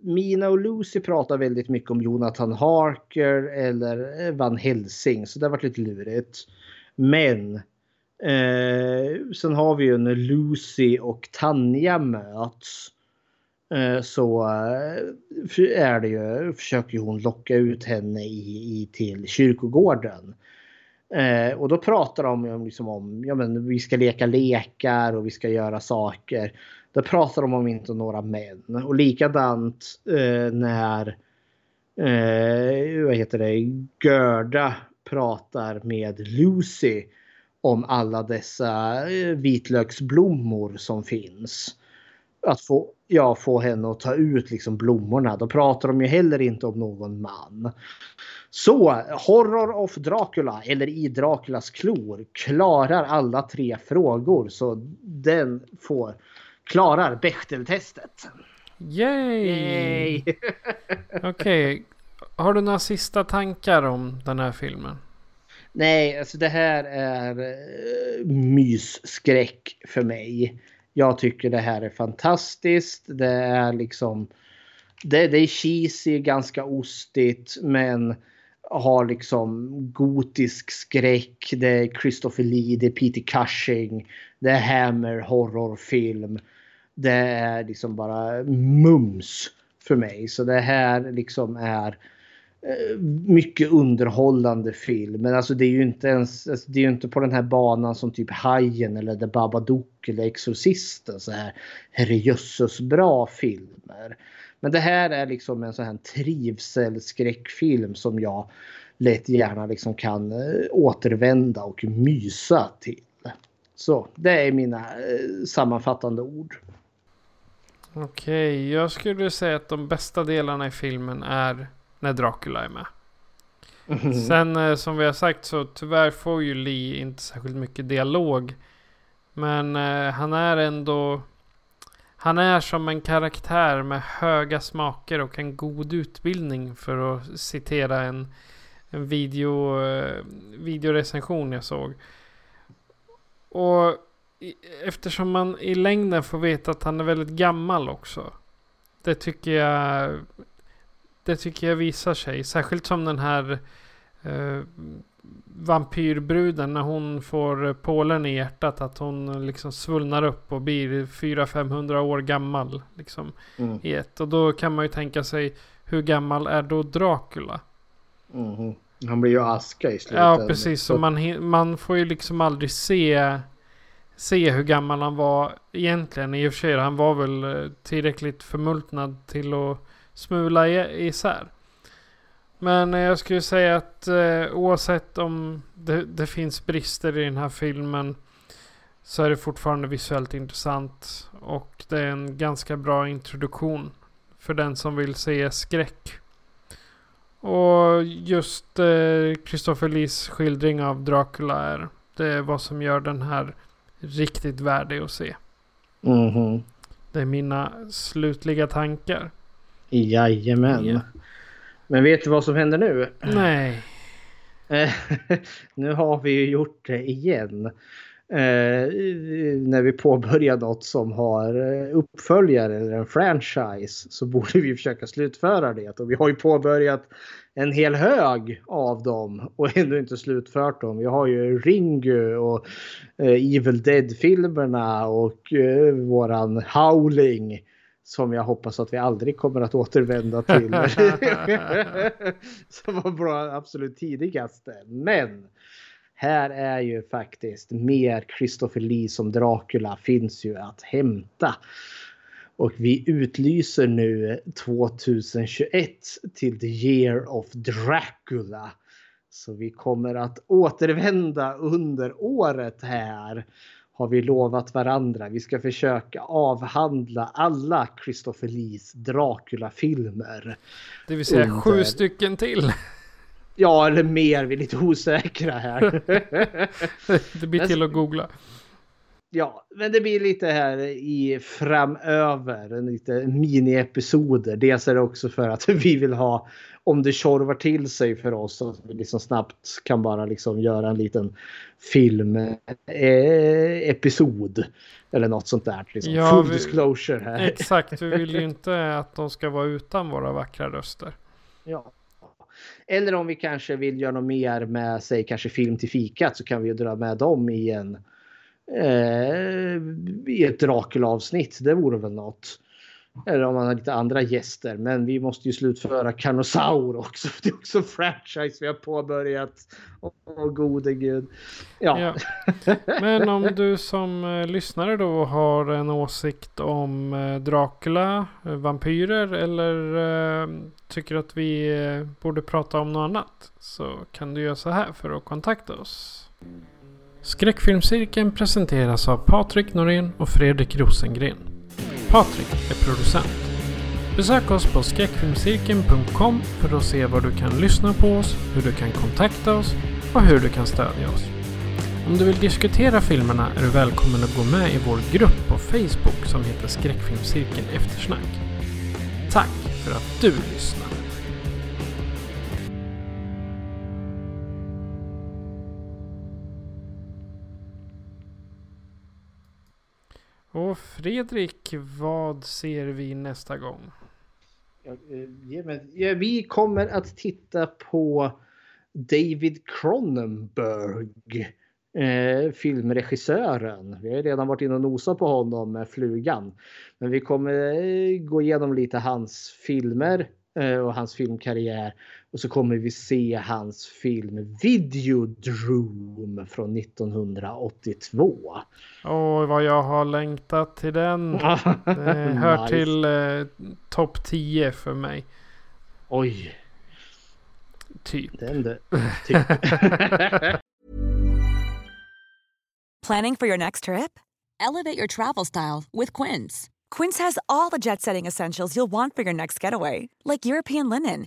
Mina och Lucy pratar väldigt mycket om Jonathan Harker eller eh, Van Helsing så det har varit lite lurigt. Men eh, sen har vi ju när Lucy och Tanja möts Eh, Eh, så eh, är det ju, försöker hon locka ut henne i, i till kyrkogården. Eh, och då pratar de om, liksom om ja, men vi ska leka lekar och vi ska göra saker. Då pratar de om inte några män. Och likadant eh, när eh, vad heter det, Gerda pratar med Lucy om alla dessa eh, vitlöksblommor som finns att få, ja, få henne att ta ut liksom blommorna. Då pratar de ju heller inte om någon man. Så Horror of Dracula eller i Draculas klor klarar alla tre frågor så den får klarar Bechteltestet.
Yay!
Yay!
Okej. Okay. Har du några sista tankar om den här filmen?
Nej, alltså det här är uh, mysskräck för mig. Jag tycker det här är fantastiskt. Det är liksom... Det, det är cheesy, ganska ostigt, men har liksom gotisk skräck. Det är Christopher Lee, det är Peter Cushing, det är Hammer horrorfilm. Det är liksom bara mums för mig. Så det här liksom är eh, Eh, mycket underhållande film. Men alltså det är ju inte ens, alltså det är ju inte på den här banan som typ Hajen eller The Babadook eller Exorcisten. Så här herrejösses bra filmer. Men det här är liksom en sån här trivselskräckfilm som jag lätt gärna liksom kan eh, återvända och mysa till. Så det är mina eh, sammanfattande ord.
Okej, okay, jag skulle säga att de bästa delarna i filmen är när Dracula är med. Mm. Sen eh, som vi har sagt så tyvärr får ju Lee inte särskilt mycket dialog. Men eh, han är ändå... Han är som en karaktär med höga smaker och en god utbildning för att citera en, en video, eh, videorecension jag såg. Och eftersom man i längden får veta att han är väldigt gammal också. Det tycker jag det tycker jag visar sig. Särskilt som den här eh, vampyrbruden när hon får pålen i hjärtat. Att hon liksom svullnar upp och blir 400-500 år gammal. Liksom, mm. i ett. Och då kan man ju tänka sig hur gammal är då Dracula?
Mm. Han blir ju aska i slutet.
Ja precis. Så man, man får ju liksom aldrig se se hur gammal han var egentligen. I och för sig, han var väl eh, tillräckligt förmultnad till att smula isär. Men jag skulle säga att eh, oavsett om det, det, finns brister i den här filmen så är det fortfarande visuellt intressant. Och det är en ganska bra introduktion för den som vill se skräck. Och just eh, Christopher Lees skildring av Dracula är det är vad som gör den här riktigt värdig att se.
Mm -hmm.
Det är mina slutliga tankar.
Jajamän. Ja. Men vet du vad som händer nu?
Nej.
nu har vi ju gjort det igen. Eh, när vi påbörjar något som har eh, uppföljare eller en franchise så borde vi försöka slutföra det. Och vi har ju påbörjat en hel hög av dem och ännu inte slutfört dem. Vi har ju Ringu och eh, Evil Dead-filmerna och eh, våran Howling som jag hoppas att vi aldrig kommer att återvända till. som var bra absolut tidigaste. Men här är ju faktiskt mer Christopher Lee som Dracula finns ju att hämta. Och vi utlyser nu 2021 till the year of Dracula. Så vi kommer att återvända under året här har vi lovat varandra. Vi ska försöka avhandla alla Christopher Lees Dracula-filmer.
Det vill säga under... sju stycken till.
Ja, eller mer. Vi är lite osäkra här.
det blir till att googla.
Ja, men det blir lite här i framöver. Lite mini-episoder. Dels är det också för att vi vill ha om det tjorvar till sig för oss så att vi liksom snabbt kan bara liksom göra en liten filmepisod. Eh, eller något sånt där. Liksom. Ja, Full vi, disclosure här.
Exakt, vi vill ju inte att de ska vara utan våra vackra röster.
Ja. Eller om vi kanske vill göra något mer med, säg kanske film till fikat så kan vi dra med dem i en eh, i ett Dracula-avsnitt. Det vore väl något. Eller om man har lite andra gäster. Men vi måste ju slutföra Carnosaur också. Det är också en franchise vi har påbörjat. Åh oh, gode gud. Ja. ja.
Men om du som eh, lyssnare då har en åsikt om eh, Dracula, eh, vampyrer eller eh, tycker att vi eh, borde prata om något annat. Så kan du göra så här för att kontakta oss. Skräckfilmscirkeln presenteras av Patrik Norén och Fredrik Rosengren. Patrik är producent. Besök oss på skräckfilmscirkeln.com för att se var du kan lyssna på oss, hur du kan kontakta oss och hur du kan stödja oss. Om du vill diskutera filmerna är du välkommen att gå med i vår grupp på Facebook som heter Skräckfilmscirkeln Eftersnack. Tack för att du lyssnar! Och Fredrik, vad ser vi nästa gång?
Eh, ja, vi kommer att titta på David Cronenberg. Eh, filmregissören. Vi har redan varit inne och nosat på honom med Flugan. Men vi kommer eh, gå igenom lite hans filmer eh, och hans filmkarriär. Och så kommer vi se hans film Videodrome från 1982.
Oj, vad jag har längtat till den. Det hör
Nice.
till eh, topp 10 för mig.
Oj,
Typ.
den du. Typ.
Planning for your next trip? Elevate your travel style with Quince. Quince has all the jet setting essentials you'll want for your next getaway, like European linen,